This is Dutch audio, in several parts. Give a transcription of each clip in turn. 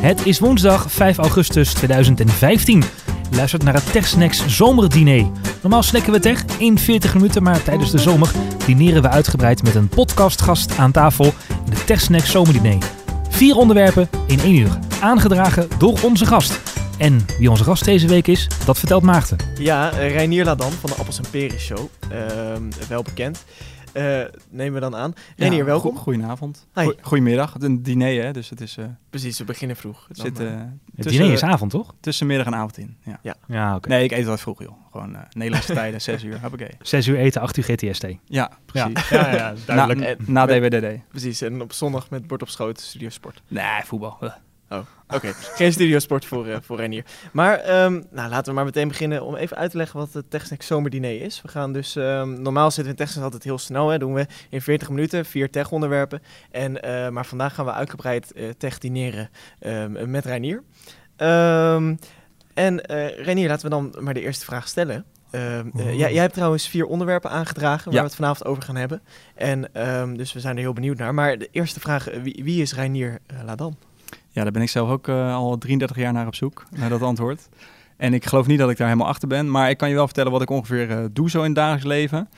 Het is woensdag 5 augustus 2015. Je luistert naar het TechSnacks zomerdiner. Normaal snacken we tech in 40 minuten, maar tijdens de zomer dineren we uitgebreid met een podcastgast aan tafel in het TechSnacks zomerdiner. Vier onderwerpen in één uur, aangedragen door onze gast. En wie onze gast deze week is, dat vertelt Maarten. Ja, Reinier Ladan van de Appels en Peren Show. Ehm, wel bekend. Uh, nemen we dan aan. Reinier, ja, welkom. Go goedenavond. Go goedemiddag. Het is een diner, hè, dus het is... Uh, Precies, we beginnen vroeg. Het, zit, uh, het diner is avond, toch? Tussen middag en avond in, ja. Ja, ja oké. Nee, ik eet altijd vroeg, joh. Gewoon Nederlandse tijden, 6 uur, hoppakee. 6 uur eten, 8 uur GTST. Ja, precies. Ja, ja, ja duidelijk. Na, na DWDD. Precies, en op zondag met bord op schoot, studio sport. Nee, voetbal. Oh, oké. Okay. Geen studiosport voor, uh, voor Renier. Maar um, nou, laten we maar meteen beginnen om even uit te leggen wat het TechSnack zomerdiner is. We gaan dus, um, normaal zitten we in TechSnack altijd heel snel, hè, doen we in 40 minuten, vier tech-onderwerpen. En, uh, maar vandaag gaan we uitgebreid uh, tech-dineren um, met Reinier. en Reinier, laten we dan maar de eerste vraag stellen. jij, jij, hebt trouwens vier onderwerpen aangedragen waar ja. we het vanavond over gaan hebben. En dus we zijn er heel benieuwd naar. Maar de eerste vraag, wie, wie is Reinier Ladan? Ja, daar ben ik zelf ook uh, al 33 jaar naar op zoek, naar dat antwoord. En ik geloof niet dat ik daar helemaal achter ben, maar ik kan je wel vertellen wat ik ongeveer uh, doe zo in het dagelijks leven.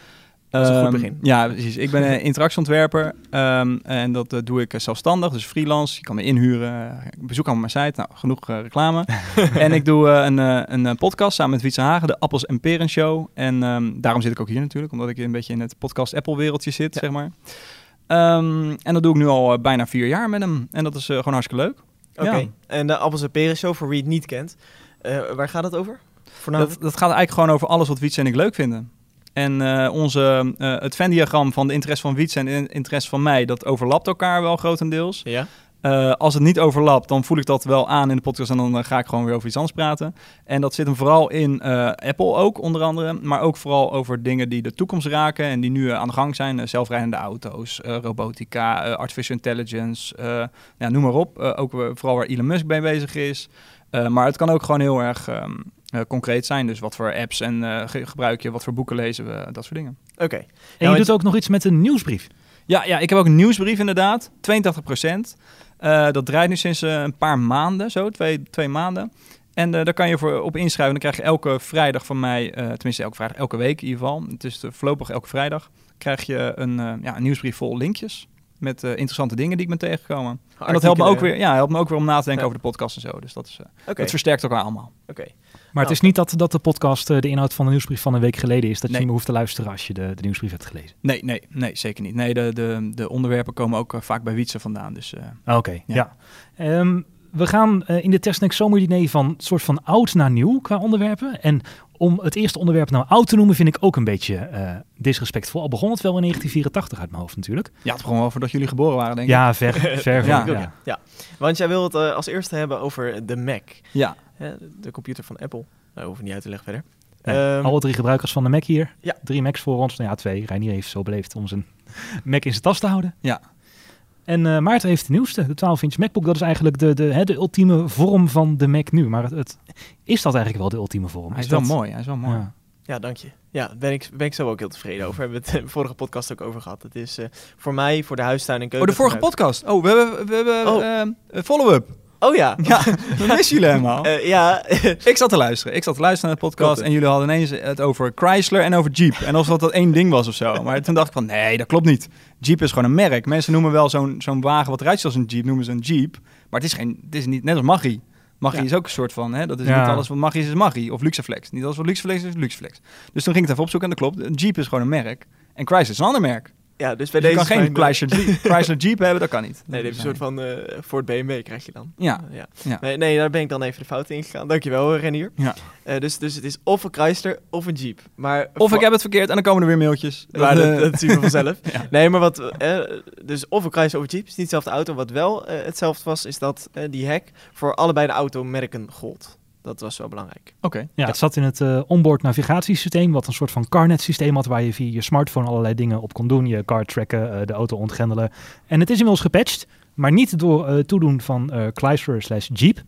Dat is een um, goed begin. Ja, precies. Ik ben een interactieontwerper um, en dat uh, doe ik zelfstandig, dus freelance. Je kan me inhuren. Ik bezoek allemaal mijn site. Nou, genoeg reclame. en ik doe een, een podcast samen met Wietse Hagen, de Appels en Peren Show. En um, daarom zit ik ook hier natuurlijk, omdat ik een beetje in het podcast Apple wereldje zit, ja. zeg maar. Um, en dat doe ik nu al uh, bijna vier jaar met hem. En dat is uh, gewoon hartstikke leuk. Oké. Okay. Ja. En de Appels en Peren Show, voor wie het niet kent. Uh, waar gaat het over? Dat, dat, gaat eigenlijk gewoon over alles wat Wietse en ik leuk vinden. En uh, onze, uh, het Venn-diagram van de interesse van Wietse en de interesse van mij, dat overlapt elkaar wel grotendeels. Ja. Uh, als het niet overlapt, dan voel ik dat wel aan in de podcast en dan uh, ga ik gewoon weer over iets anders praten. En dat zit hem vooral in uh, Apple ook, onder andere. Maar ook vooral over dingen die de toekomst raken en die nu aan de gang zijn. zelfrijdende auto's, robotica, artificial intelligence, ja, noem maar op. ook vooral waar Elon Musk mee bezig is. maar het kan ook gewoon heel erg um, concreet zijn. Dus wat voor apps en ge gebruik je, wat voor boeken lezen we, dat soort dingen. Oké. Okay. En nou, je doet ook nog iets met een nieuwsbrief. Ja, ja, ik heb ook een nieuwsbrief inderdaad. 82 procent. Uh, dat draait nu sinds uh, een paar maanden, zo, twee, twee maanden. En uh, daar kan je voor op inschrijven. Dan krijg je elke vrijdag van mij, tenminste elke vrijdag, elke week in ieder geval. Het is voorlopig elke vrijdag. Krijg je een, ja, een nieuwsbrief vol linkjes met interessante dingen die ik ben tegengekomen. Artikelen, en dat helpt me ook weer, ja, helpt me ook weer om na te denken ja. over de podcast en zo. Dus dat, is, okay. dat versterkt elkaar allemaal. Oké. Okay. Maar het is niet dat, dat de podcast uh, de inhoud van de nieuwsbrief van een week geleden is. Dat nee. je niet meer hoeft te luisteren als je de, de nieuwsbrief hebt gelezen. Nee, nee, nee zeker niet. Nee, de, de, de onderwerpen komen ook uh, vaak bij Wietse vandaan. Dus, uh, Oké, okay, ja. ja. Um, we gaan in de Testneck zomerdiner van soort van oud naar nieuw qua onderwerpen. En om het eerste onderwerp nou oud te noemen vind ik ook een beetje disrespectvol. Al begon het wel in 1984 uit mijn hoofd natuurlijk. Ja, het begon wel voordat jullie geboren waren denk ik. Ja, ver, ver ja. ja. ja. Want jij wil het als eerste hebben over de Mac. Ja. De computer van Apple. Nou, hoeven niet uit te leggen verder. Ja, um, alle drie gebruikers van de Mac hier. Ja. Drie Macs voor ons. Nou ja, twee. Reinier heeft zo beleefd om zijn Mac in zijn tas te houden. Ja. En uh, Maarten heeft de nieuwste, de 12-inch MacBook. Dat is eigenlijk de, de, hè, de ultieme vorm van de Mac nu. Maar het, het, is dat eigenlijk wel de ultieme vorm? Hij is, is wel dat... mooi, hij is wel mooi. Ja. Ja, dank je. Ja, daar ben ik, ben ik zo ook heel tevreden over. We hebben het de vorige podcast ook over gehad. Het is uh, voor mij, voor de huistuin en keuken. Oh, de vorige podcast? Oh, we hebben, we hebben oh. uh, follow-up. Oh ja. Ja, dat missen jullie helemaal. Uh, ja. ik zat te luisteren. Ik zat te luisteren naar de podcast en jullie hadden ineens het over Chrysler en over Jeep. En alsof dat één ding was of zo. Maar toen dacht ik van, nee, dat klopt niet. Jeep is gewoon een merk. Mensen noemen wel zo'n zo'n wagen wat eruit ziet als een Jeep, noemen ze een Jeep. Maar het is, geen, het is niet net als Maggi. Maggi ja. is ook een soort van, hè, dat is ja. niet alles wat Maggi is, is Maggi. Of Luxeflex. Niet alles wat Luxeflex is, is Luxeflex. Dus toen ging ik het even opzoeken en dat klopt. Een Jeep is gewoon een merk. En Chrysler is een ander merk. Ja, dus bij dus deze je kan geen Chrysler Jeep, Chrysler Jeep hebben, dat kan niet. Nee, dit is een soort van uh, Ford BMW krijg je dan. Ja. Uh, ja. ja. Nee, nee, daar ben ik dan even de fout in gegaan. Dankjewel, Renier. Ja. Uh, dus, dus het is of een Chrysler of een Jeep. Maar of ik heb het verkeerd en dan komen er weer mailtjes. Maar dat, dat zien we vanzelf. ja. Nee, maar wat... dus of een Chrysler of een Jeep is niet dezelfde auto. Wat wel hetzelfde was, is dat die hack voor allebei de automerken gold. Dat was wel belangrijk. Oké. Okay. Ja, ja, het zat in het uh, onboard navigatiesysteem, wat een soort van CarNet systeem had, waar je via je smartphone allerlei dingen op kon doen. Je car tracken, uh, de auto ontgrendelen. En het is inmiddels gepatcht, maar niet door uh, toedoen van Chrysler slash Jeep,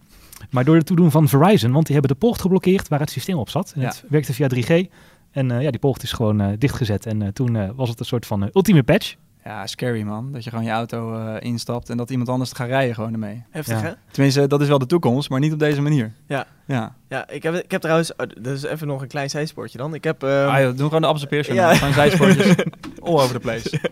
maar door het toedoen van Verizon, want die hebben de poort geblokkeerd waar het systeem op zat. En ja. Het werkte via 3G. En ja, die poort is gewoon dichtgezet. En toen was het een soort van ultieme patch. Ja, scary man. Dat je gewoon je auto eh, instapt en dat iemand anders gaat rijden gewoon ermee. Heftig, Ja. hè? Tenminste, dat is wel de toekomst, maar niet op deze manier. Ja. Ja. Ja, ik heb, ik heb trouwens... oh, dat is even nog een klein zijspoortje dan. Ik heb... ehm, ah, joh, doen gewoon de appels en peers. ja. Gewoon zijsportjes. All over the place.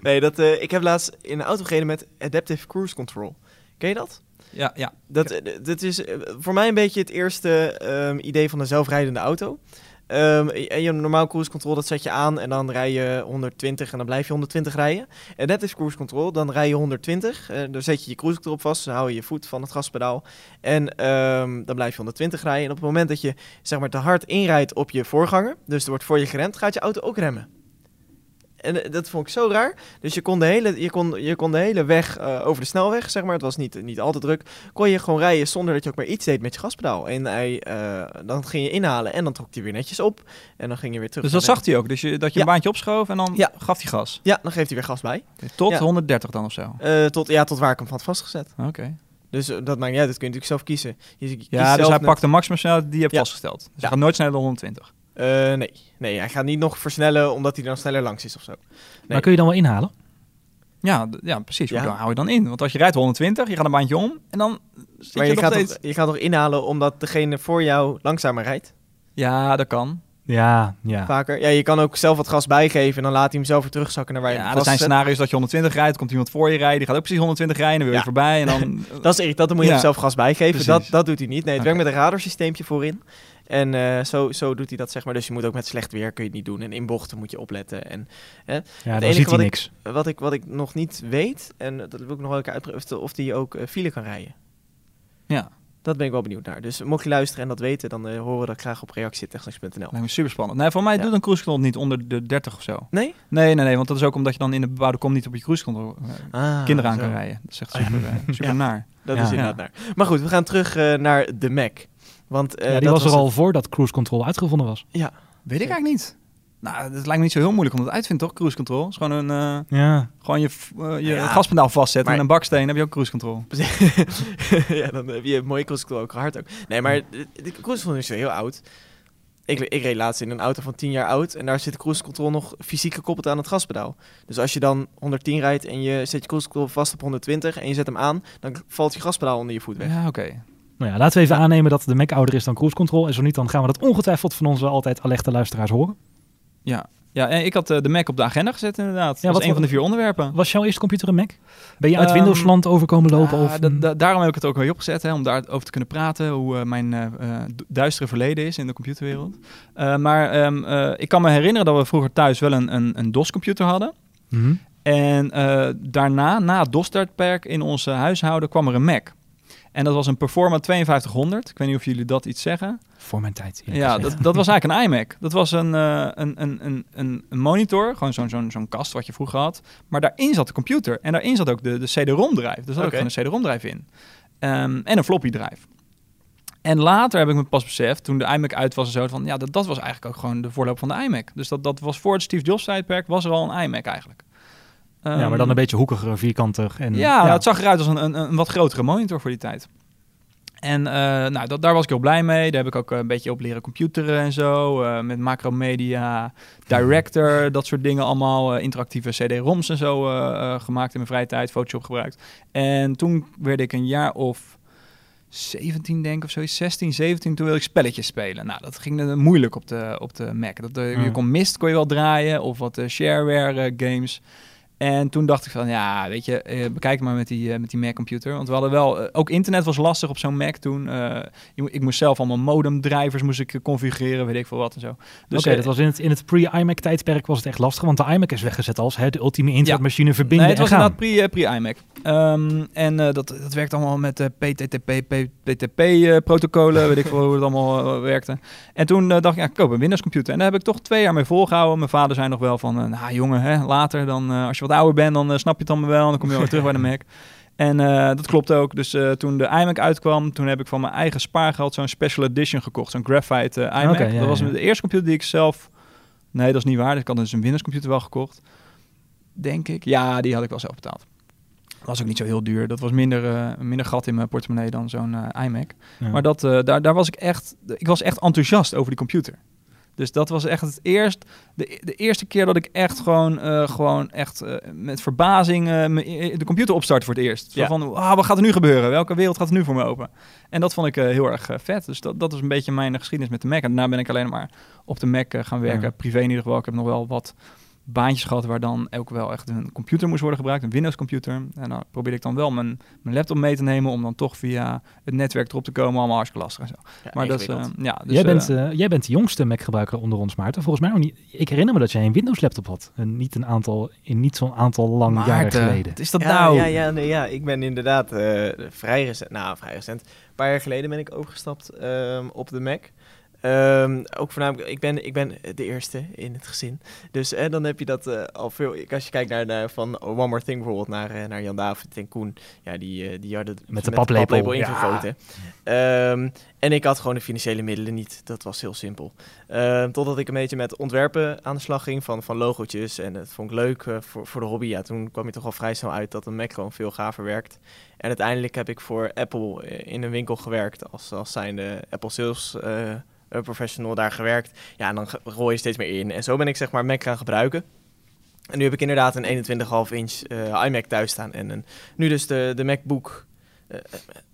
Nee, dat, eh, ik heb laatst in een auto gereden met Adaptive Cruise Control. Ken je dat? Ja, ja. Dat, eh, dat is voor mij een beetje het eerste ehm, idee van een zelfrijdende auto. Ehm, en je normaal cruise control, dat zet je aan en dan rij je 120 en dan blijf je 120 rijden. En dat is cruise control, dan rij je 120. eh, dan zet je je cruise control vast, dan hou je je voet van het gaspedaal. En ehm, dan blijf je 120 rijden. En op het moment dat je zeg maar, te hard inrijdt op je voorganger, dus er wordt voor je geremd, gaat je auto ook remmen. En eh, dat vond ik zo raar. Dus je kon de hele, je kon, je kon de hele weg eh, over de snelweg, zeg maar, het was niet, niet al te druk, kon je gewoon rijden zonder dat je ook maar iets deed met je gaspedaal. En hij, eh, dan ging je inhalen en dan trok hij weer netjes op. En dan ging je weer terug. Dus dat zag hij ook. Dus je, dat je Ja. een baantje opschoof en dan Ja. gaf hij gas. Ja, dan geeft hij weer gas bij. Tot Ja. 130 dan of zo. Tot, ja, tot waar ik hem had vastgezet. Oké. Dus dat maakt niet uit, dat kun je natuurlijk zelf kiezen. Je, je Ja, dus hij net- pakt de maximum snelheid die je hebt vastgesteld. Dus hij gaat nooit sneller dan 120. Eh, nee. nee, hij gaat niet nog versnellen omdat hij dan sneller langs is of zo. Maar kun je dan wel inhalen? Ja, ja precies. Ja. Hoe hou je dan in? Want als je rijdt 120, je gaat een baantje om en dan zit Maar je, je nog gaat, steeds... toch, je gaat toch inhalen omdat degene voor jou langzamer rijdt? Ja, dat kan. Ja, ja. Vaker. Ja, je kan ook zelf wat gas bijgeven en dan laat hij hem zelf weer terugzakken naar waar je Ja, er zijn scenario's dat je 120 rijdt, komt iemand voor je rijden, die gaat ook precies 120 rijden, dan wil je Ja. voorbij en dan... Dat is irritant, dan moet je Ja. hem zelf gas bijgeven. Precies. Dat, dat doet hij niet. Nee, het werkt met een radarsysteempje voorin. En eh, zo, zo doet hij dat, zeg maar. Dus je moet ook met slecht weer kun je het niet doen. En in bochten moet je opletten. En Ja, dan enige ziet hij wat ik- niks. wat ik, wat ik nog niet weet, en dat wil ik nog wel uitproberen, of hij ook eh, file kan rijden. Ja, Dat ben ik wel benieuwd naar. Dus mocht je luisteren en dat weten, dan eh, horen we dat graag op reactie.technics.nl. lijkt me super spannend. Nee, voor mij Ja. doet een cruise control niet onder de 30 of zo. Nee? Nee, nee, nee, want dat is ook omdat je dan in de bebouwde kom niet op je cruise control Ah, kinderen aan zo. kan rijden. Dat is echt Oh ja. super, super Ja. naar. Dat Ja. is inderdaad naar. Maar goed, we gaan terug naar de Mac. Want eh, ja, die dat was er al het- voordat cruise control uitgevonden was. Ja, Weet ik eigenlijk niet. Nou, het lijkt me niet zo heel moeilijk om dat uit te vinden, toch? Cruise control. Het is gewoon een... eh, Ja. gewoon je, eh, je Ja. gaspedaal vastzetten Maar- en een baksteen, heb je ook cruise control. ja, dan heb je een mooie cruise control ook hard ook. Nee, maar de, de cruise control is heel oud. Ik, ik reed laatst in een auto van 10 jaar oud en daar zit de cruise control nog fysiek gekoppeld aan het gaspedaal. Dus als je dan 110 rijdt en je zet je cruise control vast op 120 en je zet hem aan, dan valt je gaspedaal onder je voet weg. Ja, oké. Nou ja, laten we even aannemen dat de Mac ouder is dan cruise control. En zo niet, dan gaan we dat ongetwijfeld van onze altijd alerte luisteraars horen. Ja. ja, en ik had eh, de Mac op de agenda gezet inderdaad. Ja, dat was een van de vier onderwerpen. Was jouw eerste computer een Mac? Ben je uit Ehm, Windowsland overkomen lopen? Of, daarom heb ik het ook wel opgezet, hè, om daarover te kunnen praten, hoe eh, mijn eh, eh, du- duistere verleden is in de computerwereld. Eh, maar ehm, eh, ik kan me herinneren dat we vroeger thuis wel een, een, een DOS-computer hadden. Mhm. En eh, daarna, na het DOS-tijdperk in onze huishouden, kwam er een Mac. En dat was een Performa 5200. Ik weet niet of jullie dat iets zeggen. Voor mijn tijd. Ja, dat, dat was eigenlijk een iMac. Dat was een, eh, een, een, een, een, monitor, gewoon zo'n zo'n zo'n kast wat je vroeger had. Maar daarin zat de computer. En daarin zat ook de, de CD-ROM-drive. Er zat ook Oké. gewoon een CD-ROM-drive in. Ehm, en een floppy-drive. En later heb ik me pas beseft, toen de iMac uit was en zo, van ja, dat, dat was eigenlijk ook gewoon de voorloper van de iMac. Dus dat, dat was voor het Steve Jobs-tijdperk, was er al een iMac eigenlijk. Ja, maar dan Ehm, een beetje hoekiger, vierkantig. En, ja, het zag eruit als een, een, een wat grotere monitor voor die tijd. En eh, nou, dat, daar was ik heel blij mee. Daar heb ik ook eh, een beetje op leren computeren en zo. eh, met Macromedia, Director, dat soort dingen allemaal. interactieve CD-ROMs en zo gemaakt in mijn vrije tijd. Photoshop gebruikt. En toen werd ik een jaar of 17 denk ik of zoiets. 16, 17. Toen wilde ik spelletjes spelen. Nou, dat ging eh, moeilijk op de, op de Mac. Dat, Je Ja. kon Mist kon je wel draaien. Of wat shareware games. En toen dacht ik van, ja, weet je, eh, bekijk maar met die, eh, met die Mac-computer. Want we hadden wel, eh, ook internet was lastig op zo'n Mac toen. Ik moest zelf allemaal modemdrijvers moest ik configureren, weet ik veel wat en zo. Dus Oké, dat was in het, in het pre-iMac tijdperk was het echt lastig, want de iMac is weggezet als hè, de ultieme internetmachine verbinden Nee, het was inderdaad pre, eh, Ehm, en eh, dat, dat werkt allemaal met eh, PTTP, PTP-protocollen, weet ik veel hoe het allemaal eh, werkte. En toen eh, dacht ik, ja, ik koop een Windows-computer. En daar heb ik toch twee jaar mee volgehouden. Mijn vader zei nog wel van, eh, nou jongen, hè, later, dan, eh, als je wat ouder bent, dan eh, snap je het allemaal wel. En dan kom je weer terug bij de Mac. En eh, dat klopt ook. Dus eh, toen de iMac uitkwam, toen heb ik van mijn eigen spaargeld zo'n Special Edition gekocht. Zo'n Graphite eh, iMac. Ja, dat was de eerste computer die ik zelf... Nee, dat is niet waar. Ik had dus een Windows computer wel gekocht. Denk ik. Ja, die had ik wel zelf betaald. Was ook niet zo heel duur. Dat was minder, eh, minder gat in mijn portemonnee dan zo'n eh, iMac. Ja. Maar dat, eh, daar, daar was ik echt... Ik was echt enthousiast over die computer. Dus dat was echt het eerst, de, de eerste keer dat ik echt gewoon, gewoon echt met verbazing de computer opstart voor het eerst. Zo Ja. van, "Wauw, wat gaat er nu gebeuren? Welke wereld gaat er nu voor me open? En dat vond ik heel erg vet. Dus dat, dat is een beetje mijn geschiedenis met de Mac. En daarna ben ik alleen maar op de Mac gaan werken. Ja. Privé in ieder geval. Ik heb nog wel wat baantjes gehad waar dan ook wel echt een computer moest worden gebruikt, een Windows computer. En dan probeerde ik dan wel mijn, mijn laptop mee te nemen om dan toch via het netwerk erop te komen. Allemaal hartstikke lastig en zo. Ja, Maar dat is, eh, ja, dus, jij, eh, bent, eh, jij bent de jongste Mac-gebruiker onder ons, Maarten. Volgens mij nog niet. Ik herinner me dat jij een Windows-laptop had. En niet, een aantal, in niet zo'n aantal lang jaren geleden. wat is dat ja, nou? Ja, ja, nee, ja, ik ben inderdaad eh, vrij recent, nou vrij recent, een paar jaar geleden ben ik overgestapt ehm, op de Mac. Ehm, ook voornamelijk, ik ben, ik ben de eerste in het gezin. Dus eh, dan heb je dat eh, al veel. Als je kijkt naar, naar van One More Thing bijvoorbeeld, naar, eh, naar Jan David en Koen. Ja, die, die hadden Met de paplepel, ja. ingegoten. Ehm, en ik had gewoon de financiële middelen niet. Dat was heel simpel. Ehm, totdat ik een beetje met ontwerpen aan de slag ging van, van logootjes. En dat vond ik leuk voor, voor de hobby. Ja, toen kwam je toch al vrij snel uit dat een Mac gewoon veel gaver werkt. En uiteindelijk heb ik voor Apple in een winkel gewerkt. Als, als zijnde Apple Sales eh, Professional daar gewerkt. Ja, en dan gooi je steeds meer in. En zo ben ik zeg maar Mac gaan gebruiken. En nu heb ik inderdaad een 21,5 inch eh, iMac thuis staan. En een, nu dus de, de MacBook. eh,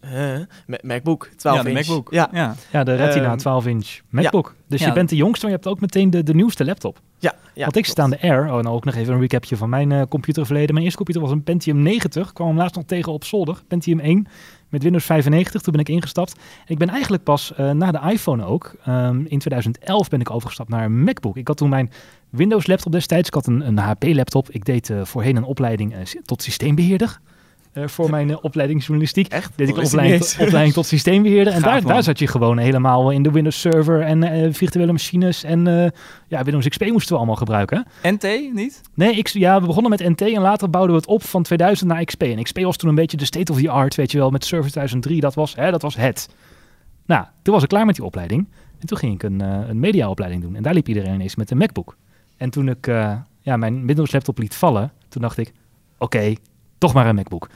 eh, eh, Ma- MacBook 12 ja, de inch. MacBook. Ja, ja. Ja, de Retina Ehm, 12-inch MacBook. Dus Ja. je bent de jongste, maar je hebt ook meteen de, de nieuwste laptop. ja, ja Want ik klopt. sta aan de Air. Oh, en ook nog even een recapje van mijn eh, computerverleden. Mijn eerste computer was een Pentium 90. Kwam hem laatst nog tegen op zolder. Pentium 1 met Windows 95. Toen ben ik ingestapt. Ik ben eigenlijk pas eh, na de iPhone ook. ehm, in 2011 ben ik overgestapt naar een MacBook. Ik had toen mijn Windows laptop destijds. Ik had een, een HP laptop. Ik deed eh, voorheen een opleiding eh, tot systeembeheerder. Eh, voor mijn eh, opleiding journalistiek. Echt? Deed ik wist opleiding, tot- eens. opleiding tot systeembeheerder. En daar, man. daar zat je gewoon helemaal in de Windows Server en eh, virtuele machines. En eh, ja, Windows XP moesten we allemaal gebruiken. NT niet? Nee, ik, ja, we begonnen met NT en later bouwden we het op van 2000 naar XP. En XP was toen een beetje de state of the art, weet je wel, met Service 2003. Dat was, hè, dat was het. Nou, toen was ik klaar met die opleiding. En toen ging ik een, eh, een mediaopleiding doen. En daar liep iedereen ineens met een MacBook. En toen ik eh, ja, mijn Windows laptop liet vallen, toen dacht ik, oké, toch maar een MacBook.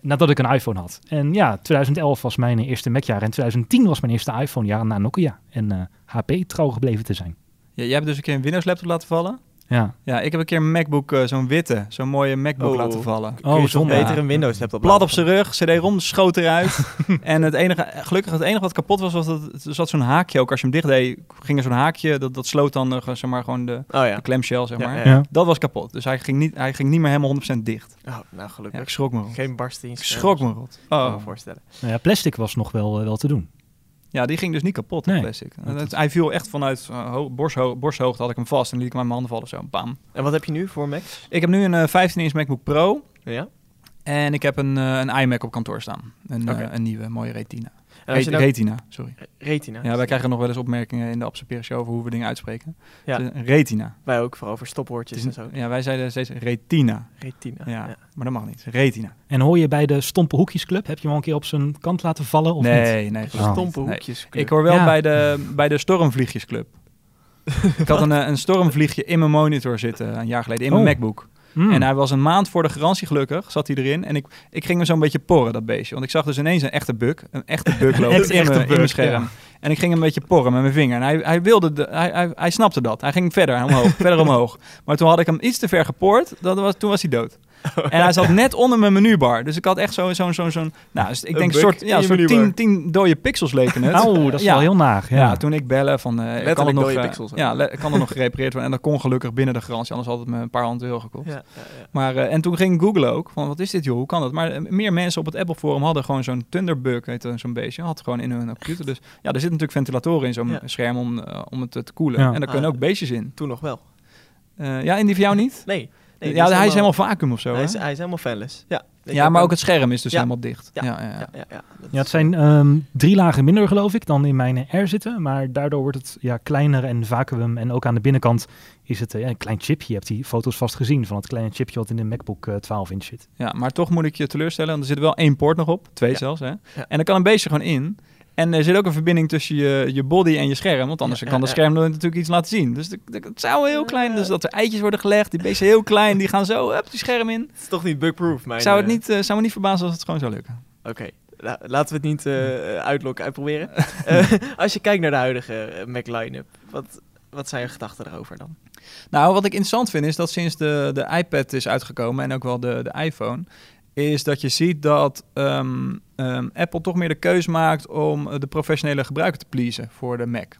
Nadat ik een iPhone had. En ja, 2011 was mijn eerste Macjaar. En 2010 was mijn eerste iPhone-jaar na Nokia. En eh, HP trouw gebleven te zijn. Ja, jij hebt dus een keer een Windows laptop laten vallen? Ja, Ja, ik heb een keer een MacBook, eh, zo'n witte, zo'n mooie MacBook Oh. laten vallen. Kun je toch zonde. beter een Windows laptop Plat op zijn rug, CD-ROM schoot eruit. en het enige, gelukkig het enige wat kapot was, was dat er zat zo'n haakje ook. Als je hem dicht deed, ging er zo'n haakje, dat, dat sloot dan eh, zeg maar, gewoon de, Oh ja. de clamshell, zeg Ja, maar. ja. ja. Dat was kapot. Dus hij ging niet, hij ging niet meer helemaal 100% dicht. Oh, nou Ja, gelukkig. ik schrok me rot. Geen barsten in Ik schrok me rot. Ik kan Oh. me voorstellen. Nou ja, plastic was nog wel, eh, wel te doen. Ja, die ging dus niet kapot, Nee. plastic. Het- hij viel echt vanuit uh, ho- borstho- borsthoogte, had ik hem vast en liet ik hem aan mijn handen vallen. Zo, bam. En wat heb je nu voor Mac? Ik heb nu een eh, 15-inch MacBook Pro Ja? en ik heb een, eh, een iMac op kantoor staan. Een, eh, een nieuwe, mooie Retina. Re- nou... Retina, sorry. Retina. Ja, wij krijgen nog wel eens opmerkingen in de Absaperen Show over hoe we dingen uitspreken. Ja. Dus, Retina. Wij ook, vooral over stopwoordjes en zo. ja, wij zeiden steeds Retina. Retina. Ja, ja. maar dat mag niet. Retina. En hoor je bij de Stompe Hoekjesclub? Heb je hem al een keer op zijn kant laten vallen of niet? nee, Stompe niet. Nee. hoekjes. Ik hoor wel Ja. bij, de, bij de Stormvliegjesclub. ik had een, eh, een stormvliegje in mijn monitor zitten een jaar geleden, in mijn Oh. MacBook. Hmm. En hij was een maand voor de garantie gelukkig, zat hij erin. En ik, ik ging me zo'n beetje porren, dat beestje. Want ik zag dus ineens een echte bug, een echte bug lopen Echt in, mijn, in bug, mijn scherm. ja. En ik ging een beetje porren met mijn vinger. En hij, hij wilde, de, hij, hij, hij snapte dat. Hij ging verder omhoog, verder omhoog. Maar toen had ik hem iets te ver gepoord, dat was, toen was hij dood. En hij zat net onder mijn menubar. Dus ik had echt zo'n, zo'n, zo'n, zo'n nou, dus ik denk een soort, in ja, soort tien, tien dode pixels leken het. Nou, dat is Ja. wel heel naar. Ja, Ja, toen ik bellen van, eh kan het nog, dode eh, pixels, ja, kan er nog gerepareerd worden. En dat kon gelukkig binnen de garantie, anders had het me een paar honderd euro gekost. Ja, ja, ja. Maar, eh, en toen ging Google ook, van wat is dit joh, hoe kan dat? Maar meer mensen op het Apple forum hadden gewoon zo'n Thunderbug, heet zo'n beestje, had gewoon in hun computer. Dus ja, er zitten natuurlijk ventilatoren in zo'n Ja. scherm om, om het te koelen. Ja. En daar kunnen Ah. ook beestjes in. Toen nog wel. Eh, ja, en die van jou niet? Nee. Nee ja, hij is helemaal vacuüm of zo. Hij is, hij is helemaal fanless. Ja, ja, maar ook het scherm is dus Ja. helemaal dicht. Ja. Ja, ja, ja. Ja, ja, ja. Dat Ja, het zijn ehm, drie lagen minder, geloof ik, dan in mijn R zitten. Maar daardoor wordt het ja, kleiner en vacuüm. En ook aan de binnenkant is het eh, ja, een klein chipje. Je hebt die foto's vast gezien van het kleine chipje wat in de MacBook eh, 12 inch zit. Ja, maar toch moet ik je teleurstellen. Want er zit wel één poort nog op. Twee Ja. zelfs. Hè? En dan kan een beestje gewoon in. En er zit ook een verbinding tussen je, je body en je scherm. Want anders kan het ja. scherm natuurlijk iets laten zien. Dus de- de- het zou heel klein. Dus dat er eitjes worden gelegd. Die beesten heel klein. Die gaan zo op die scherm in. Het is toch niet bugproof, mijn... Zou, het eh, niet, eh, zou me niet verbazen als het gewoon zou lukken. Oké, La- laten we het niet eh, uitlokken, uitproberen. Eh, als je kijkt naar de huidige Mac line-up, wat, wat zijn je gedachten daarover dan? Nou, wat ik interessant vind is dat sinds de, de iPad is uitgekomen en ook wel de, de iPhone, is dat je ziet dat ehm, ehm, Apple toch meer de keuze maakt om de professionele gebruiker te pleasen voor de Mac.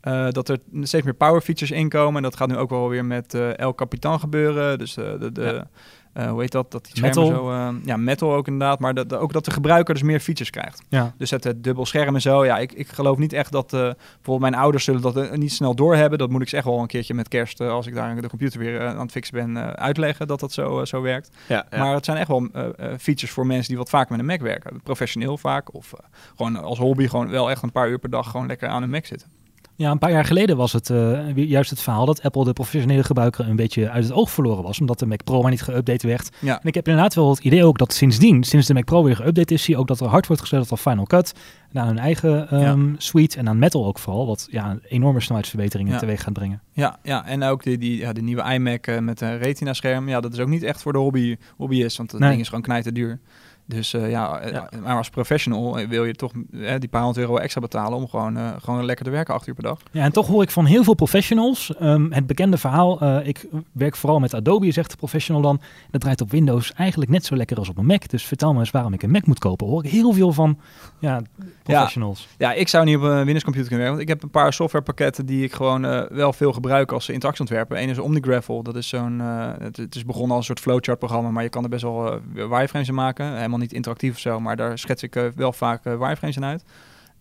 Eh, dat er steeds meer power features inkomen. En dat gaat nu ook wel weer met uh, El Capitan gebeuren. Dus de, de Ja. Eh, hoe heet dat? Dat die Metal. schermen zo... eh, ja, metal ook inderdaad. Maar dat, ook dat de gebruiker dus meer features krijgt. Ja. Dus het, het dubbel scherm en zo. Ja, ik, ik geloof niet echt dat... eh, bijvoorbeeld mijn ouders zullen dat niet snel doorhebben. Dat moet ik ze echt wel een keertje met kerst... als ik daar de computer weer aan het fixen ben... uitleggen dat dat zo, zo werkt. Ja, ja. Maar het zijn echt wel features voor mensen die wat vaker met een Mac werken. Professioneel vaak. Of gewoon als hobby gewoon wel echt een paar uur per dag... gewoon lekker aan een Mac zitten. Ja, een paar jaar geleden was het eh, juist het verhaal dat Apple de professionele gebruiker een beetje uit het oog verloren was, omdat de Mac Pro maar niet geüpdate werd. Ja. En ik heb inderdaad wel het idee ook dat sindsdien, sinds de Mac Pro weer geüpdate is, zie je ook dat er hard wordt gezet op Final Cut, naar hun eigen ehm, suite en aan Metal ook vooral, wat ja, enorme snelheidsverbeteringen Ja. teweeg gaat brengen. Ja, ja, en ook die, die, ja, de nieuwe iMac eh, met een retina-scherm. Ja, dat is ook niet echt voor de hobby, hobbyist, want dat Nee. ding is gewoon knijten duur. Dus eh, ja, eh, Ja. maar als professional eh, wil je toch eh, die paar honderd euro extra betalen om gewoon, gewoon lekker te werken acht uur per dag. Ja, en toch hoor ik van heel veel professionals ehm, het bekende verhaal. ik werk vooral met Adobe, zegt de professional dan. Dat draait op Windows eigenlijk net zo lekker als op een Mac. Dus vertel me eens waarom ik een Mac moet kopen. Hoor ik heel veel van ja, professionals. Ja, ik zou niet op een Windows computer kunnen werken, want ik heb een paar softwarepakketten die ik gewoon wel veel gebruik als interactieontwerper. Eén is OmniGraffle, dat is zo'n, het, het is begonnen als een soort flowchart programma, maar je kan er best wel wireframes in maken. Helemaal niet interactief of zo, maar daar schets ik eh, wel vaak eh, wireframes in uit.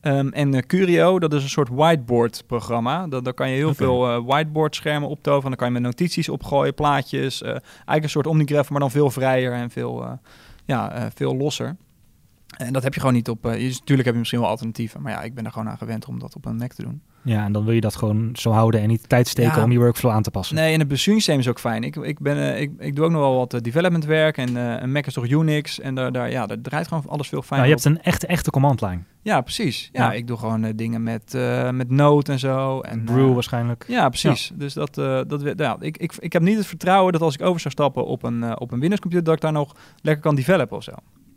Ehm, en eh, Curio, dat is een soort whiteboard programma. Da- daar kan je heel veel eh, whiteboard schermen optoveren. Dan kan je met notities opgooien, plaatjes. eh, eigenlijk een soort OmniGraffle, maar dan veel vrijer en veel, ja, veel losser. En dat heb je gewoon niet op... eh, je- natuurlijk heb je misschien wel alternatieven. Maar ja, ik ben er gewoon aan gewend om dat op een Mac te doen. Ja, en dan wil je dat gewoon zo houden en niet tijd steken Ja. om je workflow aan te passen. Nee, en het besturingssysteem is ook fijn. Ik, ik, ben, eh, ik, ik doe ook nog wel wat eh, development werk. En eh, een Mac is toch Unix. En daar, daar, ja, daar draait gewoon alles veel Nou, fijner je op. hebt een echte, echte command line. Ja, precies. Ja, Ja. ik doe gewoon eh, dingen met, eh met Node en zo. En, Brew eh, waarschijnlijk. Ja, precies. Dus dat, eh, dat ja, ik, ik, ik heb niet het vertrouwen dat als ik over zou stappen op een, eh, op een Windows computer, dat ik daar nog lekker kan developen of zo.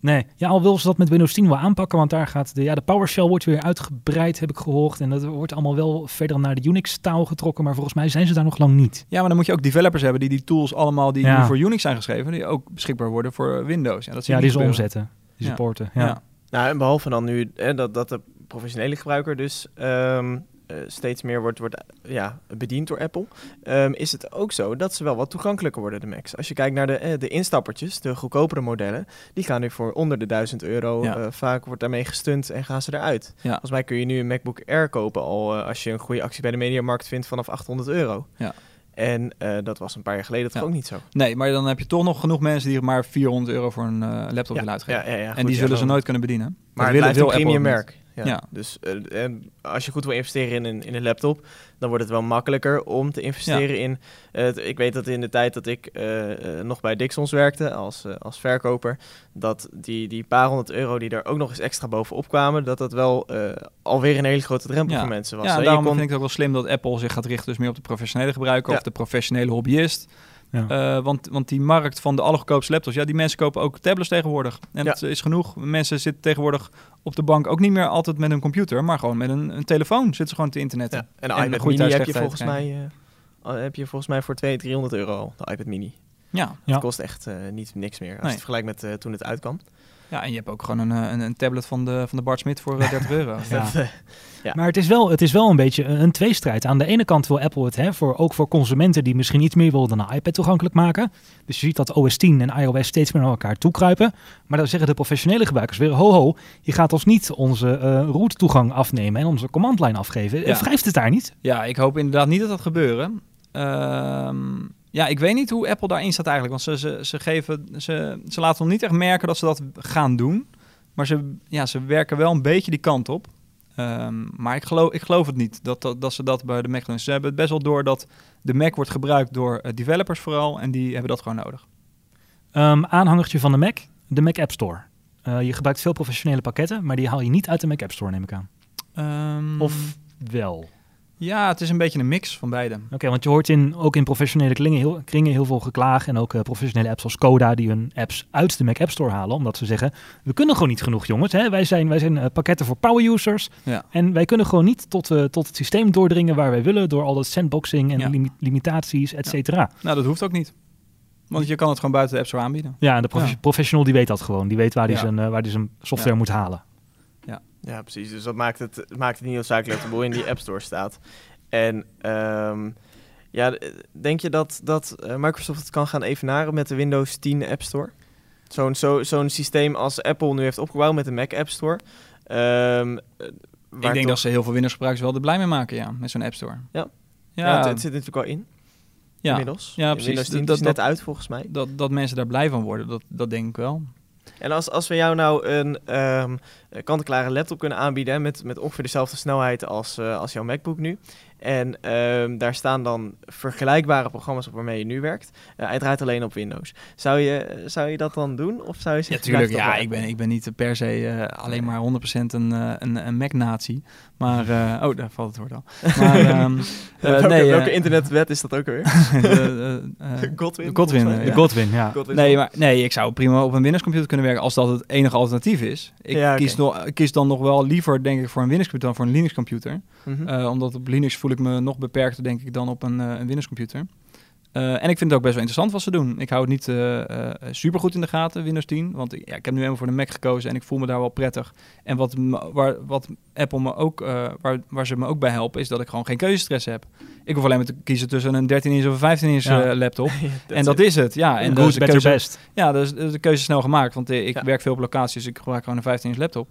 Nee, ja, al wil ze dat met Windows 10 wel aanpakken, want daar gaat de, ja, de PowerShell wordt weer uitgebreid, heb ik gehoord. En dat wordt allemaal wel verder naar de Unix-taal getrokken, maar volgens mij zijn ze daar nog lang niet. Ja, maar dan moet je ook developers hebben die die tools allemaal die Ja. nu voor Unix zijn geschreven, die ook beschikbaar worden voor Windows. Ja, dat Ja, die ze omzetten, die supporten. Ja. Ja. Nou, en behalve dan nu hè, dat, dat de professionele gebruiker dus ehm, eh, steeds meer wordt, wordt ja, bediend door Apple, ehm, is het ook zo dat ze wel wat toegankelijker worden, de Macs. Als je kijkt naar de, eh, de instappertjes, de goedkopere modellen, die gaan nu voor onder de 1000 euro. Ja. Eh, vaak wordt daarmee gestund en gaan ze eruit. Ja. Volgens mij kun je nu een MacBook Air kopen al als je een goede actie bij de Mediamarkt vindt vanaf 800 euro. Ja. En dat was een paar jaar geleden toch Ja. ook niet zo. Nee, maar dan heb je toch nog genoeg mensen die maar 400 euro voor een laptop willen uitgeven. ja, en die zullen ze nooit kunnen bedienen. Maar Dat het willen- blijft een premium merk. Ja. Ja. Dus eh, en als je goed wil investeren in een, in een laptop, dan wordt het wel makkelijker om te investeren in. ik weet dat in de tijd dat ik eh, eh, nog bij Dixons werkte als, als verkoper, dat die, die paar honderd euro die er ook nog eens extra bovenop kwamen, dat dat wel alweer een hele grote drempel Ja. voor mensen was. Ja, Je daarom kon- vind ik het ook wel slim dat Apple zich gaat richten dus meer op de professionele gebruiker of de professionele hobbyist. Ja. Eh, want, want die markt van de allergoedkoopste laptops, ja, die mensen kopen ook tablets tegenwoordig. En Ja. dat is genoeg. Mensen zitten tegenwoordig op de bank ook niet meer altijd met een computer, maar gewoon met een, een telefoon zitten ze gewoon te internetten. ja. En de en iPad Mini heb je, volgens mij, eh, heb je volgens mij voor 200, 300 euro de iPad Mini. Ja. Het kost echt eh, niet niks meer als je het vergelijkt met toen het uitkwam. Ja, en je hebt ook gewoon een, eh, een, een tablet van de, van de Bart Smit voor eh, 30 euro. Ja. Dat, eh, Ja. Maar het is, wel, het is wel een beetje een, een tweestrijd. Aan de ene kant wil Apple het hè, voor, ook voor consumenten die misschien iets meer willen dan een iPad toegankelijk maken. Dus je ziet dat OS 10 en iOS steeds meer naar elkaar toekruipen. Maar dan zeggen de professionele gebruikers weer, ho ho, je gaat ons niet onze eh route toegang afnemen en onze commandlijn afgeven. Ja. Ja. Wrijft het daar niet? Ja, ik hoop inderdaad niet dat dat gebeuren. Ehm, ja, ik weet niet hoe Apple daarin staat eigenlijk. Want ze, ze, ze, geven, ze, ze laten nog niet echt merken dat ze dat gaan doen. Maar ze, ja, ze werken wel een beetje die kant op. Ehm, maar ik geloof, ik geloof het niet dat, dat, dat ze dat bij de Mac doen. Ze hebben het best wel door dat de Mac wordt gebruikt door eh, developers vooral. En die hebben dat gewoon nodig. Ehm, aanhangertje van de Mac, de Mac App Store. Eh, je gebruikt veel professionele pakketten, maar die haal je niet uit de Mac App Store, neem ik aan. Ehm, Of wel? Ja, het is een beetje een mix van beide. Oké, want je hoort in, ook in professionele kringen heel, kringen heel veel geklaag. En ook eh, professionele apps als Coda die hun apps uit de Mac App Store halen. Omdat ze zeggen, we kunnen gewoon niet genoeg jongens. Hè? Wij zijn, wij zijn eh, pakketten voor power users. Ja. En wij kunnen gewoon niet tot, eh, tot het systeem doordringen waar wij willen. Door al dat sandboxing en Ja. limi- limitaties, et cetera. Nou, dat hoeft ook niet. Want je kan het gewoon buiten de App Store aanbieden. Ja, en de professional die weet dat gewoon. Die weet waar hij zijn, waar die zijn software moet halen. Ja, precies. Dus dat maakt het, maakt het niet noodzakelijk dat de boel in die App Store staat. En ehm, ja, denk je dat, dat eh, Microsoft het kan gaan evenaren met de Windows 10 App Store? Zo'n zo, zo'n systeem als Apple nu heeft opgebouwd met de Mac App Store. Waar ik denk toch- dat ze heel veel Windows-gebruikers wel er blij mee maken, ja, met zo'n App Store. Ja. Ja, Ja, het, het zit natuurlijk al in, ja, inmiddels. Ja, precies. Windows 10 Dat- is net dat- uit, volgens mij. dat, dat mensen daar blij van worden, dat, dat denk ik wel. En als, als we jou nou een ehm kant-en-klare laptop kunnen aanbieden met, met ongeveer dezelfde snelheid als, eh, als jouw MacBook nu. En ehm, daar staan dan vergelijkbare programma's op waarmee je nu werkt. Eh, hij draait alleen op Windows. Zou je, zou je dat dan doen? Of zou je Ja, zeggen, tuurlijk. blijf Ja, ik ben, ik ben niet per se eh, alleen maar 100% een, eh, een, een Mac-natie. Maar, eh, oh, daar valt het woord al. Maar, ehm, eh, welke, nee, welke internetwet is dat ook weer? de, eh, eh, Godwin? de Godwin. De ja. Godwin, ja. Godwin. Nee, maar nee, ik zou prima op een Windows-computer kunnen werken als dat het enige alternatief is. Ik, Ja, kies, nog, ik kies dan nog wel liever, denk ik, voor een Windows-computer dan voor een Linux-computer. Mhm. Eh, omdat op Linux voel ik me nog beperkter, denk ik, dan op een, eh, een Windows-computer. Eh, en ik vind het ook best wel interessant wat ze doen. Ik hou het niet super goed in de gaten, Windows 10. Want ik- ja, ik heb nu helemaal voor de Mac gekozen en ik voel me daar wel prettig. En wat, waar, wat Apple me ook, eh, waar, waar ze me ook bij helpen, is dat ik gewoon geen keuzestress heb. Ik hoef alleen maar te kiezen tussen een 13-inch of een 15-inch Ja. eh, laptop. Ja, en dat it. is het, ja. En dus de better, keuze- best. ja, dus is de keuze snel gemaakt, want eh, ik Ja. werk veel op locaties, dus ik gebruik gewoon een 15-inch laptop.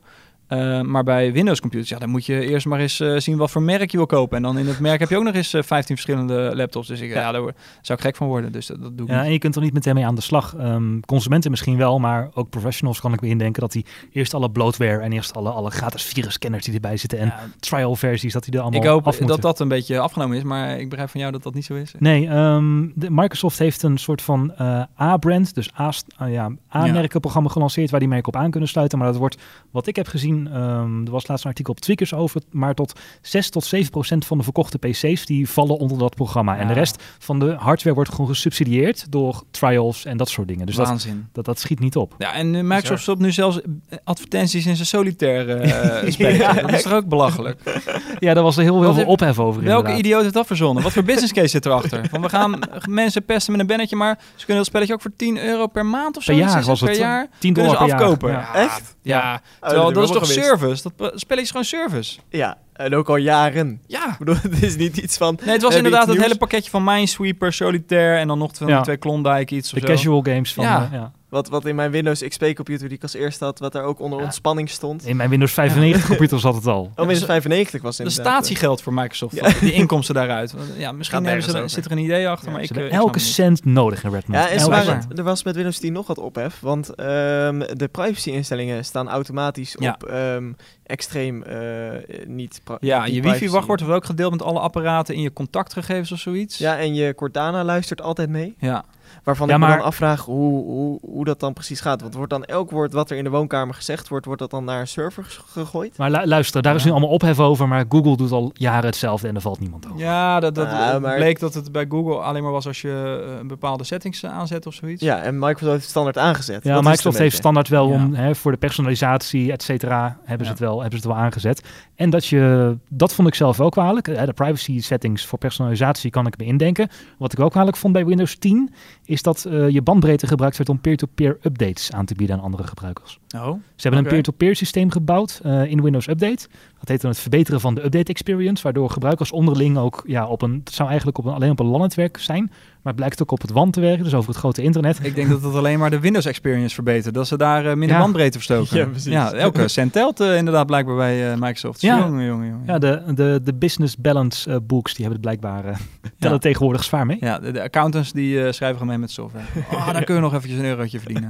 Eh, maar bij Windows computers, ja, dan moet je eerst maar eens eh, zien wat voor merk je wil kopen. En dan in het merk heb je ook nog eens eh, 15 verschillende laptops. Dus ik, ja. Ja. daar zou ik gek van worden. Dus dat, dat doe ik Ja, niet. en je kunt er niet meteen mee aan de slag. Ehm, consumenten misschien wel, maar ook professionals kan ik me indenken dat die eerst alle bloatware en eerst alle, alle gratis virusscanners die erbij zitten en Ja, trial versies, dat die er allemaal ik hoop af dat dat een beetje afgenomen is, maar ik begrijp van jou dat dat niet zo is. Nee, ehm, de, Microsoft heeft een soort van A-brand, dus A- ah ja, A-merkenprogramma gelanceerd waar die merken op aan kunnen sluiten. Maar dat wordt, wat ik heb gezien, ehm, er was laatst een artikel op Tweakers over, maar tot 6 tot 7 procent van de verkochte PC's die vallen onder dat programma. En de rest van de hardware wordt gewoon gesubsidieerd door trials en dat soort dingen. Dus dat, Waanzin. dat, dat schiet niet op. Ja, en eh, Microsoft stopt nu zelfs eh, advertenties in zijn solitaire spelen. Ja. Dat is toch ook belachelijk? Ja, daar was er heel, heel veel ophef over Welke inderdaad. idioot heeft dat verzonnen? Wat voor business case zit erachter? Van we gaan mensen pesten met een bannetje, maar ze kunnen dat spelletje ook voor 10 euro per maand of zo. Per jaar per jaar 10 kunnen dollar ze per jaar. afkopen. Ja. Echt? Ja, Oh, terwijl heb dat is toch. Service? Dat spelletje is gewoon service. Ja, en ook al jaren. Ja. Ik bedoel, het is niet iets van... Nee, het was inderdaad het hele pakketje van Minesweeper, Solitaire en dan nog van Ja. die twee Klondike iets of De zo. casual games van... Ja. eh, ja. Wat, wat in mijn Windows XP-computer die ik als eerste had, wat daar ook onder Ja. ontspanning stond. In mijn Windows 95 computer zat het al. Oh, Windows dus- 95 was Dat het is statiegeld voor Microsoft, Ja. die inkomsten daaruit. Ja, misschien hebben ze, zit er een idee achter, Ja, maar Ze ik, eh, ik elke cent nodig in Redmond. Ja, en ze Elke waar. waren, cent. er was met Windows 10 nog wat ophef, want ehm, de privacy-instellingen staan automatisch Ja. op ehm, extreem eh, niet Ja, je wifi-wachtwoord wordt ook gedeeld met alle apparaten in je contactgegevens of zoiets. Ja, en je Cortana luistert altijd mee. ja. Waarvan Ja, ik me maar- dan afvraag hoe, hoe, hoe dat dan precies gaat. Want wordt dan elk woord wat er in de woonkamer gezegd wordt, wordt dat dan naar een server gegooid? Maar lu- luister, daar is nu allemaal ophef over, maar Google doet al jaren hetzelfde en er valt niemand over. Ja, dat, dat maar- bleek dat het bij Google alleen maar was als je eh, een bepaalde settings eh, aanzet of zoiets. Ja, en Microsoft heeft standaard aangezet. Ja, Dat Microsoft heeft standaard wel Ja. om hè, voor de personalisatie, et cetera, hebben, ze Ja. het wel, hebben ze het wel aangezet. En dat je, dat vond ik zelf wel kwalijk. Hè, de privacy settings voor personalisatie kan ik me indenken. Wat ik ook kwalijk vond bij Windows 10, is dat eh, je bandbreedte gebruikt werd om peer-to-peer updates aan te bieden aan andere gebruikers. Oh. Ze hebben een peer-to-peer systeem gebouwd eh, in Windows Update. Dat heet dan het verbeteren van de update experience, waardoor gebruikers onderling ook ja, op een, het zou eigenlijk op een, alleen op een LAN-netwerk zijn, maar het blijkt ook op het WAN te werken, dus over het grote internet. Ik denk dat het alleen maar de Windows experience verbetert. Dat ze daar eh, minder Ja. bandbreedte verstoken. Ja, precies. Ja, elke cent telt eh, inderdaad blijkbaar bij eh, Microsoft. Ja. Jongen, jongen, jongen. Ja, de, de, de business balance books, die hebben het blijkbaar eh, tellen tegenwoordig zwaar mee. Ja, de, de accountants die eh, schrijven gewoon mee met software. Oh, daar kun je nog eventjes een eurotje verdienen.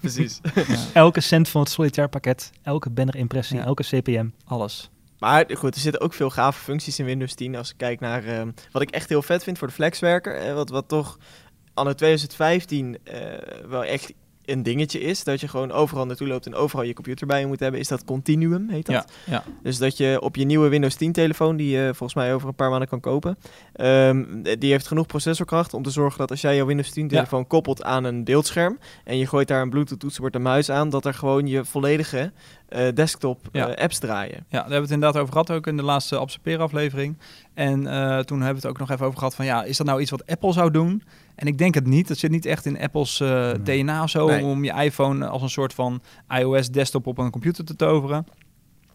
Precies. Ja, Elke cent van het solitaire pakket, elke banner-impressie, Ja. elke CPM. alles. Maar goed, er zitten ook veel gave functies in Windows 10. Als ik kijk naar ehm, wat ik echt heel vet vind voor de flexwerker. eh, wat, wat toch anno 2015 eh, wel echt een dingetje is. Dat je gewoon overal naartoe loopt en overal je computer bij je moet hebben. Is dat Continuum, heet dat? Ja, ja. Dus dat je op je nieuwe Windows 10 telefoon, die je volgens mij over een paar maanden kan kopen, ehm, die heeft genoeg processorkracht om te zorgen dat als jij jouw Windows 10 telefoon koppelt aan een beeldscherm en je gooit daar een Bluetooth toetsenbord en muis aan, dat er gewoon je volledige eh, desktop Ja. eh, apps draaien. Ja, daar hebben we het inderdaad over gehad, ook in de laatste Observer aflevering. En eh, toen hebben we het ook nog even over gehad van, ja, is dat nou iets wat Apple zou doen? En ik denk het niet. Het zit niet echt in Apples eh, Nee. DNA of zo, Nee. om je iPhone als een soort van iOS desktop op een computer te toveren.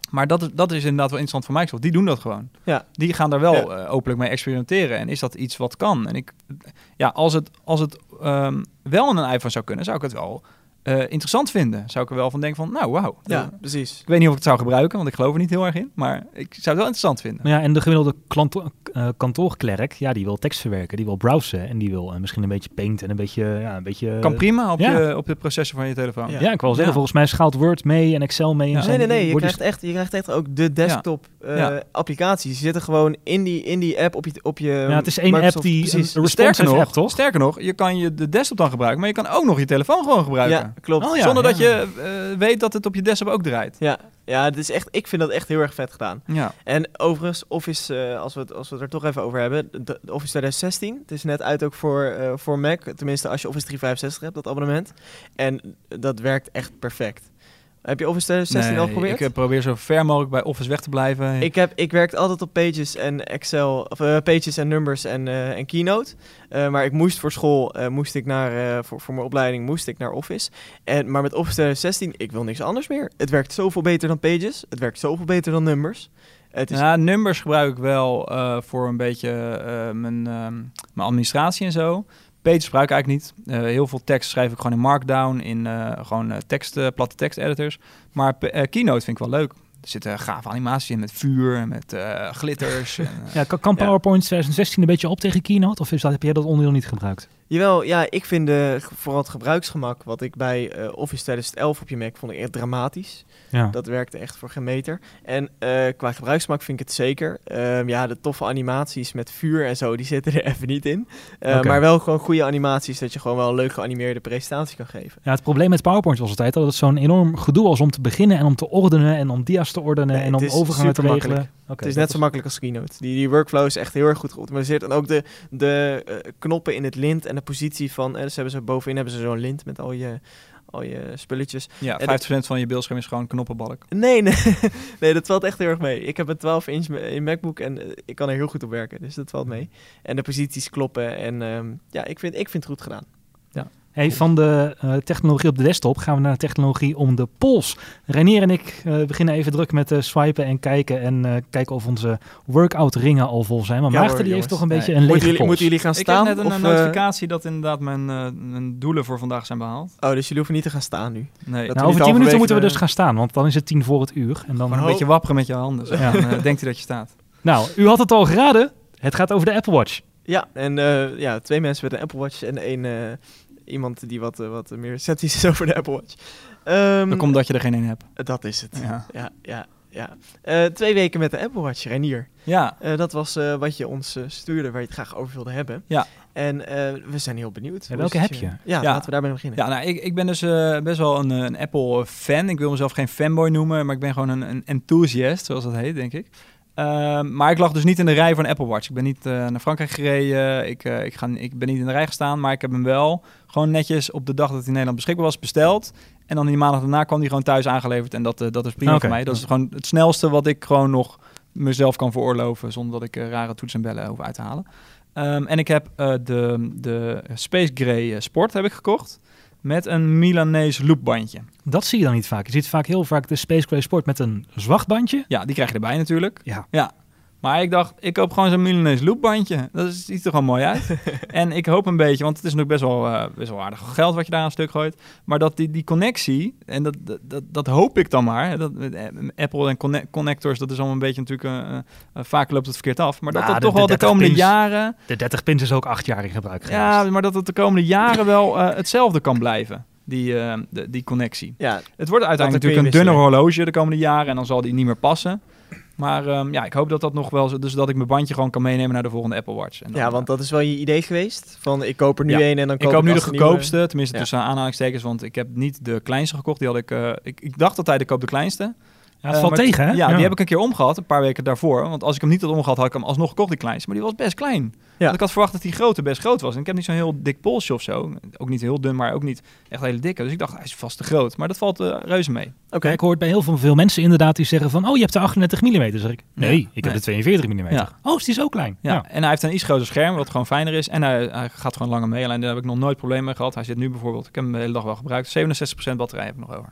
Maar dat is, dat is inderdaad wel interessant voor Microsoft. Die doen dat gewoon. Ja. Die gaan daar wel Ja. eh, openlijk mee experimenteren. En is dat iets wat kan? En ik, ja, als het, als het ehm, wel in een iPhone zou kunnen, zou ik het wel eh, interessant vinden. Zou ik er wel van denken van, nou, wauw. Ja, precies. ik weet niet of ik het zou gebruiken, want ik geloof er niet heel erg in. Maar ik zou het wel interessant vinden. Maar ja, en de gemiddelde klanto- eh, kantoorklerk, ja, die wil tekst verwerken, die wil browsen en die wil eh, misschien een beetje paint en een beetje, ja, een beetje... Kan prima op, ja. je, op de processor van je telefoon. Ja. Ja, ik wil zeggen, Ja. volgens mij schaalt Word mee en Excel mee. En. Nee, nee, nee. Je krijgt, echt, je krijgt echt ook de desktop eh, Ja. applicaties. Die zitten gewoon in die, in die app op je, op je Ja, het is één app die precies. een Sterker responsive nog, app, toch? sterker nog, je kan je de desktop dan gebruiken, maar je kan ook nog je telefoon gewoon gebruiken. Ja, klopt. Oh ja, Zonder ja. dat je eh, weet dat het op je desktop ook draait. Ja, ja het is echt, ik vind dat echt heel erg vet gedaan. Ja, En overigens, Office, eh, als, we het, als we het er toch even over hebben, de, de Office 2016, het is net uit ook voor, eh, voor Mac, tenminste als je Office 365 hebt, dat abonnement. En dat werkt echt perfect. Heb je Office 2016 al Nee, geprobeerd? ik eh, probeer zo ver mogelijk bij Office weg te blijven. Ik, heb, ik werkte altijd op Pages en Excel, of eh, Pages en Numbers en, eh, en Keynote. Maar ik moest voor school, moest ik naar, voor, voor mijn opleiding, moest ik naar Office. En, maar met Office 2016, ik wil niks anders meer. Het werkt zoveel beter dan Pages. Het werkt zoveel beter dan Numbers. Het is, ja, nummers gebruik ik wel voor een beetje mijn, ehm, mijn administratie en zo. Pages gebruik ik eigenlijk niet. Eh, heel veel tekst schrijf ik gewoon in Markdown, in eh, gewoon eh, tekst, platte tekst editors. Maar eh, Keynote vind ik wel leuk. Er zitten gave animaties in met vuur en met eh, glitters. en, Ja, kan. PowerPoint 2016 een beetje op tegen Keynote? Of is dat, heb jij dat onderdeel niet gebruikt? Jawel, ja, ik vind de, vooral het gebruiksgemak, wat ik bij eh, Office 2011 op je Mac vond ik echt dramatisch. Ja. Dat werkte echt voor geen meter. En eh, qua gebruiksgemak vind ik het zeker. Ehm, ja, de toffe animaties met vuur en zo, die zitten er even niet in. Eh. Maar wel gewoon goede animaties, dat je gewoon wel een leuk geanimeerde presentatie kan geven. ja, het probleem met PowerPoint was altijd dat het zo'n enorm gedoe was om te beginnen en om te ordenen en om dia's te ordenen Nee, en om overgangen te regelen. Oké, het is net zo makkelijk als Keynote. Die, die workflow is echt heel erg goed geoptimaliseerd. En ook de, de eh, knoppen in het lint en de positie van... Dus hebben ze, bovenin hebben ze zo'n lint met al je, al je spulletjes. ja, en 50% van je beeldscherm is gewoon knoppenbalk. Nee, nee, nee, dat valt echt heel erg mee. Ik heb een 12 inch in MacBook en eh, ik kan er heel goed op werken. Dus dat valt mee. En de posities kloppen. En ehm, ja, ik vind, ik vind het goed gedaan. Hey, van de eh, technologie op de desktop gaan we naar de technologie om de pols. Renier en ik eh, beginnen even druk met eh, swipen en kijken en eh, kijken of onze workout ringen al vol zijn. Maar Ja Maarten hoor, die heeft toch een beetje Nee. een lege Moeten jullie, pols. moeten jullie gaan Ik staan? heb net een of, notificatie dat inderdaad mijn, eh, mijn doelen voor vandaag zijn behaald. oh, dus jullie hoeven niet te gaan staan nu. Nee, Nou, over 10 minuten moeten we dus gaan staan, want dan is het tien voor het uur. En dan... Maar een beetje wapperen met je handen. Zo. Ja. Dan eh, denkt hij dat je staat. Nou, u had het al geraden. Het gaat over de Apple Watch. Ja, en eh, ja, twee mensen met een Apple Watch en één eh, iemand die wat, eh, wat meer sceptisch is over de Apple Watch. Ehm, Dat komt dat je er geen een hebt. Dat is het. Ja. Ja, ja, ja. Eh, twee weken met de Apple Watch, Renier. Ja, Eh, dat was wat je ons stuurde, waar je het graag over wilde hebben. Ja. En we zijn heel benieuwd. Ja, welke heb je? Ja, Ja. laten we daarbij beginnen. Ja, nou, ik, ik ben dus best wel een, een Apple-fan. Ik wil mezelf geen fanboy noemen, maar ik ben gewoon een, een enthusiast, zoals dat heet, denk ik. Ehm, maar ik lag dus niet in de rij voor een Apple Watch. Ik ben niet eh, naar Frankrijk gereden. Ik, eh, ik, ga, ik ben niet in de rij gestaan, maar ik heb hem wel gewoon netjes op de dag dat hij in Nederland beschikbaar was besteld. En dan die maandag daarna kwam hij gewoon thuis aangeleverd. En dat, eh, dat is prima voor mij. Dat is gewoon het snelste wat ik gewoon nog mezelf kan veroorloven. Zonder dat ik rare toetsen en bellen hoef uit te halen. Ehm, en ik heb de, de Space Gray Sport heb ik gekocht. Met een Milanese loopbandje. Dat zie je dan niet vaak. Je ziet vaak heel vaak de Space Gray Sport met een zwart bandje. Ja, die krijg je erbij natuurlijk. Ja. ja. Maar ik dacht, ik koop gewoon zo'n Milanese loopbandje. Dat is- ziet er gewoon mooi uit. en ik hoop een beetje, want het is natuurlijk best wel, eh, best wel aardig geld wat je daar aan stuk gooit. Maar dat die, die connectie, en dat, dat, dat, dat hoop ik dan maar. hè, Dat, eh, Apple en conne- connectors, dat is allemaal een beetje natuurlijk, eh, vaak loopt het verkeerd af. Maar dat Nou, dat de- toch de wel de 30 komende pins. jaren, De 30 pins is ook acht jaar in gebruik geweest. ja, maar dat het de komende jaren wel eh, hetzelfde kan blijven. Die, eh, de, die connectie. Ja, Het wordt uiteindelijk natuurlijk een dunner horloge de komende jaren en dan zal die niet meer passen. Maar ehm, ja, ik hoop dat dat nog wel... Dus dat ik mijn bandje gewoon kan meenemen naar de volgende Apple Watch. En dan, Ja, eh, want dat is wel je idee geweest. Van ik koop er nu Ja. één en dan ik koop koop nu de nieuwe- goedkoopste, tenminste tussen aanhalingstekens, want ik heb niet de kleinste gekocht. Die had ik, eh, ik, ik dacht altijd ik koop de kleinste. Ja, het Eh, valt tegen, hè? Ja, die heb ik een keer omgehad, een paar weken daarvoor. Want als ik hem niet had omgehad, had ik hem alsnog gekocht, die kleinste. Maar die was best klein. Want ik had verwacht dat die grote best groot was. En ik heb niet zo'n heel dik polsje of zo. Ook niet heel dun, maar ook niet echt hele dikke. Dus ik dacht, hij is vast te groot. Maar dat valt eh, reuze mee. Oké. Ja, ik hoor het bij heel veel, veel mensen inderdaad die zeggen van... oh, je hebt de 38 mm. Zeg ik, nee, Ja, ik heb nee. de 42 mm. Ja. Oh, is die zo klein? Ja. En hij heeft een iets groter scherm, wat gewoon fijner is. En hij, hij gaat gewoon langer mee. Alleen daar heb ik nog nooit problemen mee gehad. Hij zit nu bijvoorbeeld, ik heb hem de hele dag wel gebruikt. 67% batterij heb ik nog over.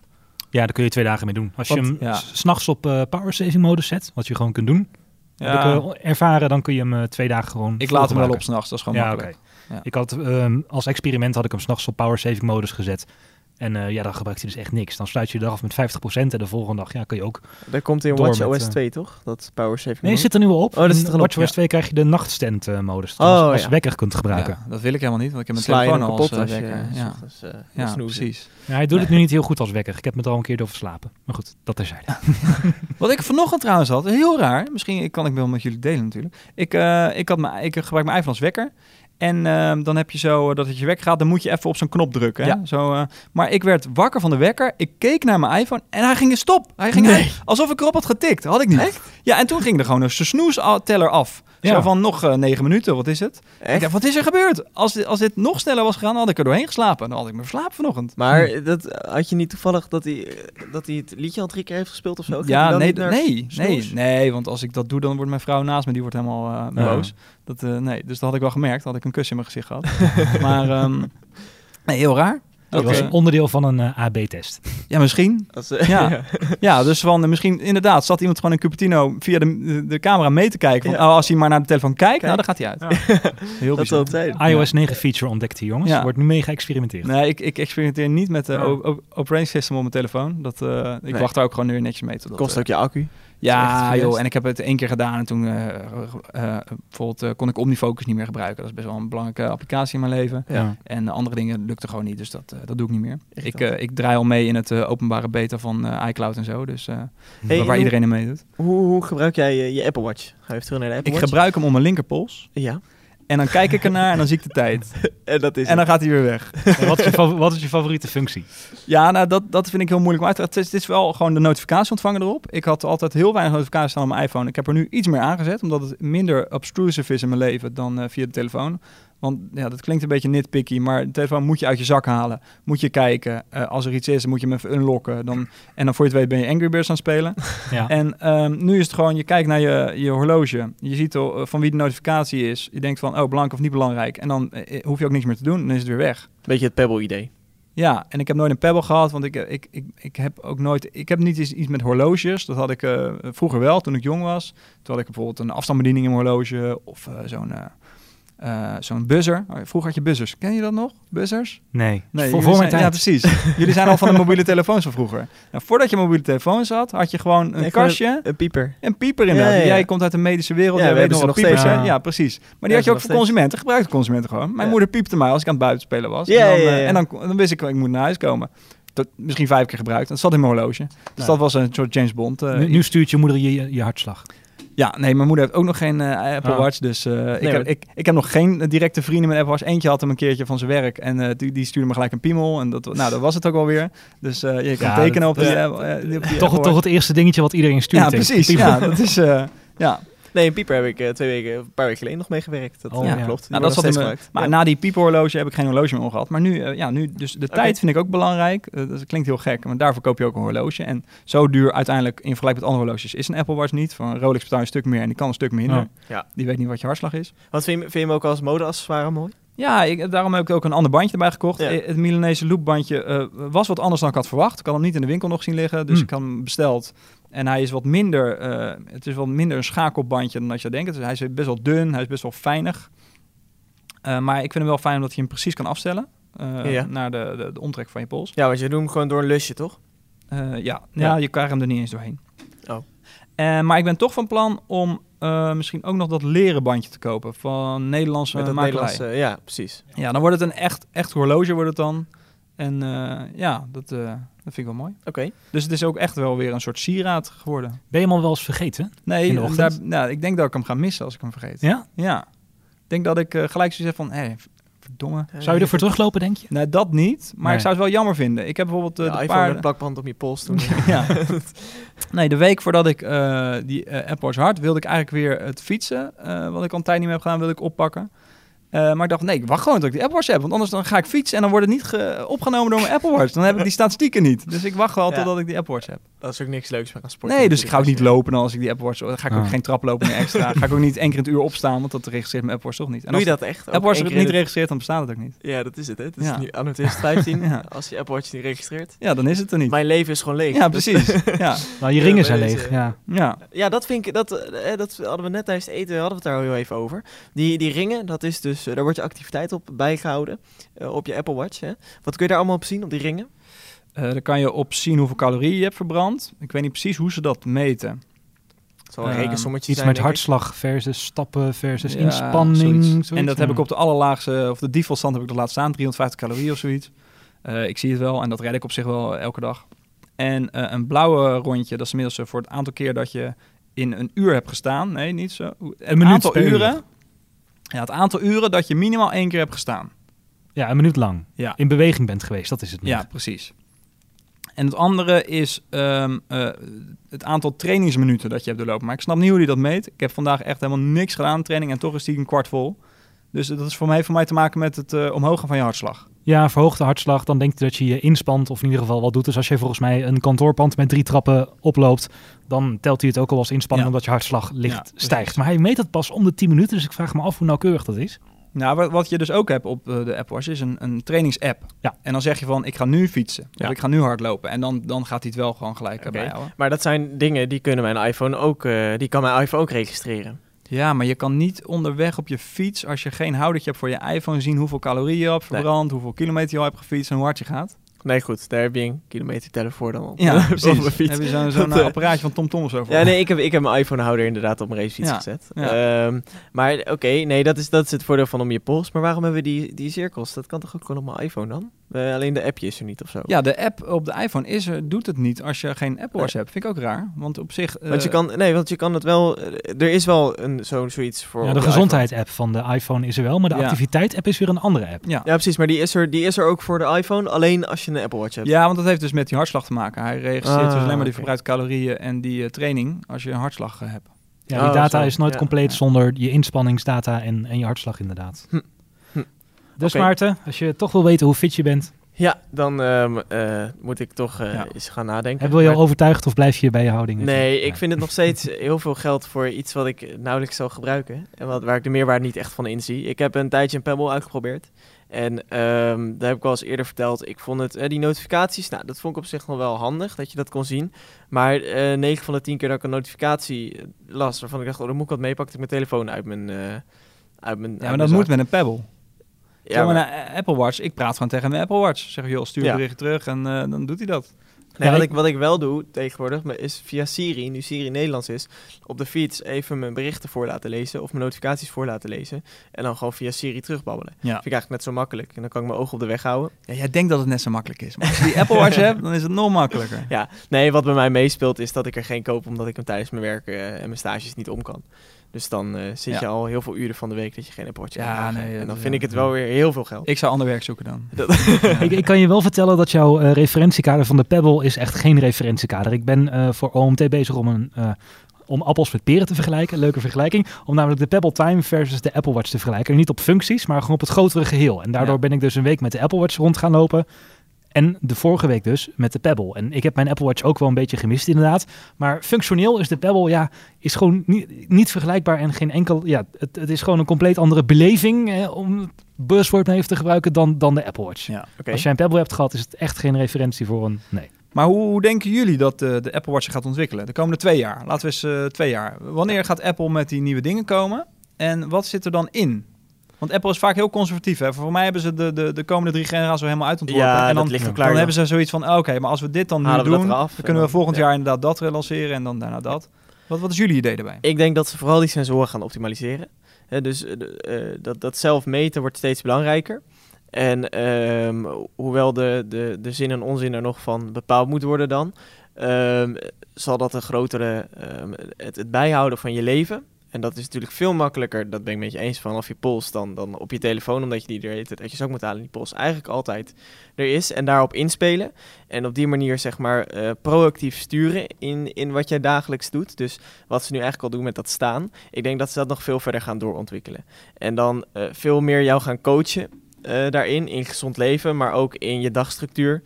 Ja, daar kun je twee dagen mee doen. Als je hem ja. s- s'nachts op eh power saving modus zet, wat je gewoon kunt doen. Ja, Heb ik eh, ervaren, dan kun je hem eh, twee dagen gewoon ik laat hem wel op s'nachts, dat is gewoon Ja, makkelijk. Ja. Ik had ehm, als experiment had ik hem s'nachts op power saving modus gezet. En eh, ja, dan gebruikt hij dus echt niks. Dan sluit je de dag af met 50% en de volgende dag ja, kun je ook... Daar komt in Door Watch met, OS eh, 2, toch? Dat power saving. Nee, mode. zit er nu al op. Oh, dat zit er WatchOS ja. 2 krijg je de nachtstand eh, modus. Dus Oh, als, ja. wekker kunt gebruiken. Ja, dat wil ik helemaal niet, want ik heb mijn Sla je telefoon al als kapot als je wekker. Ja, eh, wil ja precies. Ja, hij doet het nu niet heel goed als wekker. Ik heb me er al een keer door verslapen. Maar goed, dat terzijde. Wat ik vanochtend trouwens had, heel raar. Misschien kan ik wel met jullie delen natuurlijk. Ik, eh, ik, had mijn, ik gebruik mijn iPhone als wekker. En ehm, dan heb je zo eh, dat het je wekker gaat, dan moet je even op zo'n knop drukken. Hè? Ja. Zo, eh, maar ik werd wakker van de wekker. Ik keek naar mijn iPhone en hij ging in stop. Hij ging Nee. uit, alsof ik erop had getikt. Had ik niet. Ja, en toen ging er gewoon een snoes-teller af. Zo van nog eh, negen minuten, wat is het? Ik dacht, wat is er gebeurd? Als dit, als dit nog sneller was gegaan, dan had ik er doorheen geslapen. Dan had ik me verslapen vanochtend. Maar dat, had je niet toevallig dat hij, dat hij het liedje al drie keer heeft gespeeld of zo? Ja, nee, nee, nee, nee, want als ik dat doe, dan wordt mijn vrouw naast me, die wordt helemaal eh, boos. Dat, eh, nee, dus dat had ik wel gemerkt, had ik een kus in mijn gezicht gehad. maar, ehm, nee, heel raar. Dat Oké. was een onderdeel van een eh, AB-test. Ja, misschien. Als, Ja. Ja, dus van, eh, misschien inderdaad zat iemand gewoon in Cupertino via de, de, camera mee te kijken. Van, Ja. oh, als hij maar naar de telefoon kijkt, Kijk. nou, dan gaat hij uit. Heel dat bizar. iOS 9 feature ontdekt hier, jongens. Ja. Wordt nu mee geëxperimenteerd. Nee, ik, ik experimenteer niet met de operating system op mijn telefoon. Dat, eh, ik Nee. wacht daar ook gewoon nu netjes mee. Totdat, Kost ook je accu. Ja, joh. En ik heb het één keer gedaan en toen eh, eh, bijvoorbeeld eh, kon ik Omnifocus niet meer gebruiken. Dat is best wel een belangrijke applicatie in mijn leven. Ja. En andere dingen lukte gewoon niet, dus dat, dat doe ik niet meer. Echt Ik, ik draai al mee in het openbare beta van iCloud en zo, dus Hey, waar iedereen in meedoet. Hoe, hoe gebruik jij je, je Apple Watch? Ga je even terug naar de Apple Ik Watch? gebruik hem om mijn linkerpols Ja, en dan kijk ik ernaar en dan zie ik de tijd. en dat is En dan gaat hij weer weg. En wat, is je wat is je favoriete functie? Ja, nou, dat, dat vind ik heel moeilijk om uit te leggen. Het is, het is wel gewoon de notificatie ontvangen erop. Ik had altijd heel weinig notificaties staan op mijn iPhone. Ik heb er nu iets meer aangezet, omdat het minder obtrusive is in mijn leven dan eh, via de telefoon. Want ja, dat klinkt een beetje nitpicky, maar de telefoon moet je uit je zak halen. Moet je kijken. Eh, als er iets is, dan moet je hem even unlocken. Dan, en dan voor je het weet ben je Angry Birds aan het spelen. Ja. En ehm, nu is het gewoon, je kijkt naar je, je horloge. Je ziet al, eh, van wie de notificatie is. Je denkt van, oh, belangrijk of niet belangrijk. En dan eh, hoef je ook niks meer te doen. Dan is het weer weg. Beetje het Pebble-idee. Ja, en ik heb nooit een Pebble gehad, want ik, ik, ik, ik heb ook nooit... Ik heb niet iets, iets met horloges. Dat had ik eh, vroeger wel, toen ik jong was. Toen had ik bijvoorbeeld een afstandsbediening in mijn horloge of eh, zo'n... eh, zo'n buzzer. Oh, Vroeger had je buzzers. Ken je dat nog? Buzzers? Nee, Nee, voor, jullie voor mijn zijn- tijd. Ja, precies. jullie zijn al van de mobiele telefoons van vroeger. Nou, voordat je mobiele telefoons had, had je gewoon een Nee, kastje, Een pieper. een pieper inderdaad. Ja, ja, ja. Jij komt uit de medische wereld, Ja, jij we weet nog wat nog piepers zijn. Ja. Ja, precies. Maar die Ja, had je ook voor consumenten, gebruikte consumenten gewoon. Mijn Ja. moeder piepte mij als ik aan het buiten spelen was. Ja, en dan, ja, eh, ja. en dan, dan wist ik, ik moet naar huis komen. Dat, misschien vijf keer gebruikt. Dat zat in mijn horloge. Dus Ja. dat was een soort James Bond. eh, Nu, nu stuurt je moeder je, je, je hartslag. Ja, nee, mijn moeder heeft ook nog geen eh, Apple Ah. Watch. Dus eh, ik, maar- heb, ik, ik heb nog geen directe vrienden met Apple Watch. Eentje had hem een keertje van zijn werk. En eh, die, die stuurde me gelijk een piemel. En dat, nou, dat was het ook alweer. Dus eh, je kan Ja, tekenen dat- op die, ja. eh, die- op die Toch, Apple toch het eerste dingetje wat iedereen stuurt. Ja, precies. Ja, dat is... eh, ja. Nee, een pieper heb ik eh, twee weken, een paar weken geleden nog meegewerkt. Dat Oh, ja, ja. klopt. Nou, dat zat gebruikt. maar Ja. na die pieperhorloge heb ik geen horloge meer omgehad. Maar nu, eh, ja, nu dus de tijd vind ik ook belangrijk. Eh, dat klinkt heel gek, maar daarvoor koop je ook een horloge. En zo duur uiteindelijk in vergelijking met andere horloges is een Apple Watch niet. Van een Rolex betaal je een stuk meer en die kan een stuk minder. Ja. Ja. Die weet niet wat je hartslag is. Wat vind je, vind je hem ook als modeaccessoire mooi? Ja, ik, daarom heb ik ook een ander bandje erbij gekocht. Ja. Eh, Het Milanese loopbandje eh, was wat anders dan ik had verwacht. Ik had hem niet in de winkel nog zien liggen, dus Hmm. ik had hem besteld. En hij is wat minder, eh, het is wat minder een schakelbandje dan als je denkt. Dus hij is best wel dun, hij is best wel fijnig. Eh, maar ik vind hem wel fijn omdat je hem precies kan afstellen. Ja. Naar de, de, de omtrek van je pols. Ja, want je doet hem gewoon door een lusje, toch? Ja. Ja. Ja. je krijgt hem er niet eens doorheen. Oh. Maar ik ben toch van plan om misschien ook nog dat leren bandje te kopen van Nederlandse Met dat makelij. Nederlandse, ja, precies. Ja, dan wordt het een echt, echt horloge wordt het dan. En eh, ja, dat, eh, dat vind ik wel mooi. Oké. Dus het is ook echt wel weer een soort sieraad geworden. Ben je hem al wel eens vergeten? Nee, In de ochtend? daar, nou, ik denk dat ik hem ga missen als ik hem vergeet. Ja? Ja. Ik denk dat ik eh, gelijk zoiets heb van, hé, verdomme. Zou je ervoor teruglopen, denk je? Nee, dat niet. Maar Nee. ik zou het wel jammer vinden. Ik heb bijvoorbeeld de de met plakband op je pols toen. ja. Nee, de week voordat ik eh, die Apple Watch had, wilde ik eigenlijk weer het fietsen, eh, wat ik al een tijd niet meer heb gedaan, wilde ik oppakken. Eh, maar ik dacht, nee, ik wacht gewoon tot ik die Apple Watch heb. Want anders dan ga ik fietsen en dan wordt het niet ge- opgenomen door mijn Apple Watch. Dan heb ik die statistieken niet. Dus ik wacht wel Ja. totdat ik die Apple Watch heb. Dat is ook niks leuks meer aan sporten. Nee, dus ik ga ook niet lopen als ik die Apple Watch... Dan ga ik ook Ah. geen traplopen meer extra. ga ik ook niet één keer in het uur opstaan, want dat registreert mijn Apple Watch toch niet. En Doe je dat echt? Apple Watch het niet registreert, dan bestaat het ook niet. het- Ja, dat is het. Hè. Het is Ja. nu anno 2015. Ja. Als je Apple Watch niet registreert. Ja, dan is het er niet. Mijn leven is gewoon leeg. Ja, precies. Ja, Nou, je Ja, ringen zijn leeg. Ja. ja. Ja, dat vind ik, dat, eh, dat hadden we net tijdens het eten, hadden we het daar al heel even over. Die, die ringen, dat is dus, eh, daar wordt je activiteit op bijgehouden, eh, op je Apple Watch. Hè. Wat kun je daar allemaal op zien, op die ringen? Eh, dan kan je op zien hoeveel calorieën je hebt verbrand. Ik weet niet precies hoe ze dat meten. Het zal een Ehm, rekensommetje Iets zijn, met hartslag versus stappen versus Ja, inspanning. zoiets. zoiets, en dat heb ik op de allerlaagste, of de default stand heb ik dat laten staan, 350 calorieën of zoiets. Eh, ik zie het wel en dat red ik op zich wel elke dag. En eh, een blauwe rondje, dat is inmiddels voor het aantal keer dat je in een uur hebt gestaan. Nee, niet zo. Minuut aantal uren. Ja, het aantal uren dat je minimaal één keer hebt gestaan. Ja, een minuut lang. Ja, In beweging bent geweest, dat is het meer. ja precies. En het andere is ehm, eh, het aantal trainingsminuten dat je hebt doorlopen. Maar ik snap niet hoe die dat meet. Ik heb vandaag echt helemaal niks gedaan aan training en toch is die een kwart vol. Dus dat is voor mij, voor mij te maken met het eh, omhoog gaan van je hartslag. Ja, verhoogde hartslag, dan denk je dat je je inspant of in ieder geval wat doet. Dus als je volgens mij een kantoorpand met drie trappen oploopt, dan telt hij het ook al als inspanning Ja. omdat je hartslag licht Ja, stijgt. Maar hij meet het pas om de 10 minuten, dus ik vraag me af hoe nauwkeurig dat is. Nou, wat, wat je dus ook hebt op eh, de Apple Watch is een, een trainingsapp. Ja. En dan zeg je van, ik ga nu fietsen. Ja. Of ik ga nu hardlopen. En dan, dan gaat hij het wel gewoon gelijk Oké. bij bijhouden. Maar dat zijn dingen die kunnen mijn iPhone ook, eh, die kan mijn iPhone ook registreren. Ja, maar je kan niet onderweg op je fiets, als je geen houdertje hebt voor je iPhone, zien hoeveel calorieën je hebt Nee. verbrand, hoeveel kilometer je al hebt gefietst en hoe hard je gaat. Nee, goed, daar heb je een kilometer teller voor dan op, Ja, op precies. heb je zo'n zo'n Dat, eh, eh, apparaatje van TomTom of zo voor. Ja, nee, ik heb, ik heb mijn iPhone-houder inderdaad op mijn racefiets Ja, gezet. ja. Ehm, maar oké, nee, dat is, dat is het voordeel van om je pols. Maar waarom hebben we die, die cirkels? Dat kan toch ook gewoon op mijn iPhone dan? Eh, alleen de appje is er niet of zo. Ja, de app op de iPhone is er, doet het niet als je geen Apple Watch hebt. Vind ik ook raar. Want op zich... eh, want je kan, nee, want je kan het wel. eh, Er is wel een zo, zoiets voor. Ja, de gezondheid-app van de iPhone is er wel, maar de Ja. activiteit-app is weer een andere app. Ja. Ja, precies, maar die is, er, die is er ook voor de iPhone, alleen als je een Apple Watch hebt. ja, want dat heeft dus met die hartslag te maken. Hij registreert Ah, dus alleen maar die verbruikte calorieën en die eh, training als je een hartslag eh, hebt. Ja, die Oh, data zo. is nooit Ja. compleet Ja. zonder je inspanningsdata en, en je hartslag inderdaad. Hm. Dus. Maarten, als je toch wil weten hoe fit je bent, Ja, dan ehm, eh, moet ik toch eh, Ja. eens gaan nadenken. heb wil je Maar- al overtuigd of blijf je bij je houding? Nee, ik Ja. vind het nog steeds heel veel geld voor iets wat ik nauwelijks zal gebruiken. En wat, waar ik de meerwaarde niet echt van inzie. Ik heb een tijdje een Pebble uitgeprobeerd. En ehm daar heb ik al eens eerder verteld. Ik vond het, eh, die notificaties, nou, dat vond ik op zich nog wel handig dat je dat kon zien. Maar eh 9 van de 10 keer dat ik een notificatie eh, las, waarvan ik dacht, oh, dan moet ik wat mee, pakte ik mijn telefoon uit mijn. eh uit mijn Ja, maar dat moet met een Pebble. Ja, maar- een Apple Watch, ik praat gewoon tegen mijn Apple Watch. Zeg, joh, stuur een bericht terug en eh, dan doet hij dat. Nee, wat, ik- wat ik wel doe tegenwoordig maar is via Siri, nu Siri Nederlands is, op de fiets even mijn berichten voor laten lezen of mijn notificaties voor laten lezen. En dan gewoon via Siri terugbabbelen. Ja. Vind ik eigenlijk net zo makkelijk. En dan kan ik mijn ogen op de weg houden. ja. Jij denkt dat het net zo makkelijk is. Maar als je die Apple Watch hebt, dan is het nog makkelijker. Ja, nee, wat bij mij meespeelt is dat ik er geen koop omdat ik hem tijdens mijn werk eh, en mijn stages niet om kan. Dus dan eh, zit Ja. je al heel veel uren van de week dat je geen Watch Ja, kan dragen. nee, En dan dat- vind ik het ja. wel weer heel veel geld. Ik zou ander werk zoeken dan. Dat- ik, ik kan je wel vertellen dat jouw eh, referentiekader van de Pebble is echt geen referentiekader. Ik ben eh, voor OMT bezig om een... eh, om appels met peren te vergelijken, leuke vergelijking. Om namelijk de Pebble Time versus de Apple Watch te vergelijken. Niet op functies, maar gewoon op het grotere geheel. En daardoor Ja. ben ik dus een week met de Apple Watch rond gaan lopen. En de vorige week dus met de Pebble. En ik heb mijn Apple Watch ook wel een beetje gemist inderdaad. Maar functioneel is de Pebble ja, is gewoon niet, niet vergelijkbaar en geen enkel... Ja, het, het is gewoon een compleet andere beleving, eh, om het buzzword even te gebruiken, dan, dan de Apple Watch. Ja. Als jij een Pebble hebt gehad, is het echt geen referentie voor een... Nee. Maar hoe, denken jullie dat eh, de Apple Watch gaat ontwikkelen? De komende twee jaar. Laten we eens eh, twee jaar. Wanneer gaat Apple met die nieuwe dingen komen? En wat zit er dan in? Want Apple is vaak heel conservatief. Hè? Voor mij hebben ze de, de, de komende drie generaties al helemaal uitontworpen. Ja, en dan, ligt dan hebben ze zoiets van, oké, maar als we dit dan nu Halen dat doen, eraf dan en kunnen we volgend ja. jaar inderdaad dat relanceren en dan daarna dat. Wat, wat is jullie idee daarbij? Ik denk dat ze vooral die sensoren gaan optimaliseren. Dus eh, eh, dat, dat zelf meten wordt steeds belangrijker. En ehm, hoewel de, de, de zin en onzin er nog van bepaald moet worden dan, ehm, zal dat een grotere, het, het bijhouden van je leven. En dat is natuurlijk veel makkelijker, dat ben ik met je eens, vanaf je pols dan, dan op je telefoon, omdat je die er heet, dat je ook moet halen, die pols eigenlijk altijd er is. En daarop inspelen. En op die manier, zeg maar, eh, proactief sturen in, in wat jij dagelijks doet. Dus wat ze nu eigenlijk al doen met dat staan. Ik denk dat ze dat nog veel verder gaan doorontwikkelen. En dan eh, veel meer jou gaan coachen eh, daarin, in gezond leven, maar ook in je dagstructuur.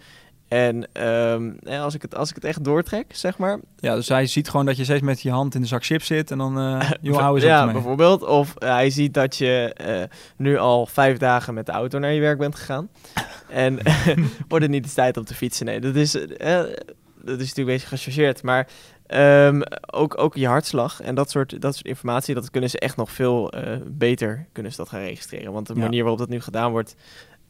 En ehm, als, ik het, als ik het echt doortrek, zeg maar. Ja, dus hij ziet gewoon dat je steeds met je hand in de zak chips zit en dan, uh, joh, hou eens ja, bijvoorbeeld. Of eh, hij ziet dat je eh, nu al vijf dagen met de auto naar je werk bent gegaan. en wordt het niet eens tijd om te fietsen? Nee, dat is, dat is natuurlijk een beetje gechargeerd. Maar ehm, ook, ook je hartslag en dat soort, dat soort informatie, dat kunnen ze echt nog veel beter kunnen ze dat gaan registreren. Want de manier waarop dat nu gedaan wordt,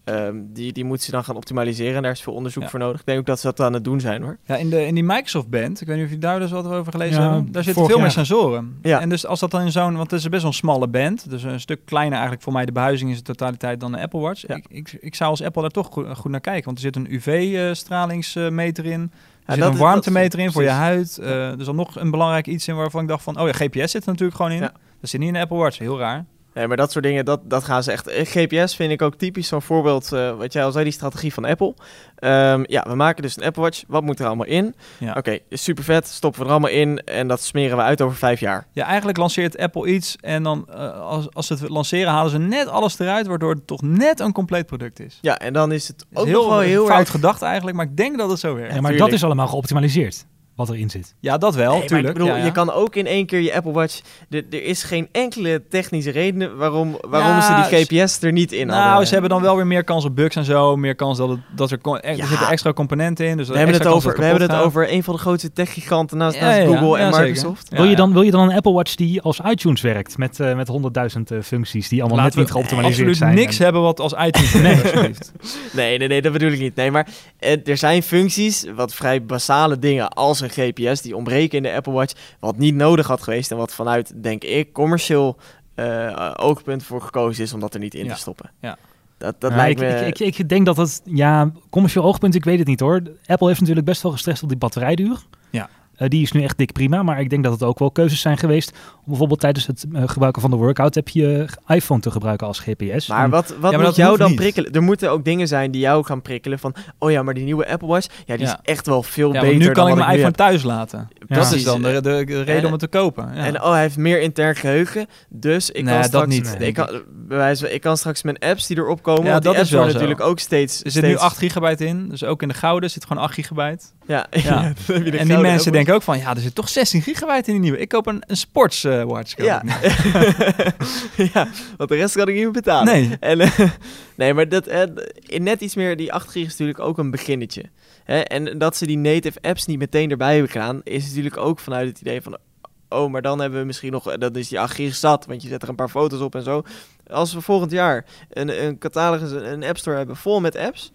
ehm, die, die moeten ze dan gaan optimaliseren. En daar is veel onderzoek Ja. voor nodig. Ik denk ook dat ze dat aan het doen zijn hoor. Ja, in, de, in die Microsoft Band, ik weet niet of je daar dus wat over gelezen Ja, hebben, daar zitten veel meer jaar. sensoren. Ja. En dus als dat dan in zo'n, want het is best wel een smalle band, dus een stuk kleiner eigenlijk voor mij de behuizing is de totaliteit dan de Apple Watch. Ja. Ik, ik, ik zou als Apple daar toch goed, goed naar kijken, want er zit een UV-stralingsmeter in, er Ja, zit dat een warmtemeter in voor je huid. Er is al nog een belangrijk iets in waarvan ik dacht van, oh ja, GPS zit er natuurlijk gewoon in. Ja. Dat zit niet in de Apple Watch, heel raar. Nee, maar dat soort dingen, dat, dat gaan ze echt... eh, GPS vind ik ook typisch zo'n voorbeeld, eh, wat jij al zei, die strategie van Apple. Ehm, ja, we maken dus een Apple Watch. Wat moet er allemaal in? Ja. Oké, super vet, stoppen we er allemaal in en dat smeren we uit over vijf jaar. Ja, eigenlijk lanceert Apple iets en dan eh, als, als ze het lanceren halen ze net alles eruit, waardoor het toch net een compleet product is. Ja, en dan is het Is ook nog wel heel fout erg... gedacht eigenlijk, maar ik denk dat het zo werkt. Ja, maar tuurlijk. dat is allemaal geoptimaliseerd, wat erin zit. Ja, dat wel, Nee, tuurlijk. ik bedoel, ja, ja. je kan ook in één keer je Apple Watch... Er, er is geen enkele technische reden waarom, waarom Ja, ze die GPS er niet in Nou, hadden. ze hebben dan wel weer meer kans op bugs en zo. Meer kans dat, het, dat er, er zitten extra componenten in. Dus We hebben, het over, we hebben het over een van de grootste techgiganten naast, Ja, naast ja, Google ja, en. Microsoft. Ja, wil, je dan, wil je dan een Apple Watch die als iTunes werkt, met, eh met 100.000 eh, functies die allemaal Laten net niet geoptimaliseerd absoluut zijn? niks En- hebben wat als iTunes nee. Nee, nee, nee, dat bedoel ik niet. Nee, maar eh, er zijn functies, wat vrij basale dingen als een GPS, die ontbreken in de Apple Watch, wat niet nodig had geweest en wat vanuit, denk ik, commercieel eh, oogpunt voor gekozen is om dat er niet in Ja. te stoppen. Ja. Dat, dat lijkt ik, me... ik, ik, ik denk dat het, ja, commercieel oogpunt, ik weet het niet hoor. Apple heeft natuurlijk best wel gestrest op die batterijduur. Ja. Eh, die is nu echt dik prima, maar ik denk dat het ook wel keuzes zijn geweest om bijvoorbeeld tijdens het eh, gebruiken van de workout heb je iPhone te gebruiken als GPS. maar En- wat, wat maar moet dat jou dan niet. prikkelen? Er moeten ook dingen zijn die jou gaan prikkelen van... Oh ja, maar die nieuwe Apple Watch, ja, die Ja. is echt wel veel Ja, beter nu kan dan ik mijn iPhone heb. thuis laten. Ja. Dat is dan de, de, de reden En- om het te kopen. Ja. En oh, hij heeft meer intern geheugen, dus ik Nee, kan dat straks... niet, ik, denk kan, bij wijze van- ik kan straks mijn apps die erop komen, Ja, dat is apps wel zo. natuurlijk ook steeds... er zit nu steeds- 8 gigabyte in, dus ook in de gouden zit gewoon 8 gigabyte. Ja, Ja. ja. en die mensen denken ook van, ja, er zit toch 16 gigabyte in die nieuwe. Ik koop een, een sports eh, watch. koop Ja. ja, want de rest kan ik niet meer betalen. Nee. En, eh, nee, maar dat, eh, in net iets meer, die 8 gig is natuurlijk ook een beginnetje. Hè? En dat ze die native apps niet meteen erbij hebben gedaan, is natuurlijk ook vanuit het idee van... Oh, maar dan hebben we misschien nog, dan is die 8 gig zat, want je zet er een paar foto's op en zo. Als we volgend jaar een, een catalogus, een app store hebben vol met apps...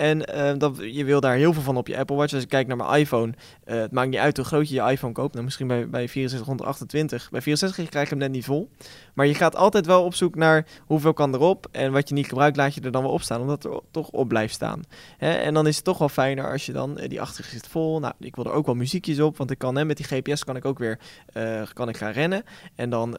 En eh, dat, je wil daar heel veel van op je Apple Watch. Als ik kijk naar mijn iPhone, eh, het maakt niet uit hoe groot je je iPhone koopt. Nou, misschien bij, bij 6428. Bij 64 krijg je hem net niet vol. Maar je gaat altijd wel op zoek naar hoeveel kan erop. En wat je niet gebruikt, laat je er dan wel op staan. Omdat er toch op blijft staan. Hè? En dan is het toch wel fijner als je dan, eh, die achter zit vol. Nou, ik wil er ook wel muziekjes op. Want ik kan hè, met die GPS kan ik ook weer kan ik gaan rennen. En dan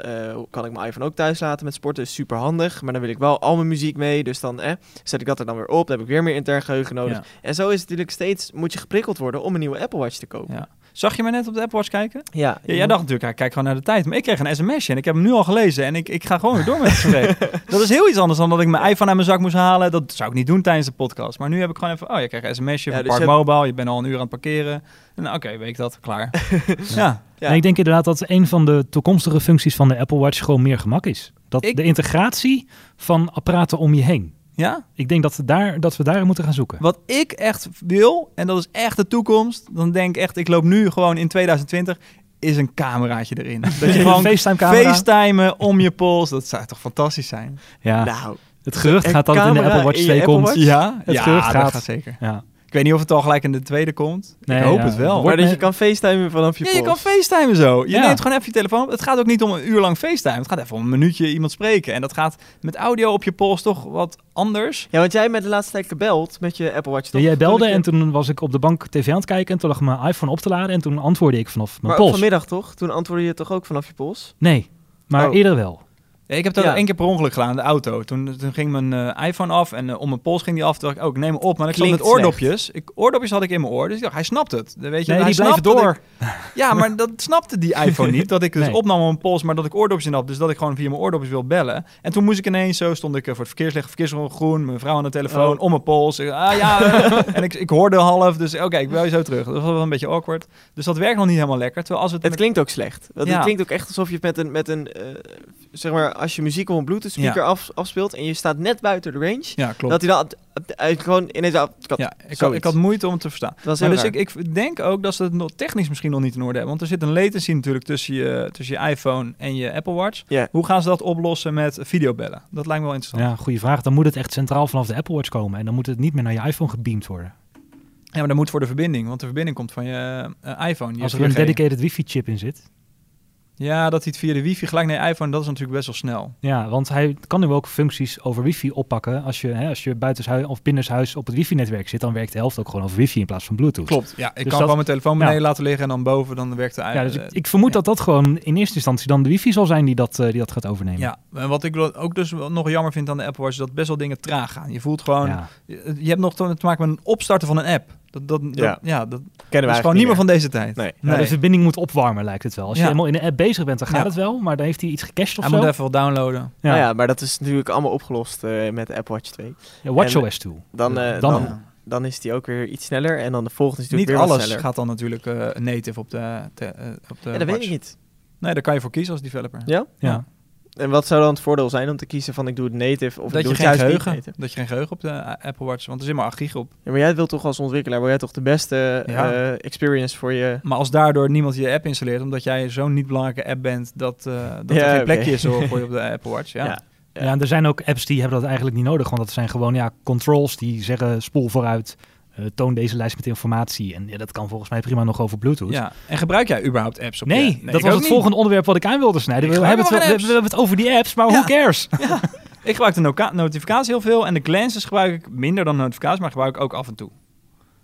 kan ik mijn iPhone ook thuis laten met sporten. super handig. Maar dan wil ik wel al mijn muziek mee. Dus dan zet ik dat er dan weer op. Dan heb ik weer meer intern geheugen nodig. Ja. En zo is het natuurlijk steeds, moet je geprikkeld worden om een nieuwe Apple Watch te kopen. Ja. Zag je me net op de Apple Watch kijken? Ja, Ja, jij dacht natuurlijk, ja, kijk gewoon naar de tijd. Maar ik kreeg een sms'je en ik heb hem nu al gelezen. En ik, ik ga gewoon weer door met het gesprek. dat is heel iets anders dan dat ik mijn iPhone uit mijn zak moest halen. Dat zou ik niet doen tijdens de podcast. Maar nu heb ik gewoon even, oh, je krijgt een sms'je Ja, van dus Park je hebt- Mobile. Je bent al een uur aan het parkeren. En oké, weet ik dat, klaar. ja. Ja. En ik denk inderdaad dat een van de toekomstige functies van de Apple Watch gewoon meer gemak is. Dat Ik- de integratie van apparaten om je heen. Ja, Ik denk dat we daar, dat we daar moeten gaan zoeken. wat ik echt wil, en dat is echt de toekomst. Dan denk ik echt, ik loop nu gewoon in 2020, is een cameraatje erin. Dat je gewoon FaceTime facetimen om je pols. Dat zou toch fantastisch zijn? Ja, Nou, het gerucht gaat dat in de Apple Watch in je 2 Apple komt. Watch? Ja, Het ja gerucht dat gaat. gaat zeker. Ja. Ik weet niet of het al gelijk in de tweede komt. Nee, ik hoop ja. het wel. Maar dat je kan facetimen vanaf je Ja, je kan facetimen zo. Je Ja. neemt gewoon even je telefoon op. Het gaat ook niet om een uur lang facetime. Het gaat even om een minuutje iemand spreken. En dat gaat met audio op je pols toch wat anders. Ja, want jij met de laatste tijd gebeld met je Apple Watch, Ja, toch? jij belde en toen was ik op de bank tv aan het kijken en toen lag mijn iPhone op te laden en toen antwoordde ik vanaf mijn Maar pols. vanmiddag toch? Toen antwoordde je toch ook vanaf je pols? Nee, maar Oh. eerder wel. Ik heb dat Ja. één keer per ongeluk gedaan in de auto. Toen, toen ging mijn eh, iPhone af en eh, om mijn pols ging die af. Toen dacht ik, oh, ik neem hem op. Maar ik zat met oordopjes. Ik, oordopjes had ik in mijn oor. Dus ik dacht, hij snapt het. Weet je, Nee, hij snapt dat door. ik- ja, maar dat snapte die iPhone niet. Dat ik dus Nee. opnam op mijn pols, maar dat ik oordopjes in had. Dus dat ik gewoon via mijn oordopjes wil bellen. En toen moest ik ineens, zo stond ik eh, voor het verkeerslicht, verkeerslicht groen, mijn vrouw aan de telefoon, Oh. om mijn pols. Ik, ah ja, en ik, ik hoorde half. Dus oké, ik bel je zo terug. Dat was wel een beetje awkward. Dus dat werkt nog niet helemaal lekker. Terwijl als het, Het met- klinkt ook slecht. Ja. Het klinkt ook echt alsof je met een, met een zeg maar, als je muziek op een Bluetooth speaker af, afspeelt en je staat net buiten de range, Ja, klopt. dat hij dan gewoon ineens... af- Ja, ik had, ik had moeite om het te verstaan. Dat was Maar heel dus raar. ik, ik denk ook dat ze het nog technisch misschien nog niet in orde hebben. Want er zit een latency natuurlijk tussen je, tussen je iPhone en je Apple Watch. Hoe gaan ze dat oplossen met videobellen? Dat lijkt me wel interessant. Ja, goede vraag. Dan moet het echt centraal vanaf de Apple Watch komen en dan moet het niet meer naar je iPhone gebeamd worden. Ja, maar dat moet voor de verbinding. Want de verbinding komt van je eh, iPhone. Je Als er een 4G. dedicated wifi-chip in zit. Ja, dat hij het via de wifi gelijk naar je iPhone, dat is natuurlijk best wel snel. Ja, want hij kan nu ook functies over wifi oppakken. Als je, hè, als je buitenshuis of binnenshuis op het wifi-netwerk zit, dan werkt de helft ook gewoon over wifi in plaats van Bluetooth. Klopt. Ja, ik kan dat- gewoon mijn telefoon beneden Ja. laten liggen en dan boven, dan werkt de Ja, dus ik, eh, ik vermoed ja. dat dat gewoon in eerste instantie dan de wifi zal zijn die dat, eh, die dat gaat overnemen. Ja, en wat ik ook dus nog jammer vind aan de Apple Watch, is dat best wel dingen traag gaan. Je voelt gewoon, Ja. je, je hebt nog te te maken met een opstarten van een app. Dat, dat, dat, Ja. dat Kennen is gewoon niet meer van deze tijd. Nee. Ja, de verbinding moet opwarmen, lijkt het wel. Als je helemaal in de app bezig bent, dan gaat Ja. het wel. Maar dan heeft hij iets gecached of Hij zo. moet even wat downloaden. Ja. Nou ja, maar dat is natuurlijk allemaal opgelost eh, met de Apple Watch 2. Ja, WatchOS 2. Dan, eh, Dan dan, dan is die ook weer iets sneller en dan de volgende is Niet natuurlijk weer wat alles sneller. gaat dan natuurlijk eh, native op de, te- op de ja, dat weet ik niet. Nee, daar kan je voor kiezen als developer. Ja? Ja. En wat zou dan het voordeel zijn om te kiezen van ik doe het native of ik dat, doe je het geen juist niet geheugen, native? dat je geen geheugen op de eh, Apple Watch, want er zit maar 8 gig op. Ja, maar jij wilt toch als ontwikkelaar, wil jij toch de beste Ja. eh, experience voor je... Maar als daardoor niemand je app installeert, omdat jij zo'n niet belangrijke app bent, dat, eh, dat Ja, er geen plekje is voor je op de Apple Watch. Ja. Ja. Ja. en er zijn ook apps die hebben dat eigenlijk niet nodig. Want dat zijn gewoon ja, controls die zeggen spoel vooruit, eh, toon deze lijst met informatie. En ja, dat kan volgens mij prima nog over Bluetooth. Ja. En gebruik jij überhaupt apps op Nee, je dat was het niet. volgende onderwerp wat ik aan wilde snijden. We hebben, het, we, helemaal we hebben het over die apps, maar Ja. who cares? Ik gebruik de noca- notificatie heel veel en de glances gebruik ik minder dan notificatie, maar gebruik ik ook af en toe.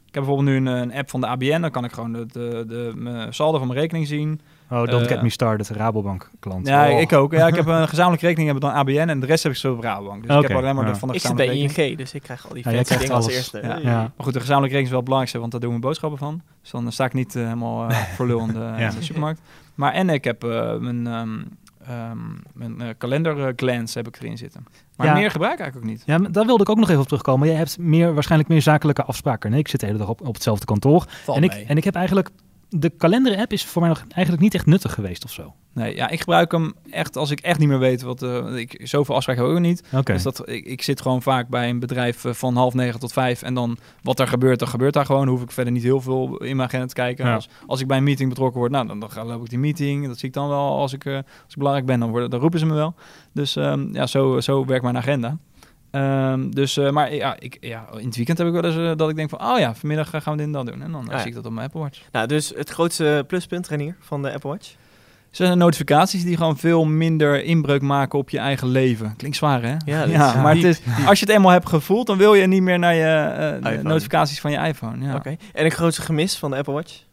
Ik heb bijvoorbeeld nu een, een app van de ABN, dan kan ik gewoon de, de, de, mijn saldo van mijn rekening zien. Oh, don't Eh, get me started, Rabobank klant. Ja, Oh. ik ook. Ja, ik heb een gezamenlijke rekening, heb ik dan ABN en de rest heb ik zo op Rabobank. Dus ik heb alleen maar ja. de, van de Ik zit gezamenlijke bij rekening. ING, dus ik krijg al die Ja, dingen als alles. eerste. Ja. Ja. Maar goed, de gezamenlijke rekening is wel het belangrijkste, want daar doen we boodschappen van. Dus dan sta ik niet eh, helemaal eh, voor lul in de, Ja. in de supermarkt. Maar en ik heb eh, mijn, ehm ehm mijn eh, kalender eh, glance heb ik erin zitten. Maar Ja. meer gebruik ik eigenlijk ook niet. Ja, maar daar wilde ik ook nog even op terugkomen. Jij hebt meer, waarschijnlijk meer zakelijke afspraken. Nee, ik zit de hele dag op, op hetzelfde kantoor. Valt En ik, mee. en ik heb eigenlijk... De kalender-app is voor mij nog eigenlijk niet echt nuttig geweest of zo. Nee, ja, ik gebruik hem echt als ik echt niet meer weet wat... eh, ik, zoveel afspraken heb ik ook niet. Dus dat, ik, ik zit gewoon vaak bij een bedrijf eh, van half negen tot vijf. En dan wat er gebeurt, dan gebeurt daar gewoon. Hoef ik verder niet heel veel in mijn agenda te kijken. Ja. Als, als ik bij een meeting betrokken word, nou, dan, dan ga- loop ik die meeting. Dat zie ik dan wel als ik, eh, als ik belangrijk ben. Dan, worden, dan roepen ze me wel. Dus ehm, ja, zo, zo werkt mijn agenda. Ehm, dus, eh, maar ja, ik, ja, in het weekend heb ik wel eens eh, dat ik denk van... Oh ja, vanmiddag eh, gaan we dit en dat doen. En dan Ah, ja. zie ik dat op mijn Apple Watch. Nou, dus het grootste pluspunt, Renier, van de Apple Watch? zijn notificaties die gewoon veel minder inbreuk maken op je eigen leven. Klinkt zwaar, hè? Ja, dat is maar het is, als je het eenmaal hebt gevoeld, dan wil je niet meer naar je eh, de notificaties van je iPhone. Ja, Oké. En een grootste gemis van de Apple Watch?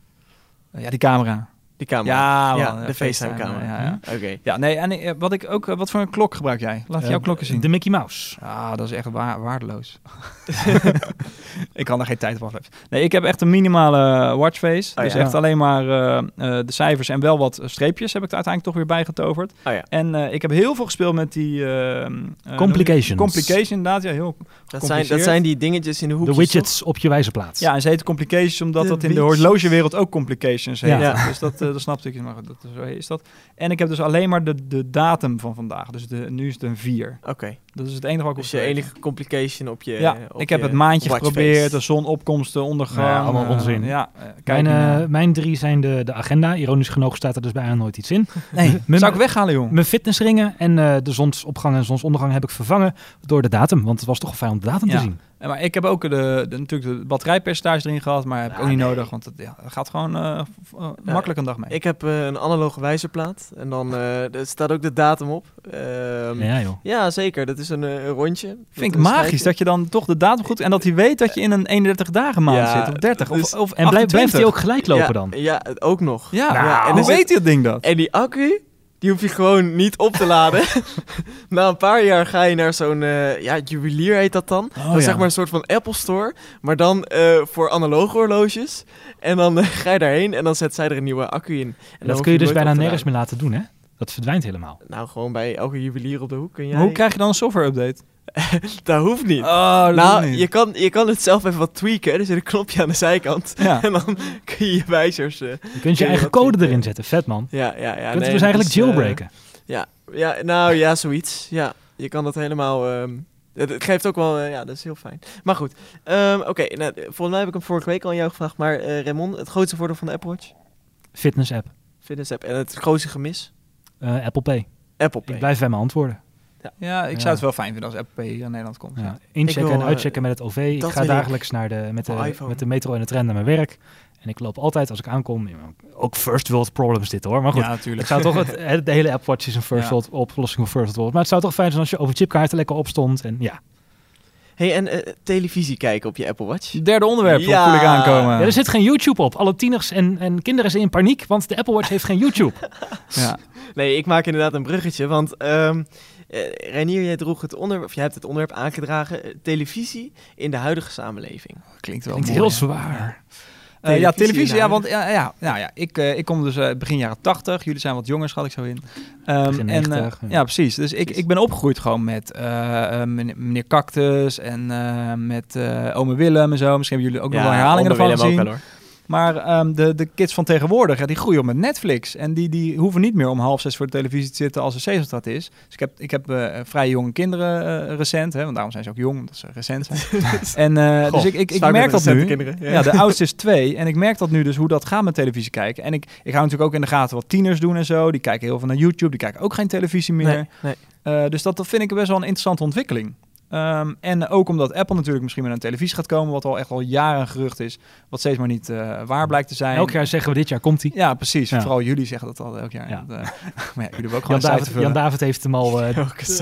ja die camera. Die camera. Ja, ja, man, de ja, FaceTime-camera. Ja, ja. Oké. ja, nee, en eh, wat ik ook, eh, wat voor een klok gebruik jij? Laat Eh, jouw klokken zien. De Mickey Mouse. Ja, dat is echt wa- waardeloos. ik kan er geen tijd op afleven. Nee, ik heb echt een minimale watchface. Oh, dus ja. echt alleen maar eh, eh, de cijfers en wel wat streepjes heb ik er uiteindelijk toch weer bij getoverd. Oh ja, En eh, ik heb heel veel gespeeld met die... eh, eh, Complications. Complication, inderdaad. Ja, heel dat zijn, dat zijn die dingetjes in de De hoekjes, widgets op je wijze plaats. Ja, en ze heten complications omdat De dat in de widgets. horlogewereld ook complications heet. Ja. Dus dat, eh, dat snapte ik. Maar dat, zo is dat. En ik heb dus alleen maar de, de datum van vandaag. Dus de, nu is het een 4. toch? Oké, Dat is het enige wat ik dus op je enige complication op je Ja, op ik heb het maandje geprobeerd, de zonopkomsten, ondergang. Ja, allemaal eh, onzin. Ja, eh, kijk Mijn, eh, mijn drie zijn de, de agenda. Ironisch genoeg staat er dus bijna nooit iets in. Nee, mijn- zou ik weghalen, jong? Mijn fitnessringen en eh, de zonsopgang en zonsondergang heb ik vervangen door de datum. Want het was toch fijn om de datum Ja. te zien. En Maar ik heb ook de, de, natuurlijk de batterijpercentage erin gehad, maar heb ik ook niet nee. nodig, want het ja, gaat gewoon eh, eh, makkelijk een dag mee. Ik heb eh, een analoge wijzerplaat en dan er staat ook de datum op. Ehm, ja. Ja, joh. zeker. Dat is een, een rondje. Vind ik magisch dat je dan toch de datum goed en dat hij weet dat je in een 31 dagen maand Ja, zit of 30 dus- of, of En blijft, blijft hij 28. ook gelijk lopen ja, dan? Ja, ook nog. Ja, Nou, ja. en hoe er zit- weet hij het ding dat? En die accu, die hoef je gewoon niet op te laden. Na een paar jaar ga je naar zo'n, eh, ja, juwelier heet dat dan. Oh, dat is ja. zeg maar een soort van Apple Store, maar dan eh, voor analoge horloges. En dan eh, ga je daarheen en dan zet zij er een nieuwe accu in. En dat kun je dus nooit bijna nergens meer laten doen, hè? Dat verdwijnt helemaal. Nou, gewoon bij elke juwelier op de hoek kun jij... Maar hoe krijg je dan een software update? Dat hoeft niet. Oh, dat nou, niet. je kan, je kan het zelf even wat tweaken. Er zit een knopje aan de zijkant. Ja. En dan kun je je wijzers... eh, Je kunt Kun je je eigen code erin zetten. Vet, man. ja, ja, ja. je kunt nee, het dus dat eigenlijk is, eh, jailbreken. Ja, ja, nou ja, zoiets. Ja, je kan dat helemaal. ehm, het, geeft ook wel, eh, ja, dat is heel fijn. Maar goed, ehm, oké. nou, volgens mij heb ik hem vorige week al aan jou gevraagd. Maar eh Raymond, het grootste voordeel van de Apple Watch? Fitness app. Fitness app. En het grootste gemis? Eh, Apple Pay. Apple Pay. Ik blijf bij mijn antwoorden. Ja, ik Ja. zou het wel fijn vinden als Apple Pay hier in Nederland komt. Ja. Ja. Inchecken Ik wil, en eh, uitchecken met het OV. Ik ga ik. dagelijks naar de, met, de, iPhone. met de metro en de tram naar mijn werk. En ik loop altijd als ik aankom. Ook first world problems dit hoor. Maar goed. Ja, natuurlijk. Ik zou toch het, het- de hele Apple Watch is een first Ja. world oplossing voor first world. Maar het zou toch fijn zijn als je over chipkaarten lekker opstond. En ja. Hey, en eh, televisie kijken op je Apple Watch? Derde onderwerp, Ja. voel ik aankomen. ja, er zit geen YouTube op. Alle tieners en, en kinderen zijn in paniek, want de Apple Watch heeft geen YouTube. Ja. Nee, ik maak inderdaad een bruggetje. Want ehm eh, Reinier, jij droeg het onderwerp, of jij hebt het onderwerp aangedragen. eh, televisie in de huidige samenleving. Klinkt wel Klinkt mooi, heel zwaar. Ja, Televisie televisie. Ja, inhouden. want ja, ja, nou ja ik, eh, ik kom dus eh, begin jaren 80. Jullie zijn wat jonger, schat ik zo in. Ehm, Begin en, eh, 90, ja. ja. precies. Dus ik, ik ben opgegroeid gewoon met eh, eh, meneer, meneer Cactus en eh, met eh ome Willem en zo. Misschien hebben jullie ook nog wel herhalingen ervan Willem gezien. ook wel, hoor. Maar ehm, de, de kids van tegenwoordig, ja, die groeien op met Netflix. En die, die hoeven niet meer om half zes voor de televisie te zitten als er Sesamstraat is. Dus ik heb, ik heb eh, vrij jonge kinderen eh, recent, hè, want daarom zijn ze ook jong, omdat ze recent zijn. en eh, dus ik, ik, ik merk dat nu. Kinderen. Ja, de oudste is twee. En ik merk dat nu dus hoe dat gaat met televisie kijken. En ik, ik hou natuurlijk ook in de gaten wat tieners doen en zo. Die kijken heel veel naar YouTube. Die kijken ook geen televisie meer. Nee, nee. Dus dat, dat vind ik best wel een interessante ontwikkeling. Ehm, en ook omdat Apple natuurlijk misschien met een televisie gaat komen, wat al echt al jaren een gerucht is, wat steeds maar niet eh, waar blijkt te zijn. Elk jaar zeggen we dit jaar komt hij. Ja, precies. Ja. Vooral jullie zeggen dat al elk jaar. Ja. Dat, eh, maar ja, jullie hebben ook gewoon Jan David. Jan David heeft hem al, eh,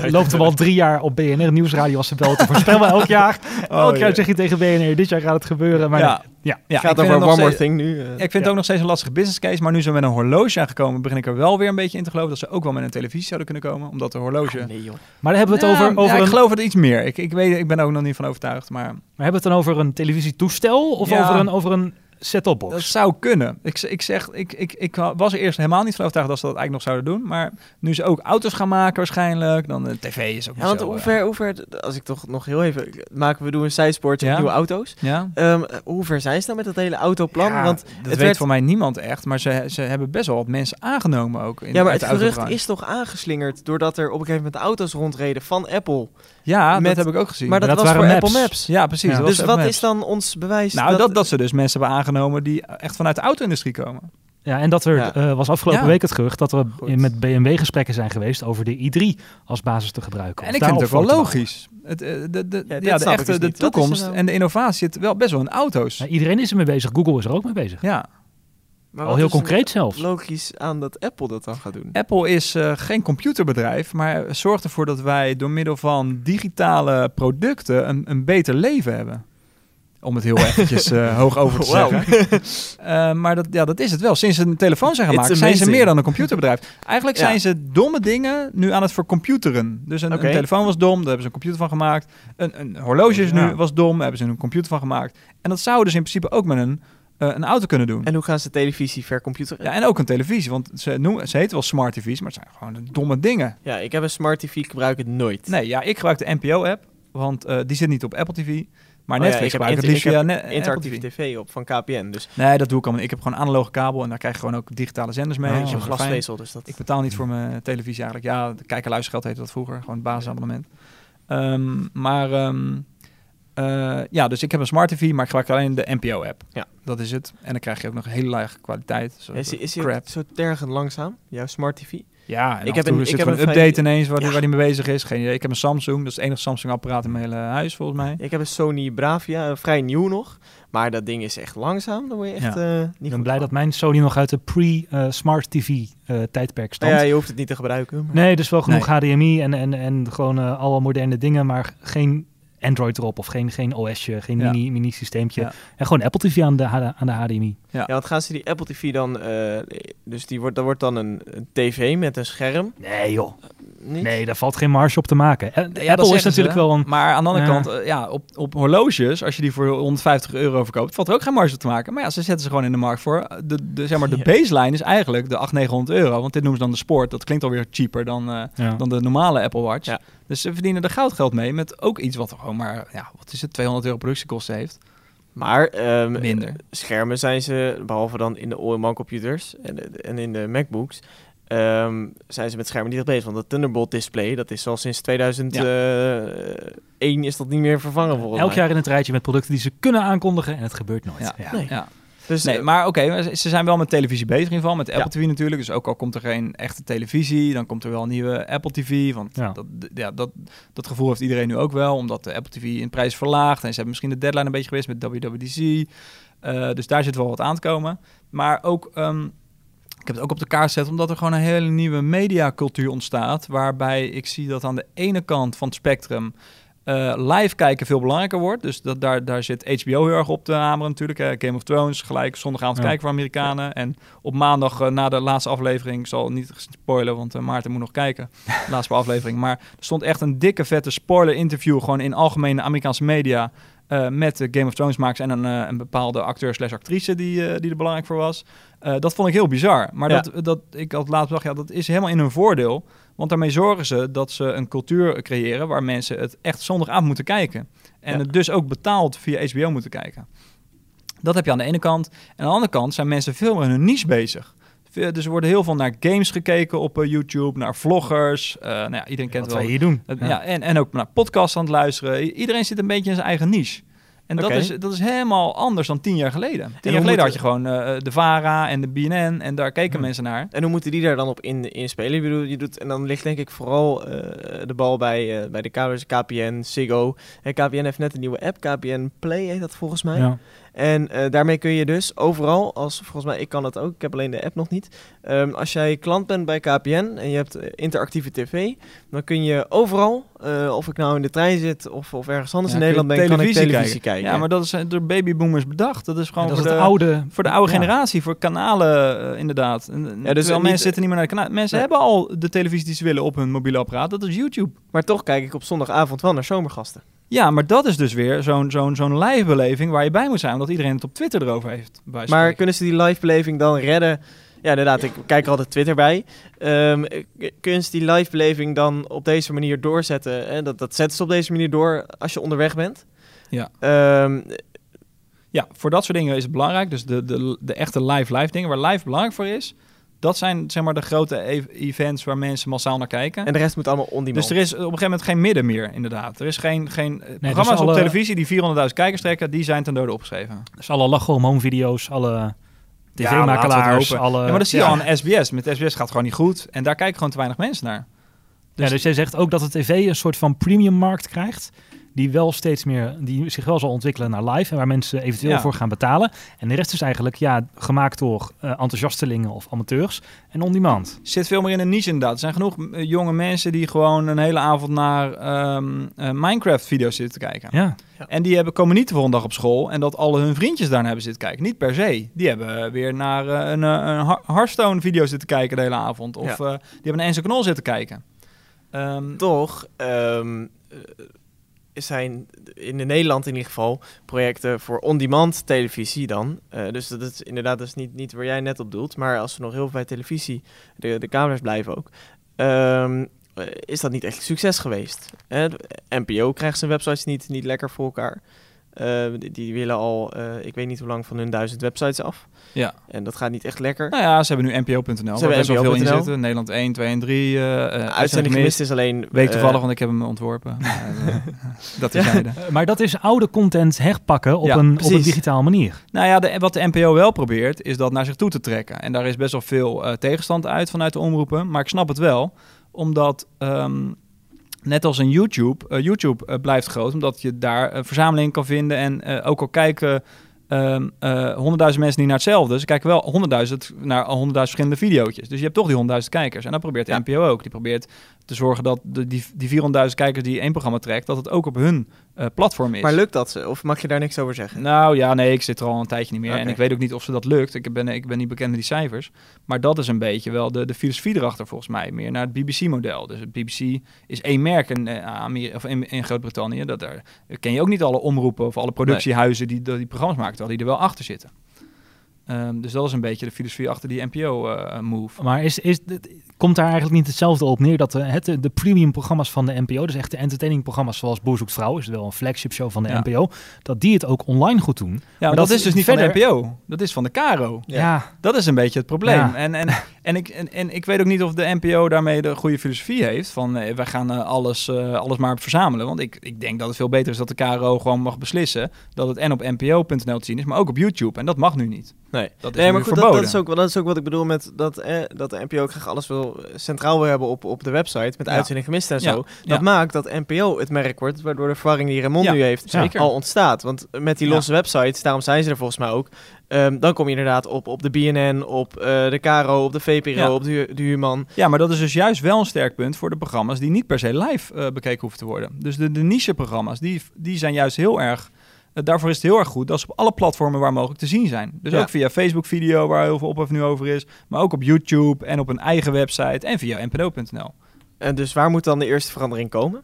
loopt hem al drie jaar op BNR Nieuwsradio als ze belt te voorspellen elk jaar. elk jaar ja. zeg je tegen BNR, dit jaar gaat het gebeuren. Maar ja. ja. Ja, Het ik gaat vind over One More Thing nu. Ik vind het ook nog steeds een lastige business case, maar nu ze met een horloge aangekomen, begin ik er wel weer een beetje in te geloven dat ze ook wel met een televisie zouden kunnen komen, omdat de horloge... Ah, nee joh. maar dan hebben we het Ja, over, over ja, ik een, geloof het iets meer. Ik, ik, weet, ik ben er ook nog niet van overtuigd, maar maar hebben we het dan over een televisietoestel of Ja. over een, over een set-top box? dat zou kunnen. Ik, ik zeg, ik, ik, ik was er eerst helemaal niet van overtuigd dat ze dat eigenlijk nog zouden doen, maar nu ze ook auto's gaan maken waarschijnlijk, dan de tv is ook Ja, want zo, hoe eh, ver, hoe ver, als ik toch nog heel even, maken we doen een zijspoortje Ja. op nieuwe auto's. Ja, Ehm, hoe ver zijn ze nou met dat hele autoplan? Ja, Want dat het weet werd- voor mij niemand echt, maar ze, ze hebben best wel wat mensen aangenomen ook. In, ja, maar het de gerucht is toch aangeslingerd doordat er op een gegeven moment auto's rondreden van Apple. Ja, met- dat heb ik ook gezien. Maar dat, dat was waren voor maps. Apple Maps. ja, precies. Ja. Dus wat Maps. is dan ons bewijs? Nou, dat, dat, ze dus mensen hebben aangenomen die echt vanuit de auto-industrie komen. Ja, en dat er Ja. eh, was afgelopen Ja. week het gerucht dat er Goed. met BMW gesprekken zijn geweest over de i3 als basis te gebruiken. En ik vind het ook wel logisch. Het, eh, de, de, ja, de snap ik echte dus de er toekomst nou? en de innovatie zit wel best wel in auto's. iedereen is ermee bezig. Google is er ook mee bezig. Ja, Maar Al heel concreet zelfs. Logisch aan dat Apple dat dan gaat doen. Apple is eh, geen computerbedrijf, maar zorgt ervoor dat wij door middel van digitale producten een, een beter leven hebben. Om het heel eventjes eh, hoog over te zeggen. Eh, maar dat, ja, dat is het wel. Sinds ze een telefoon zijn gemaakt, zijn ze meer dan een computerbedrijf. Eigenlijk Ja. zijn ze domme dingen nu aan het vercomputeren. Dus een, telefoon was dom, daar hebben ze een computer van gemaakt. Een, een horloge is nu Ja. was dom, daar hebben ze een computer van gemaakt. En dat zouden ze in principe ook met een, een auto kunnen doen. En hoe gaan ze televisie vercomputeren? Ja, en ook een televisie, want ze, noemen, ze heten wel smart TV's, maar het zijn gewoon domme dingen. Ja, ik heb een smart TV, ik gebruik het nooit. Nee, ja, ik gebruik de NPO-app, want eh, die zit niet op Apple TV. Maar Oh ja, Netflix ik gebruik ik het liefst via Apple Interactieve TV. tv op van KPN. Dus Nee, dat doe ik allemaal. Ik heb gewoon analoge kabel en daar krijg je gewoon ook digitale zenders mee. Oh, ik heb glasvezel, dus dat... Ik betaal niet voor mijn televisie eigenlijk. Ja, de kijk- en luistergeld heette dat vroeger. Gewoon het basisabonnement. Ehm, maar ehm, Eh, ja, dus ik heb een smart TV, maar ik gebruik alleen de NPO-app. Ja. Dat is het. En dan krijg je ook nog hele lage kwaliteit. Zo Is, is crap. zo tergend langzaam, jouw smart TV? Ja, en Ik ik heb een- er ik zit heb een een update ineens waar, die, Ja. waar die mee bezig is. Geen idee. Ik heb een Samsung, dat is het enige Samsung-apparaat in mijn hele huis volgens mij. Ik heb een Sony Bravia, eh, vrij nieuw nog. Maar dat ding is echt langzaam. Dan word je echt Ja. eh, Ik niet ben goed blij van. dat mijn Sony nog uit de pre-smart TV eh, tijdperk Nou stamt. ja, je hoeft het niet te gebruiken. maar- Nee, dus wel genoeg HDMI en, en, en gewoon alle moderne dingen, maar geen Android erop of geen, geen OSje, geen Ja. mini, mini systeempje. Ja. En gewoon Apple TV aan de, aan de HDMI. Ja, want gaan ze die Apple TV dan... eh, dus die wordt, dat wordt dan een, een tv met een scherm. Nee joh, Niet? nee, daar valt geen marge op te maken. Eh, Ja, dat Apple is natuurlijk ze. wel een... Maar aan de andere Ja. kant, eh, ja, op, op horloges, als je die voor 150 euro verkoopt, valt er ook geen marge op te maken. Maar ja, ze zetten ze gewoon in de markt voor. De, de, zeg maar, de Ja. baseline is eigenlijk de 800, 900 euro. Want dit noemen ze dan de sport. Dat klinkt alweer cheaper dan, eh, Ja. dan de normale Apple Watch. Ja. Dus ze verdienen er goudgeld mee met ook iets wat gewoon maar, ja, wat is het, 200 euro productiekosten heeft. Maar ehm, Minder. schermen zijn ze, behalve dan in de all-in-one computers en, en in de MacBooks, ehm, zijn ze met schermen niet echt bezig. Want dat Thunderbolt display, dat is al sinds 2001 is dat niet meer vervangen volgens Elk mij. jaar in het rijtje met producten die ze kunnen aankondigen en het gebeurt nooit. Ja. Ja. Nee. Ja. Dus, Nee, eh, maar oké, ze- zijn wel met televisie bezig in ieder geval. Met Apple. TV natuurlijk. Dus ook al komt er geen echte televisie, dan komt er wel een nieuwe Apple TV. Want Ja. Dat, ja, dat, dat gevoel heeft iedereen nu ook wel. Omdat de Apple TV in prijs verlaagt. En ze hebben misschien de deadline een beetje geweest met WWDC. Eh, dus daar zit wel wat aan te komen. Maar ook, ehm, ik heb het ook op de kaart gezet, omdat er gewoon een hele nieuwe mediacultuur ontstaat. Waarbij ik zie dat aan de ene kant van het spectrum eh, live kijken veel belangrijker wordt. Dus dat, daar, daar zit HBO heel erg op te hameren natuurlijk. Game of Thrones, gelijk zondagavond Ja. kijken voor Amerikanen. En op maandag eh, na de laatste aflevering, ik zal niet spoilen, want eh, Maarten moet nog kijken. De laatste aflevering. Maar er stond echt een dikke vette spoiler interview gewoon in algemene Amerikaanse media. Eh, met de Game of Thrones makers en een, eh, een bepaalde acteur slash actrice die, eh, die er belangrijk voor was. Dat vond ik heel bizar. Maar Ja. dat, dat, ik had laatst bedacht, ja, dat is helemaal in hun voordeel. Want daarmee zorgen ze dat ze een cultuur creëren waar mensen het echt zondagavond moeten kijken. En Ja. het dus ook betaald via HBO moeten kijken. Dat heb je aan de ene kant. En aan de andere kant zijn mensen veel meer in hun niche bezig. Veel- Dus er worden heel veel naar games gekeken op eh, YouTube, naar vloggers. Eh, nou ja, iedereen kent Wat wel. wij hier doen. Ja. ja. en, en ook naar podcasts aan het luisteren. I- Iedereen zit een beetje in zijn eigen niche. En dat, is, dat is helemaal anders dan tien jaar geleden. Tien hoe jaar geleden had je gewoon eh, de VARA en de BNN en daar keken Hmm. mensen naar. En hoe moeten die daar dan op in, inspelen? Ik bedoel, je doet, en dan ligt denk ik vooral eh, de bal bij, eh, bij de kabels, KPN, Ziggo. En KPN heeft net een nieuwe app, KPN Play heet dat volgens mij. Ja. En eh, daarmee kun je dus overal, als volgens mij, ik kan dat ook, ik heb alleen de app nog niet. Ehm, als jij klant bent bij KPN en je hebt eh, interactieve tv, dan kun je overal, eh, of ik nou in de trein zit of, of ergens anders Ja, in Nederland kun ben, je kan ik televisie kijken. Ja, maar dat is door babyboomers bedacht. Dat is gewoon dat voor, de, oude... voor de oude Ja. generatie, voor kanalen inderdaad. En, en dus niet- mensen zitten niet meer naar de kanaal. Mensen Nee. hebben al de televisie die ze willen op hun mobiele apparaat. Dat is YouTube. Maar toch kijk ik op zondagavond wel naar zomergasten. Ja, maar dat is dus weer zo'n zo'n zo'n live beleving waar je bij moet zijn, omdat iedereen het op Twitter erover heeft. Maar kunnen ze die live beleving dan redden? Ja, inderdaad, ik kijk er altijd Twitter bij. K- kunnen ze die live beleving dan op deze manier doorzetten? Hè? Dat, dat zetten ze op deze manier door als je onderweg bent. Ja. Ehm, Ja, voor dat soort dingen is het belangrijk. Dus de, de, de echte live-live dingen, waar live belangrijk voor is, dat zijn zeg maar de grote e- events waar mensen massaal naar kijken. en de rest moet allemaal on dus er is op een gegeven moment geen midden meer, inderdaad. Er is geen, geen eh, programma's dus alle- op televisie die 400.000 kijkers trekken, die zijn ten dode opgeschreven. Dus alle lachen om home video's, alle tv-makelaars, het alle... ja, maar dat zie je ja. al aan SBS. Met SBS gaat het gewoon niet goed en daar kijken gewoon te weinig mensen naar. ja, dus jij zegt ook dat de tv een soort van premium markt krijgt. Die wel steeds meer, die zich wel zal ontwikkelen naar live. En waar mensen eventueel Ja. voor gaan betalen. En de rest is eigenlijk ja, gemaakt door eh, enthousiastelingen of amateurs. En on-demand. zit veel meer in een niche inderdaad. Er zijn genoeg eh, jonge mensen die gewoon een hele avond naar ehm, eh, Minecraft-video's zitten te kijken. Ja. En die hebben, komen niet de volgende dag op school en dat alle hun vriendjes daarna hebben zitten kijken. Niet per se. Die hebben weer naar een, een Hearthstone-video zitten kijken de hele avond. Of Ja. eh, die hebben een Enzo Knol zitten kijken. Ehm, Toch ehm, eh, zijn in Nederland in ieder geval projecten voor on-demand televisie dan. Eh, dus dat is inderdaad dat is niet, niet waar jij net op doelt. Maar als we nog heel veel televisie, de, de camera's blijven ook, ehm, eh, is dat niet echt succes geweest. NPO krijgt zijn websites niet, niet lekker voor elkaar. Eh, die, die willen al, eh, ik weet niet hoe lang, van hun duizend websites af. Ja. En dat gaat niet echt lekker. Nou ja, ze hebben nu NPO.nl. Ze hebben hebben best wel veel in zitten. Nederland 1, 2 en 3. eh eh, Uitzending gemist is alleen... Week toevallig, want ik heb hem ontworpen. Maar, dat is. Eh, maar dat is oude content herpakken op, Ja, een, op een digitaal manier. Nou ja, de, wat de NPO wel probeert, is dat naar zich toe te trekken. En daar is best wel veel eh, tegenstand uit vanuit de omroepen. Maar ik snap het wel, omdat ehm, net als een YouTube, eh, YouTube eh, blijft groot, omdat je daar een verzameling kan vinden. En eh, ook al kijken ehm, eh, honderdduizend mensen niet naar hetzelfde, ze kijken wel honderdduizend naar honderdduizend verschillende video's. Dus je hebt toch die honderdduizend kijkers. En dat probeert de. NPO ook. Die probeert te zorgen dat de, die, die 400.000 kijkers die één programma trekt, dat het ook op hun eh, platform is. Maar lukt dat ze? Of mag je daar niks over zeggen? Nou ja, nee, ik zit er al een tijdje niet meer. En ik weet ook niet of ze dat lukt. Ik ben, ik ben niet bekend met die cijfers. Maar dat is een beetje wel de, de filosofie erachter volgens mij. Meer naar het BBC-model. Dus het BBC is één merk in, eh, of in, in Groot-Brittannië. Dat daar ken je ook niet alle omroepen of alle productiehuizen die, die programma's maken. Terwijl die er wel achter zitten. Ehm, dus dat is een beetje de filosofie achter die NPO-move. Maar is, is, komt daar eigenlijk niet hetzelfde op neer dat de, het, de premium programma's van de NPO, dus echt de entertaining programma's zoals Boer zoekt vrouw, is wel een flagship show van de Ja. NPO, dat die het ook online goed doen. ja, maar dat dat, is dus niet van de NPO. Dat is van de Caro. Ja. Ja, Dat is een beetje het probleem. Ja. En, en, en, ik, en, en ik weet ook niet of de NPO daarmee de goede filosofie heeft. Van eh, wij gaan eh, alles, eh, alles maar verzamelen. Want ik, ik denk dat het veel beter is dat de KRO gewoon mag beslissen. Dat het en op npo.nl te zien is, maar ook op YouTube. En dat mag nu niet. Nee, Dat is nee nu maar goed, dat, verboden. dat, is ook, dat is ook wat ik bedoel met dat, eh, dat de NPO ook graag alles wil, eh, centraal wil hebben op, op de website, met Ja. uitzending gemist en Ja, zo. Dat ja. maakt dat NPO het merk wordt, waardoor de verwarring die Raymond Ja, nu heeft zeker. al ontstaat. Want met die Ja. losse websites, daarom zijn ze er volgens mij ook, ehm, dan kom je inderdaad op, op de BNN, op eh, de KRO, op de VPRO, Ja. op de, Hu- de Human. Ja, maar dat is dus juist wel een sterk punt voor de programma's die niet per se live eh, bekeken hoeven te worden. Dus de, de niche-programma's, die, die zijn juist heel erg... eh, daarvoor is het heel erg goed dat ze op alle platformen waar mogelijk te zien zijn. Dus Ja. ook via Facebook-video, waar heel veel ophef nu over is. Maar ook op YouTube en op een eigen website en via npo.nl. En dus waar moet dan de eerste verandering komen?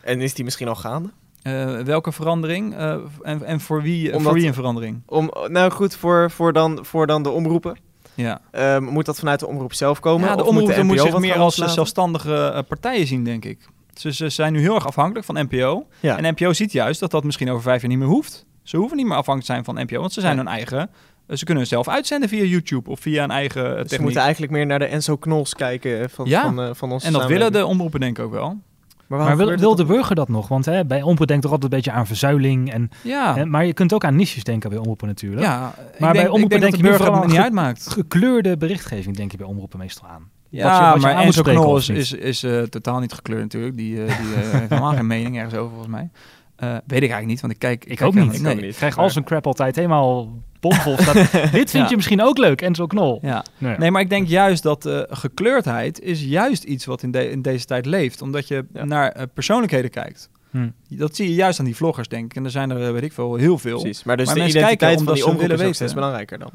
En is die misschien al gaande? Eh, welke verandering eh, en, en voor wie, Omdat- voor wie een verandering? Om, nou goed, voor, voor, dan, voor dan de omroepen. Ja, Ehm, moet dat vanuit de omroep zelf komen? ja de moet omroepen moeten zich meer als eh, zelfstandige eh, partijen zien, denk ik. Ze, ze zijn nu heel erg afhankelijk van NPO. Ja. En NPO ziet juist dat dat misschien over vijf jaar niet meer hoeft. Ze hoeven niet meer afhankelijk te zijn van NPO, want ze zijn hun eigen... eh, Ze kunnen zelf uitzenden via YouTube of via een eigen eh, Dus techniek. moeten eigenlijk meer naar de Enzo Knols kijken eh, van, Ja. van, eh, van onze En dat willen de omroepen denk ik ook wel. Maar, wil, wil de burger dat nog? Want hè, bij omroep denkt toch altijd een beetje aan verzuiling. En, Ja, hè, maar je kunt ook aan niches denken bij omroepen natuurlijk. ja. Maar bij denk, ik omroepen denk denk de je vooral niet uitmaakt. Gekleurde berichtgeving denk je bij omroepen meestal aan. Ja, Wat je- wat je maar moet Enzo Knol is, is, is eh, totaal niet gekleurd natuurlijk. Die, eh, die eh, heeft helemaal geen mening ergens over volgens mij. Weet ik eigenlijk niet, want ik kijk... Ik kijk ook niet. Nee. ook niet. Ik krijg Maar- al zijn crap altijd helemaal bomvol. staat. Dit vind Ja. je misschien ook leuk, Enzo Knol. Ja. Nou ja. Nee, maar ik denk juist dat eh, gekleurdheid is juist iets wat in, de- in deze tijd leeft. Omdat je Ja. naar eh, persoonlijkheden kijkt. Hm. Dat zie je juist aan die vloggers, denk ik. En er zijn er, eh, weet ik veel, heel veel. Precies, maar dus Maar de mensen identiteit kijken van die omroep is steeds belangrijker dan.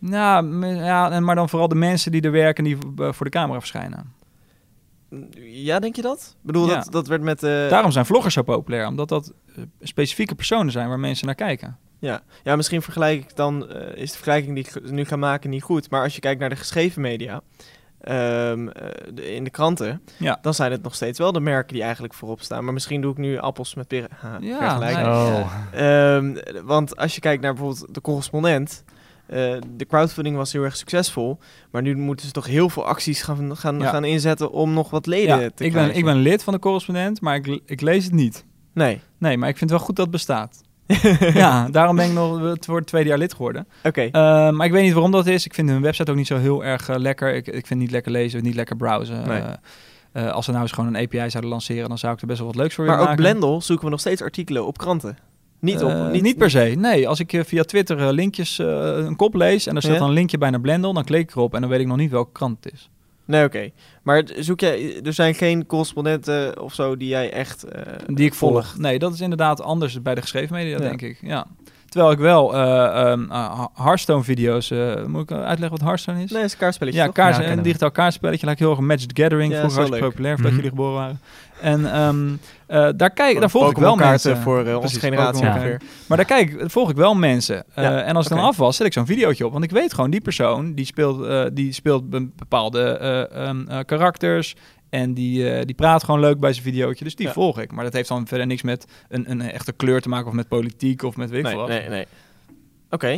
Nou, ja, en maar dan vooral de mensen die er werken die voor de camera verschijnen. Ja, denk je dat? Ik bedoel, Ja. dat, dat werd met... eh, Daarom zijn vloggers zo populair. Omdat dat eh, specifieke personen zijn waar mensen naar kijken. Ja. ja, misschien vergelijk ik dan... eh, is de vergelijking die ik nu ga maken niet goed. Maar als je kijkt naar de geschreven media... ehm, eh, de- in de kranten... Ja. dan zijn het nog steeds wel de merken die eigenlijk voorop staan. Maar misschien doe ik nu appels met peren. Ha, Ja, vergelijking. nee. Oh. Ehm, want als je kijkt naar bijvoorbeeld de correspondent. Eh, de crowdfunding was heel erg succesvol. Maar nu moeten ze toch heel veel acties gaan, gaan, Ja. gaan inzetten om nog wat leden Ja, te ik, krijgen. ben, ik ben lid van de correspondent, maar ik, ik lees het niet. Nee, Nee, maar ik vind het wel goed dat het bestaat. ja, daarom ben ik nog het het tweede jaar lid geworden. oké. Eh, maar ik weet niet waarom dat is. Ik vind hun website ook niet zo heel erg eh, lekker. Ik, ik vind het niet lekker lezen, niet lekker browsen. Nee. Als ze nou eens gewoon een API zouden lanceren, dan zou ik er best wel wat leuks voor maar willen ook maken. Blendel zoeken we nog steeds artikelen op kranten. Niet op... Eh, niet, niet, per se. Nee, als ik eh, via Twitter eh, linkjes, een kop lees en er staat Ja? dan een linkje bij naar Blendel, dan klik ik erop en dan weet ik nog niet welke krant het is. Nee, oké. Maar zoek jij... Er zijn geen correspondenten of zo die jij echt Die ik volg. Nee, dat is inderdaad anders bij de geschreven media, Ja. denk ik. Ja. Terwijl ik wel eh, ehm, eh, Hearthstone-video's... eh, moet ik uitleggen wat Hearthstone is? Nee, het is een kaartspelletje, Ja, toch? kaars, Ja, een digitaal kaartspelletje. Lijkt heel erg een Magic the Gathering. Ja, Vroeger leuk. populair voordat Mhm. jullie geboren waren. En ehm, eh, daar, kijk, daar volg ik wel mensen. voor eh, onze generatie ongeveer. Maar daar kijk, volg ik wel mensen. Eh, Ja, en als ik dan af was, zet ik zo'n videootje op. Want ik weet gewoon, die persoon die speelt, eh, die speelt be- bepaalde eh, ehm, eh, karakters. En die, eh, die praat gewoon leuk bij zijn videootje. Dus die Ja. volg ik. Maar dat heeft dan verder niks met een, een echte kleur te maken of met politiek of met weet ik Nee, wat. nee, nee. Oké.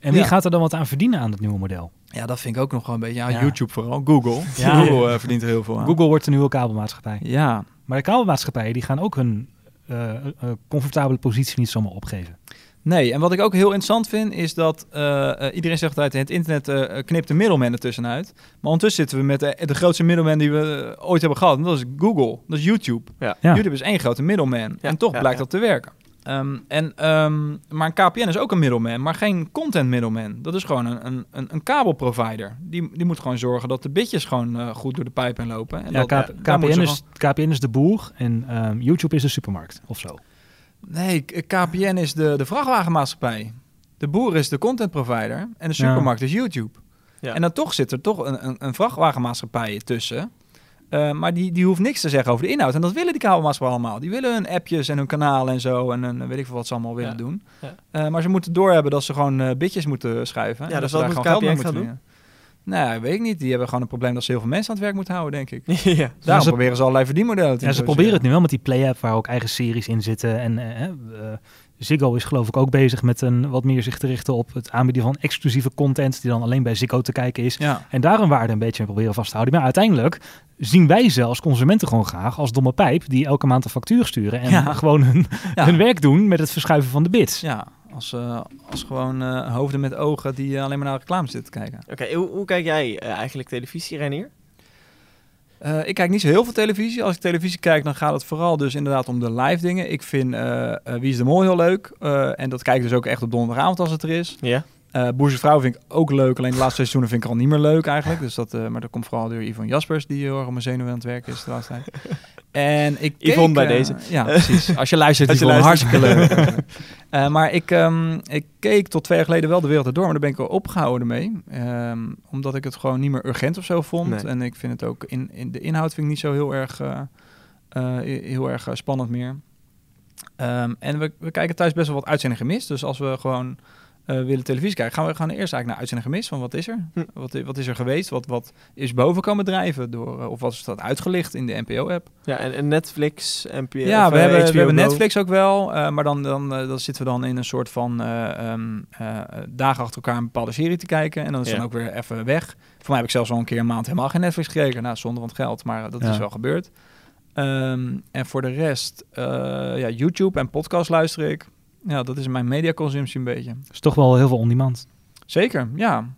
En wie Ja. gaat er dan wat aan verdienen aan het nieuwe model? Ja, dat vind ik ook nog wel een beetje. Ja, Ja. YouTube vooral. Google. Ja. Google eh, verdient er heel veel aan. Google wordt de nieuwe kabelmaatschappij. Ja. Maar de kabelmaatschappijen die gaan ook hun eh, eh, comfortabele positie niet zomaar opgeven. Nee, en wat ik ook heel interessant vind, is dat eh, eh, iedereen zegt uit het internet eh, knipt de middelman ertussenuit. Maar ondertussen zitten we met de, de grootste middelman die we ooit hebben gehad. En dat is Google, dat is YouTube. Ja. Ja. YouTube is één grote middelman. Ja, en toch ja, blijkt ja. dat te werken. Ehm, en, ehm, maar een KPN is ook een middelman, maar geen content middelman. Dat is gewoon een, een, een, een kabelprovider. Die, die moet gewoon zorgen dat de bitjes gewoon eh, goed door de pijp heen lopen. En Ja, dat, KPN, is, KPN is de boer en ehm, YouTube is de supermarkt of zo. Nee, KPN is de, de vrachtwagenmaatschappij. De boer is de content provider en de supermarkt is YouTube. Ja. En dan toch zit er toch een, een, een vrachtwagenmaatschappij tussen. Eh, maar die, die hoeft niks te zeggen over de inhoud. En dat willen die kabelmaatschappijen allemaal. Die willen hun appjes en hun kanalen en zo. En hun, weet ik veel wat ze allemaal willen Ja. doen. Ja. Eh, maar ze moeten doorhebben dat ze gewoon eh, bitjes moeten schuiven. Ja, en dus dat ze daar gewoon geld mee moeten verdienen. Nou, weet ik niet. Die hebben gewoon een probleem dat ze heel veel mensen aan het werk moeten houden, denk ik. ja. Daarom ze- proberen ze allerlei verdienmodellen te Ja, ze proberen het nu wel met die Play-app waar ook eigen series in zitten. En eh, eh, Ziggo is geloof ik ook bezig met een wat meer zich te richten op het aanbieden van exclusieve content die dan alleen bij Ziggo te kijken is. Ja. En daar een waarde een beetje mee proberen vast te houden. Maar uiteindelijk zien wij ze als consumenten gewoon graag als domme pijp die elke maand een factuur sturen en Ja. gewoon hun, Ja. hun werk doen met het verschuiven van de bits. Ja, als, eh, als gewoon eh, hoofden met ogen die eh, alleen maar naar reclame zitten te kijken. Oké, hoe, hoe kijk jij eigenlijk televisie, Renier? Ik kijk niet zo heel veel televisie. Als ik televisie kijk, dan gaat het vooral dus inderdaad om de live dingen. Ik vind Wie is de Mol heel leuk. En dat kijk ik dus ook echt op donderdagavond als het er is. Ja. Boerse Vrouw vind ik ook leuk. Alleen de laatste seizoenen vind ik al niet meer leuk eigenlijk. Dus dat, maar dat komt vooral door Yvonne Jaspers, die heel erg op mijn zenuwen aan het werken is de laatste tijd. En ik keek, Yvonne bij eh, deze. Ja, precies. Als je luistert, Als je Yvonne, luistert. hartstikke leuk. Eh, maar ik, ehm, ik keek tot twee jaar geleden wel de wereld erdoor, maar daar ben ik wel opgehouden mee. Ehm, omdat ik het gewoon niet meer urgent of zo vond. Nee. En ik vind het ook in, in de inhoud vind ik niet zo heel erg, eh, heel erg spannend meer. Ehm, en we, we kijken thuis best wel wat uitzendingen gemist. Dus als we gewoon eh, willen televisie kijken, gaan we gaan eerst eigenlijk naar uitzendingen gemist. Van wat is er? Hm. Wat, wat is er geweest? Wat, wat is boven komen drijven? Door, eh, of wat is dat uitgelicht in de NPO-app? Ja, en, en Netflix, NPO, Ja, of, we eh, hebben, HBO we hebben. Netflix ook wel, eh, maar dan, dan, eh, dan zitten we dan in een soort van eh, ehm, eh, dagen achter elkaar een bepaalde serie te kijken. En dan is Ja. dan ook weer even weg. Voor mij heb ik zelfs al een keer een maand helemaal geen Netflix gekeken. Nou, zonde van het geld, maar dat Ja. is wel gebeurd. Ehm, en voor de rest, eh, ja, YouTube en podcast luister ik. Ja, dat is mijn mediaconsumptie een beetje. is toch wel heel veel on-demand. Zeker, ja.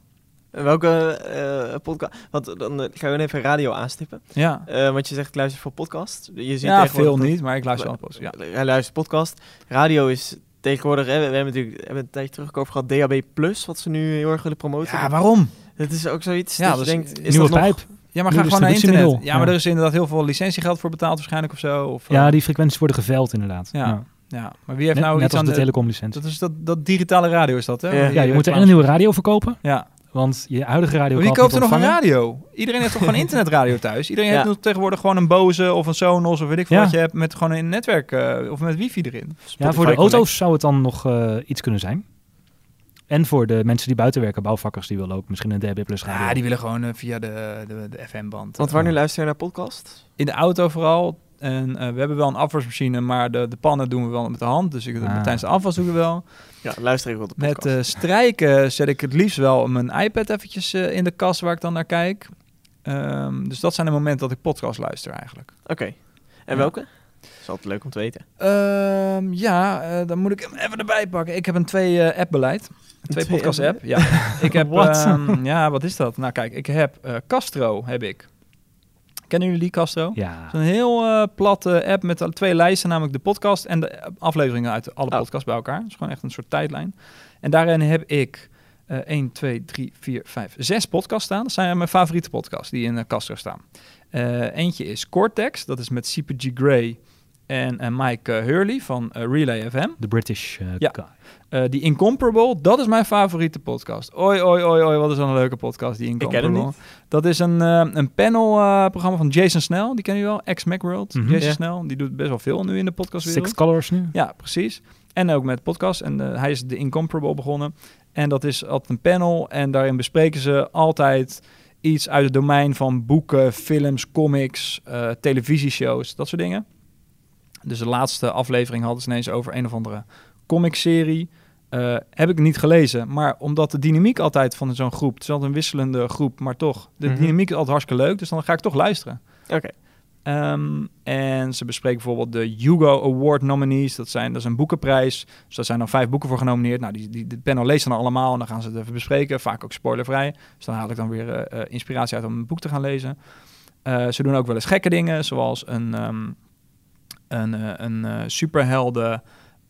Welke eh podcast? Want dan eh, gaan we even radio aanstippen. Ja, Eh, want je zegt, ik luister voor podcast. Je ziet ja veel dat- niet, maar ik luister wel podcast. Ja. Hij luistert podcast. Radio is tegenwoordig, hè, we, we hebben natuurlijk we hebben een tijdje terug over gehad, DAB+, wat ze nu heel erg willen promoten. ja, waarom? Het is ook zoiets Ja, dat dat je is denkt, is Nieuwe dat nog... pijp. Ja, maar ga gewoon naar internet. Ja, maar Ja. er is inderdaad heel veel licentiegeld voor betaald waarschijnlijk of zo. Of, Ja, die frequenties worden geveld inderdaad. Ja. Ja, maar wie heeft Net, nou net iets als aan de de... telecomlicentie. Dat is dat, dat digitale radio is dat, hè? Ja. Ja, je moet er en een nieuwe radio verkopen, Ja. want je huidige radio Maar wie koopt er nog een radio? Iedereen heeft toch gewoon internetradio thuis? Iedereen Ja. heeft nu tegenwoordig gewoon een Bose of een Sonos of weet ik veel Ja. wat je hebt met gewoon een netwerk eh, of met wifi erin. Ja, voor de Connect. auto's zou het dan nog eh, iets kunnen zijn. En voor de mensen die buiten werken, bouwvakkers, die willen ook misschien een DB Plus radio. Ja, die willen gewoon eh, via de, de, de FM-band. Want wanneer luister je naar podcast? In de auto vooral. En eh, we hebben wel een afwasmachine, maar de, de pannen doen we wel met de hand. Dus ik, Ah. tijdens de afwas doen we wel. Ja, luister ik wel de Met podcast. eh, strijken zet ik het liefst wel mijn iPad eventjes eh, in de kast waar ik dan naar kijk. Ehm, dus dat zijn de momenten dat ik podcast luister eigenlijk. Oké. En Ja. welke? is altijd leuk om te weten. Ehm, ja, eh, dan moet ik hem even erbij pakken. Ik heb een twee eh, app beleid. Een twee twee podcast app app. Ja. ik heb Wat? ehm, ja, wat is dat? Nou kijk, ik heb eh, Castro heb ik. Kennen jullie die Castro? Ja. Het is een heel eh, platte app met twee lijsten, namelijk de podcast en de afleveringen uit alle Oh. podcasts bij elkaar. Het is gewoon echt een soort tijdlijn. En daarin heb ik eh 1, 2, 3, 4, 5, 6 podcasts staan. Dat zijn mijn favoriete podcasts die in uh, Castro staan. Eh, eentje is Cortex, dat is met CPG Grey en eh, Mike eh, Hurley van eh, Relay FM. De British Ja. guy. Die Incomparable, dat is mijn favoriete podcast. Oi, oi, oi, oi, wat is een leuke podcast, die ken hem Incomparable. niet. Dat is een, een panelprogramma van Jason Snell, die ken je wel, ex-Macworld. Mhm. Jason Ja. Snell, die doet best wel veel nu in de podcastwereld. Six Colors nu. Ja, precies. En ook met podcast. En hij is de Incomparable begonnen. En dat is altijd een panel. En daarin bespreken ze altijd iets uit het domein van boeken, films, comics, eh, televisieshows, dat soort dingen. Dus de laatste aflevering hadden ze ineens over een of andere comicserie. Eh heb ik niet gelezen, maar omdat de dynamiek altijd van zo'n groep, het is altijd een wisselende groep, maar toch, de Mhm. dynamiek is altijd hartstikke leuk, dus dan ga ik toch luisteren. Oké. Ehm, en ze bespreken bijvoorbeeld de Hugo Award nominees. Dat, zijn, dat is een boekenprijs. Dus daar zijn dan vijf boeken voor genomineerd. Nou, die, die, de panel leest dan allemaal en dan gaan ze het even bespreken. Vaak ook spoilervrij. Dus dan haal ik dan weer eh, eh, inspiratie uit om een boek te gaan lezen. Ze doen ook wel eens gekke dingen, zoals een, ehm, een, eh, een eh, superhelden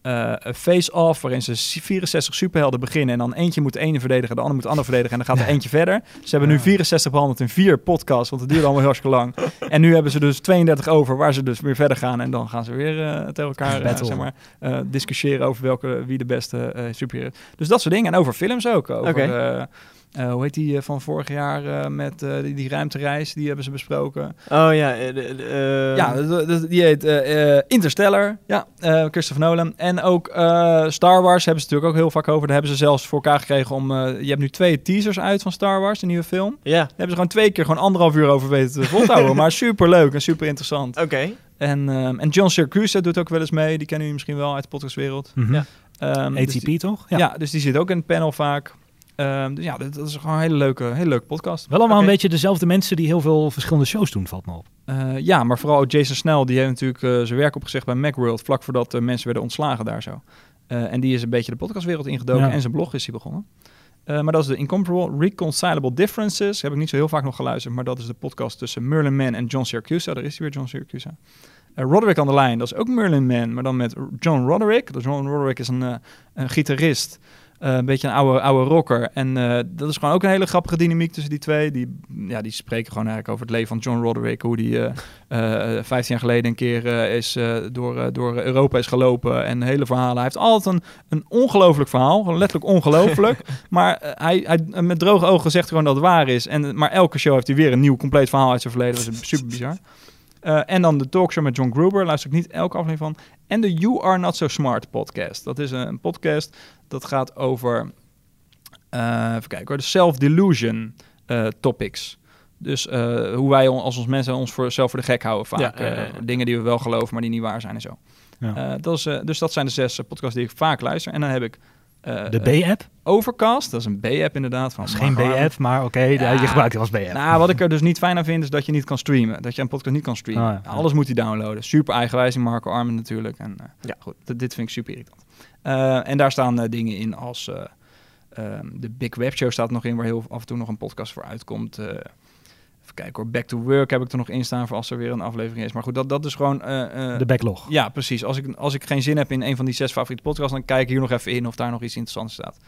eh, face-off, waarin ze 64 superhelden beginnen en dan eentje moet de ene verdedigen, de ander moet de ander verdedigen en dan gaat er eentje verder. Ze hebben nu Ja. 64 behandeld in vier podcasts, want het duurde allemaal heel hartstikke lang. En nu hebben ze dus 32 over, waar ze dus weer verder gaan en dan gaan ze weer eh tegen elkaar zeg maar, discussiëren over welke, wie de beste superhero is. Dus dat soort dingen. En over films ook. Over. Eh, hoe heet die eh, van vorig jaar eh, met eh, die, die ruimtereis? Die hebben ze besproken. Oh ja, eh, de- de, eh, Ja, de- de- die heet eh, eh, Interstellar. Ja, eh, Christopher Nolan. En ook eh, Star Wars hebben ze natuurlijk ook heel vaak over. Daar hebben ze zelfs voor elkaar gekregen om... eh, je hebt nu twee teasers uit van Star Wars, de nieuwe film. Daar Ja, hebben ze gewoon twee keer gewoon anderhalf uur over weten te volhouden. maar super leuk en super interessant. oké. En, ehm, en John Syracuse doet ook wel eens mee. Die kennen jullie misschien wel uit de podcastwereld. Mhm. Ja. Ehm, dus ATP die- toch? ja. dus die zit ook in het panel vaak. Ehm, dus ja, dat, dat is gewoon een hele leuke, hele leuke podcast. Wel allemaal een beetje dezelfde mensen die heel veel verschillende shows doen, valt me op. Eh, ja, maar vooral Jason Snell, die heeft natuurlijk eh, zijn werk opgezegd bij Macworld, vlak voordat uh, mensen werden ontslagen daar zo. En die is een beetje de podcastwereld ingedoken Ja. en zijn blog is hij begonnen. Maar dat is de Incomparable Reconcilable Differences. Heb ik niet zo heel vaak nog geluisterd, maar dat is de podcast tussen Merlin Mann en John Syracuse. Daar is hij weer, John Syracuse. Uh, Roderick on the Line, dat is ook Merlin Mann, maar dan met John Roderick. Dus John Roderick is een, uh, een gitarist. Uh, een beetje een oude, oude rocker. En uh, dat is gewoon ook een hele grappige dynamiek tussen die twee. Die, ja, die spreken gewoon eigenlijk over het leven van John Roderick. Hoe die uh, 15 jaar geleden een keer is, door, door Europa is gelopen. En hele verhalen. Hij heeft altijd een, een ongelooflijk verhaal. Gewoon letterlijk ongelooflijk. maar hij, hij, met droge ogen zegt gewoon dat het waar is. En, maar elke show heeft hij weer een nieuw compleet verhaal uit zijn verleden. Dat is super bizar. Uh, en dan de talkshow met John Gruber, luister ik niet elke aflevering van. En de You Are Not So Smart podcast. Dat is een podcast dat gaat over, uh, even kijken hoor, de self-delusion uh, topics. Dus uh, hoe wij als ons mensen ons voor, zelf voor de gek houden vaak. Ja. dingen die we wel geloven, maar die niet waar zijn en zo. Ja. dat is, dus dat zijn de zes podcasts die ik vaak luister. En dan heb ik... de B-app? Overcast, dat is een B-app inderdaad. Van dat is geen B-app, maar oké, okay, ja. je gebruikt het als B-app. Nou, wat ik er dus niet fijn aan vind, is dat je niet kan streamen. Dat je een podcast niet kan streamen. Oh, ja. Alles moet hij downloaden. Super eigenwijs in Marco Armen natuurlijk. En uh, ja. goed, dit vind ik super irritant. Uh, en daar staan uh, dingen in als... Uh, de Big Web Show staat nog in, waar heel af en toe nog een podcast voor uitkomt. Uh, even kijken hoor, Back to Work heb ik er nog in staan voor als er weer een aflevering is. Maar goed, dat, dat is gewoon... uh, de backlog. Ja, precies. Als ik, als ik geen zin heb in een van die zes favoriete podcasts, dan kijk ik hier nog even in of daar nog iets interessants staat.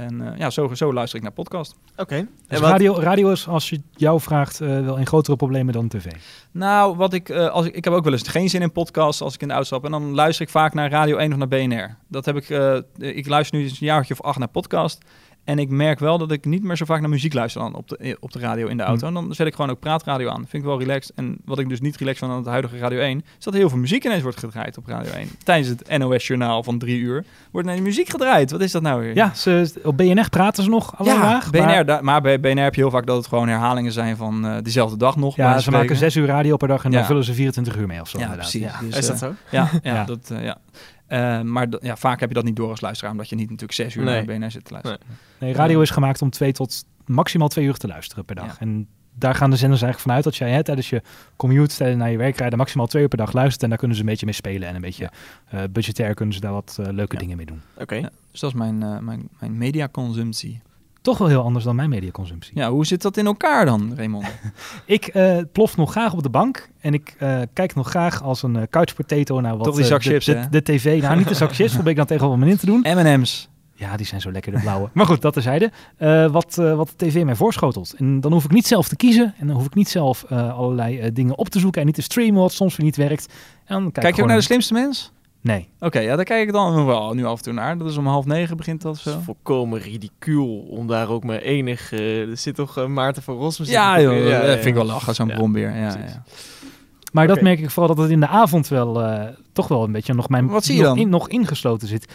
En uh, ja, zo, zo luister ik naar podcast. Oké. Okay. Dus radio, radio is, als je jou vraagt, uh, wel een grotere problemen dan tv? Nou, wat ik, uh, als ik, ik heb ook wel eens geen zin in podcasts als ik in de auto stap. En dan luister ik vaak naar Radio 1 of naar BNR. Dat heb ik, uh, ik luister nu een jaartje of acht naar podcast. En ik merk wel dat ik niet meer zo vaak naar muziek luister dan op de, op de radio in de auto. En dan zet ik gewoon ook praatradio aan. Vind ik wel relaxed. En wat ik dus niet relaxed van aan het huidige Radio 1... is dat heel veel muziek ineens wordt gedraaid op Radio 1. Tijdens het NOS-journaal van drie uur wordt ineens muziek gedraaid. Wat is dat nou weer? Ja, ze, op BNR praten ze nog ja, laag, BNR, maar... Da, maar bij BNR heb je heel vaak dat het gewoon herhalingen zijn van uh, dezelfde dag nog. Ja, ze maken zes uur radio per dag en ja. dan vullen ze 24 uur mee of zo. Ja, inderdaad. precies. Ja. Dus, is dat zo? Ja, ja, Ja. Dat, uh, ja. Uh, maar ja, vaak heb je dat niet door als luisteraar, omdat je niet natuurlijk zes uur Nee. naar BNR zit te luisteren. Nee, radio is gemaakt om twee tot maximaal twee uur te luisteren per dag. Ja. En daar gaan de zenders eigenlijk vanuit dat jij hè, tijdens je commute tijdens naar je werk rijden maximaal twee uur per dag luistert. En daar kunnen ze een beetje mee spelen en een beetje uh, budgetair kunnen ze daar wat uh, leuke Ja. dingen mee doen. Oké. Ja, dus dat is mijn, uh, mijn, mijn mediaconsumptie. Toch wel heel anders dan mijn mediaconsumptie. Ja, hoe zit dat in elkaar dan, Raymond? ik uh, plof nog graag op de bank en ik uh, kijk nog graag als een uh, couch potato naar wat Toch die zak de, chips, de, tv. Nou, niet de zak chips, probeer ik dan tegenover mijn in te doen. M&M's. Ja, die zijn zo lekker, de blauwe. maar goed, dat terzijde. Wat, wat de tv mij voorschotelt. En dan hoef ik niet zelf te kiezen. En dan hoef ik niet zelf allerlei dingen op te zoeken. En niet te streamen wat soms weer niet werkt. En dan kijk, kijk je ook naar de slimste mens? Nee. Oké, okay, ja, daar kijk ik dan wel nu af en toe naar. Dat is om half negen begint dat zo. Het is volkomen ridicuul om daar ook maar enig... Uh, er zit toch uh, Maarten van Rossum... Ja, joh, ja, ja, vind ik wel lachen, zo'n ja, brombeer. Ja, ja. Maar okay. dat merk ik vooral dat het in de avond wel uh, toch wel een beetje nog mijn Wat zie je nog, dan? in, nog ingesloten zit.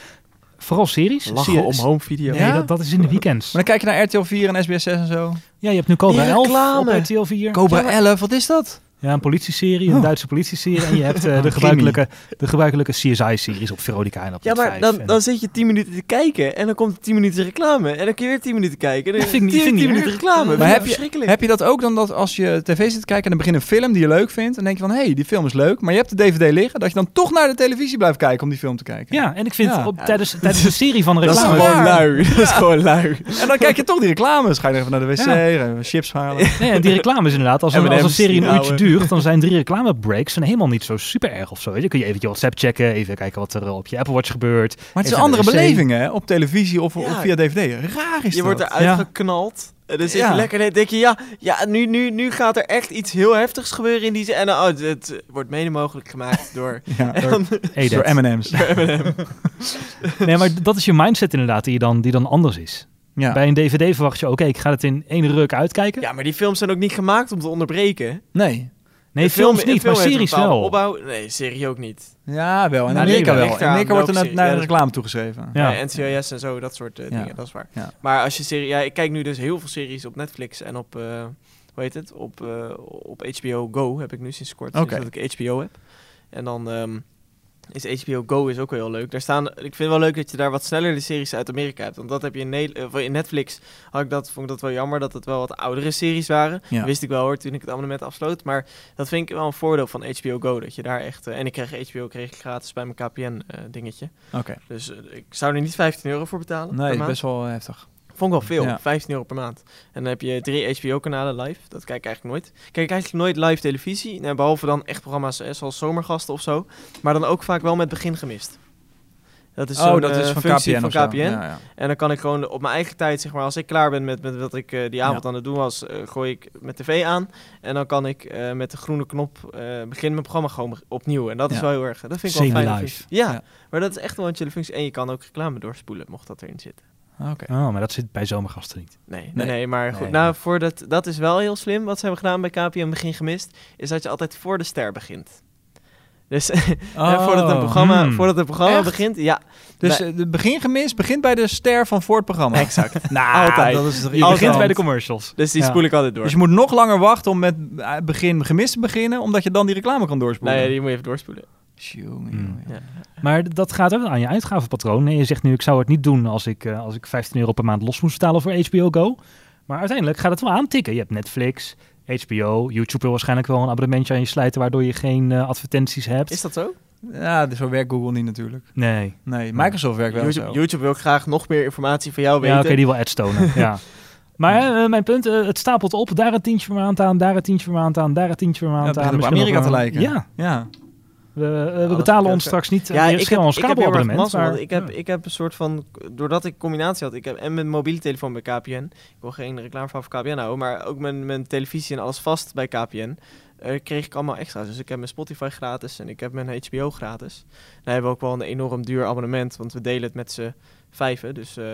Vooral series. Lachen Zie je- om home video. Nee, Ja? dat, dat is in de weekends. Maar dan kijk je naar RTL 4 en SBS 6 en zo. Ja, je hebt nu Cobra Die 11 op. RTL 4. Cobra Ja, maar- 11, wat is dat? Ja, een politieserie, een Oh. Duitse politieserie. En je hebt eh, de, gebruikelijke, de gebruikelijke CSI-series op Veronica en op Ja, maar 5 dan, en- dan zit je 10 minuten te kijken en dan komt er 10 minuten reclame. En dan kun je weer 10 minuten kijken. En dan vind ik niet- 10 vind ik niet minuten reclame. Maar heb je-. Heb je dat ook dan dat als je tv zit te kijken en dan begint een film die je leuk vindt, dan denk je van, hé, hey, die film is leuk, maar je hebt de DVD liggen, dat je dan toch naar de televisie blijft kijken om die film te kijken. Ja, en ik vind Ja. op, tijdens, tijdens de serie van de dat is reclame... gewoon lui. Dat is gewoon lui. En dan kijk je toch die reclames. Ga je even naar de wc, Ja. ga je even chips halen. Nee, en die reclames inderdaad. Als een, als een serie een uurtje ouwe. Duurt, dan zijn drie reclamebreaks zijn helemaal niet zo super erg of zo. Weet je. kun je even je WhatsApp checken, even kijken wat er op je Apple Watch gebeurt. Maar het is een andere beleving, hè? Op televisie of, via DVD. Raar is Je wordt dat. eruit Ja. geknald. Dan zit Ja. je lekker dan denk je, ja, ja nu, nu, nu gaat er echt iets heel heftigs gebeuren in die zin. En oh, het, het wordt mede mogelijk gemaakt door... Ja, door, Hey. M&M's. Nee, maar dat is je mindset inderdaad, die dan, die dan anders is. Ja. Bij een DVD verwacht je, oké, ik ga het in één ruk uitkijken. ja, maar die films zijn ook niet gemaakt om te onderbreken. Nee. Nee, film- films niet, film maar series wel. Opbouw. Nee, serie ook niet. Ja, wel. In Nou, Amerika wel. In Amerika wordt er naar, naar de reclame toegeschreven. Ja. Ja. NCIS en zo, dat soort eh, Ja. dingen, dat is waar. Ja. Maar als je serie... Ja, ik kijk nu dus heel veel series op Netflix en op... eh, hoe heet het? Op, eh, op HBO Go heb ik nu sinds kort. Oké. Sinds dat ik HBO heb. En dan... ehm, is HBO Go is ook wel heel leuk. Daar staan, ik vind wel leuk dat je daar wat sneller de series uit Amerika hebt. Want dat heb je in, in Netflix. Had ik dat, vond ik dat wel jammer dat het wel wat oudere series waren. Ja. Wist ik wel hoor toen ik het abonnement afsloot. Maar dat vind ik wel een voordeel van HBO Go. Dat je daar echt. eh, en ik kreeg HBO kreeg ik gratis bij mijn KPN eh, dingetje. Oké. Dus eh, ik zou er niet 15 euro voor betalen. Nee, maand. best wel heftig. Vond ik wel veel, Ja. 15 euro per maand. En dan heb je drie HBO-kanalen live. Dat kijk ik eigenlijk nooit. Ik Kijk eigenlijk nooit live televisie. Behalve dan echt programma's eh, zoals Zomergasten of zo. Maar dan ook vaak wel met begin gemist. Dat is oh, dat is eh, van functie KPN van. KPN. Ja, ja. En dan kan ik gewoon op mijn eigen tijd, zeg maar, als ik klaar ben met, met wat ik eh, die avond Ja. aan het doen was, eh, gooi ik mijn tv aan. En dan kan ik met de groene knop beginnen mijn programma gewoon opnieuw. En dat is wel heel erg, dat vind ik wel. Ja, Ja. maar dat is echt wel een chille functie. En je kan ook reclame doorspoelen, mocht dat erin zitten. Oké. Oh, maar dat zit bij zomergasten niet. Nee, nee, Nee. nee, maar goed. Nee. Nou, voor dat, dat is wel heel slim. Wat ze hebben gedaan bij KPN Begin Gemist, is dat je altijd voor de ster begint. Dus Oh, voordat een programma, hmm. voordat een programma Echt? begint, ja, Dus Nee. eh, de begin gemist begint bij de ster van voor het programma. exact. Nou, Altijd. Dat is toch Je begint bij de commercials. Dus die Ja. spoel ik altijd door. Dus je moet nog langer wachten om met eh, begin gemist te beginnen, omdat je dan die reclame kan doorspoelen. Nee, die moet je even doorspoelen. Tjonge, Hmm. Ja. Maar dat gaat ook aan je uitgavenpatroon. Nee, je zegt nu, ik zou het niet doen als ik, eh, als ik 15 euro per maand los moest betalen voor HBO Go. Maar uiteindelijk gaat het wel aantikken. Je hebt Netflix, HBO, YouTube wil waarschijnlijk wel een abonnementje aan je slijten, waardoor je geen eh, advertenties hebt. Is dat zo? Ja, dus zo werkt Google niet natuurlijk. Nee. Nee, Microsoft werkt wel YouTube, zo. YouTube wil ik graag nog meer informatie van jou Ja, weten. oké, die wil ads tonen. ja. Maar eh, mijn punt, eh, het stapelt op. Daar een tientje per maand aan, daar een tientje per maand aan, daar een tientje per Ja, maand het aan. begint op Amerika te lijken. Ja, Ja. We, eh, we Alles betalen ons straks niet. Ja, Ja, ik heb, ons kabelabonnement. maar- ik heb, ja. ik heb een soort van, doordat ik combinatie had, ik heb en mijn mobiele telefoon bij KPN, ik wil geen reclame van KPN houden, maar ook mijn, mijn televisie en alles vast bij KPN, eh, kreeg ik allemaal extra's. Dus ik heb mijn Spotify gratis en ik heb mijn HBO gratis. Dan hebben we ook wel een enorm duur abonnement, want we delen het met z'n vijven, dus eh,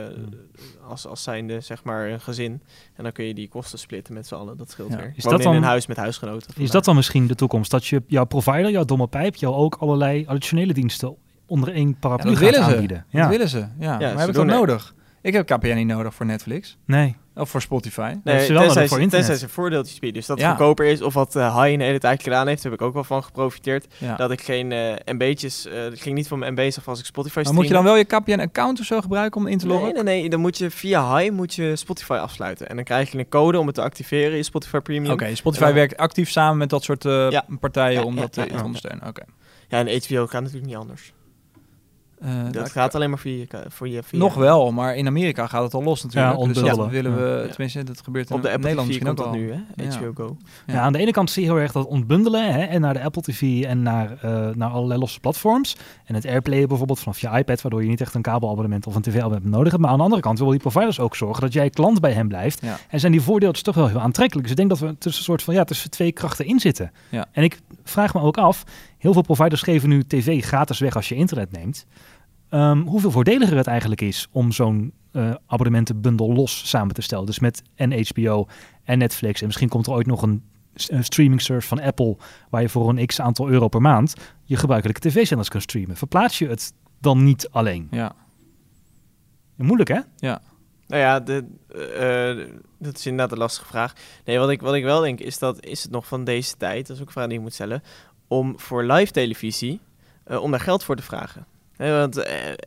als, als zijnde zeg maar een gezin. En dan kun je die kosten splitten met z'n allen, dat scheelt Ja. weer. Is dat dat in dan- een huis met huisgenoten. Is dat dan misschien de toekomst? Dat je jouw provider, jouw domme pijp, jou ook allerlei additionele diensten onder één Ja, paraplu dat gaat willen ze. aanbieden? Dat Ja. willen ze. Ja. maar ze heb ik doen dat nodig? Ik heb KPN niet nodig voor Netflix. Nee. Of voor Spotify. Nee, ze tenzij, voor internet. tenzij ze voordeeltjes bieden. Dus dat het Ja. goedkoper is. Of wat uh, High in de hele tijd gedaan heeft, heb ik ook wel van geprofiteerd. Ja. Dat ik geen eh MB'tjes, eh ik ging niet van mijn MB's af als ik Spotify Maar streamde. moet je dan wel je KPN-account of zo gebruiken om in te loggen? Nee, nee, nee. Dan moet je via High moet je Spotify afsluiten. En dan krijg je een code om het te activeren in Spotify Premium. Oké, Spotify dan- werkt actief samen met dat soort eh, Ja. partijen Ja, om ja, dat ja, eh, ja. te ondersteunen. Oké. Ja, en HBO gaat natuurlijk niet anders. Eh, Dat gaat alleen maar via, je voor je via Nog wel, maar in Amerika gaat het al los natuurlijk. Ja, dus dat ontbundelen. willen we, Ja. tenminste, dat gebeurt in Op de Apple Nederland TV misschien komt ook dat al. nu, hè? Ja. Go. Ja. Ja. aan de ene kant zie je heel erg dat ontbundelen hè, en naar de Apple TV en naar, eh, naar allerlei losse platforms. En het Airplay bijvoorbeeld vanaf je iPad, waardoor je niet echt een kabelabonnement of een tv-abonnement nodig hebt. Maar aan de andere kant willen die providers ook zorgen dat jij klant bij hen blijft. Ja. En zijn die voordeeltjes toch wel heel aantrekkelijk. Dus ik denk dat we tussen een soort van ja, tussen twee krachten in zitten. Ja. En ik vraag me ook af, heel veel providers geven nu tv gratis weg als je internet neemt. Ehm, hoeveel voordeliger het eigenlijk is om zo'n eh, abonnementenbundel los samen te stellen. Dus met en HBO en Netflix. En misschien komt er ooit nog een, streaming service van Apple... waar je voor een x aantal euro per maand je gebruikelijke tv-zenders kunt streamen. Verplaats je het dan niet alleen? Ja. Moeilijk, hè? Nou ja, de, eh, dat is inderdaad een lastige vraag. Nee, wat ik, wat ik wel denk is dat is het nog van deze tijd, dat is ook een vraag die je moet stellen, om voor live televisie, eh, om daar geld voor te vragen. Hè, want